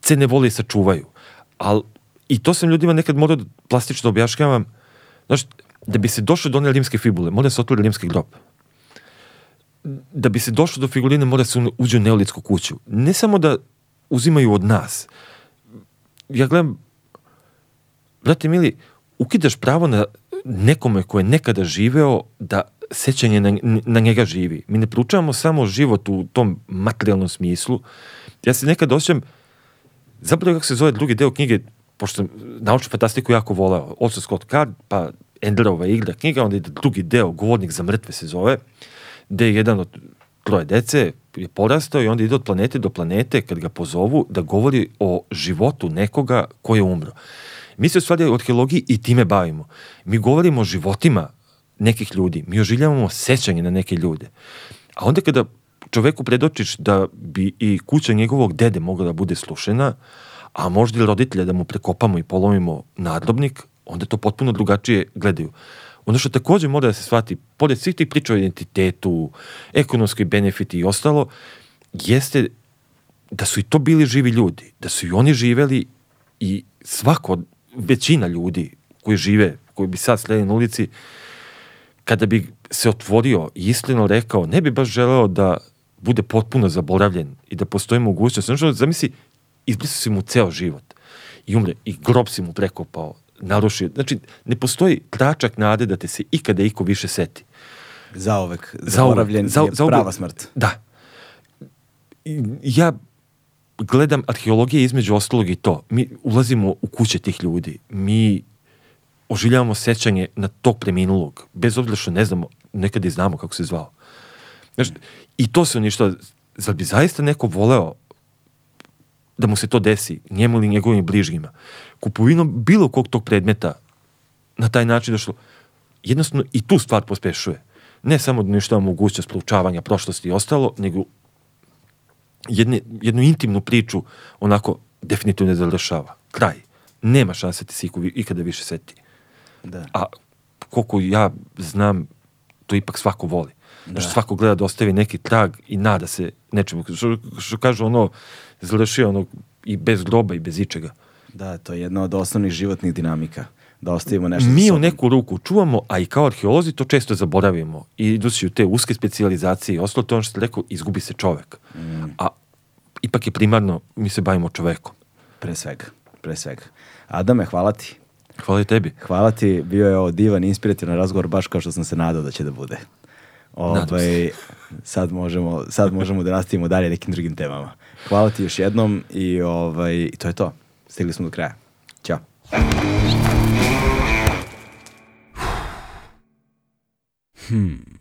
cene vole i sačuvaju. Al, I to sam ljudima nekad morao da plastično objašnjavam. Znaš, da bi se došlo do one rimske fibule, mora se otvori rimski grob. Da bi se došlo do figurine, mora se uđe u neolitsku kuću. Ne samo da uzimaju od nas. Ja gledam, brate mili, ukidaš pravo na nekome ko je nekada živeo da sećanje na, na njega živi. Mi ne proučavamo samo život u tom materijalnom smislu. Ja se nekad osjećam, zapravo kako se zove drugi deo knjige, pošto naučnu fantastiku jako voleo, Orson Scott Card, pa Enderova igra knjiga, onda ide drugi deo, Govornik za mrtve se zove, gde je jedan od troje dece je porastao i onda ide od planete do planete kad ga pozovu da govori o životu nekoga ko je umro. Mi se u stvari u arheologiji i time bavimo. Mi govorimo o životima nekih ljudi, mi oživljavamo sećanje na neke ljude. A onda kada čoveku predočiš da bi i kuća njegovog dede mogla da bude slušena, a možda i roditelja da mu prekopamo i polomimo nadrobnik, onda to potpuno drugačije gledaju. Ono što takođe mora da se shvati, pored svih tih priča o identitetu, ekonomski benefiti i ostalo, jeste da su i to bili živi ljudi, da su i oni živeli i svako, većina ljudi koji žive, koji bi sad sledili na ulici, kada bi se otvorio i iskreno rekao, ne bi baš želeo da bude potpuno zaboravljen i da postoji mogućnost. Znači, zamisli, izbrisao si mu ceo život i umre, i grob si mu prekopao, narušio. Znači, ne postoji tračak nade da te se ikada iko više seti. Zaovek, zaboravljen za- je prava smrt. Da. Ja gledam arheologije između ostalog i to. Mi ulazimo u kuće tih ljudi. Mi oživljavamo sećanje na tog preminulog. Bez obzira što ne znamo, nekad i znamo kako se zvao. Znaš, I to se uništava. Zar bi zaista neko voleo da mu se to desi, njemu ili njegovim bližnjima? Kupovinom bilo kog tog predmeta na taj način došlo, jednostavno i tu stvar pospešuje. Ne samo da uništava mogućnost proučavanja prošlosti i ostalo, nego jedne, jednu intimnu priču onako definitivno ne završava. Kraj. Nema šanse ti se ikada više seti. Da. A koliko ja znam, to ipak svako voli. Da. svako gleda da ostavi neki trag i nada se nečemu. Što, što kažu ono, završio ono, i bez groba i bez ičega. Da, to je jedna od osnovnih životnih dinamika. Da ostavimo nešto Mi u neku ruku čuvamo, a i kao arheolozi to često zaboravimo. I idući u te uske specijalizacije i ostalo to ono što ste rekao, izgubi se čovek. A ipak je primarno, mi se bavimo čovekom. Pre svega, pre svega. Adame, hvala ti. Hvala i tebi. Hvala ti, bio je ovo divan, inspirativan razgovor, baš kao što sam se nadao da će da bude. Ovaj, sad, možemo, sad možemo da nastavimo dalje nekim drugim temama. Hvala ti još jednom i, ovaj, to je to. stille som dere er. Tja. Hmm.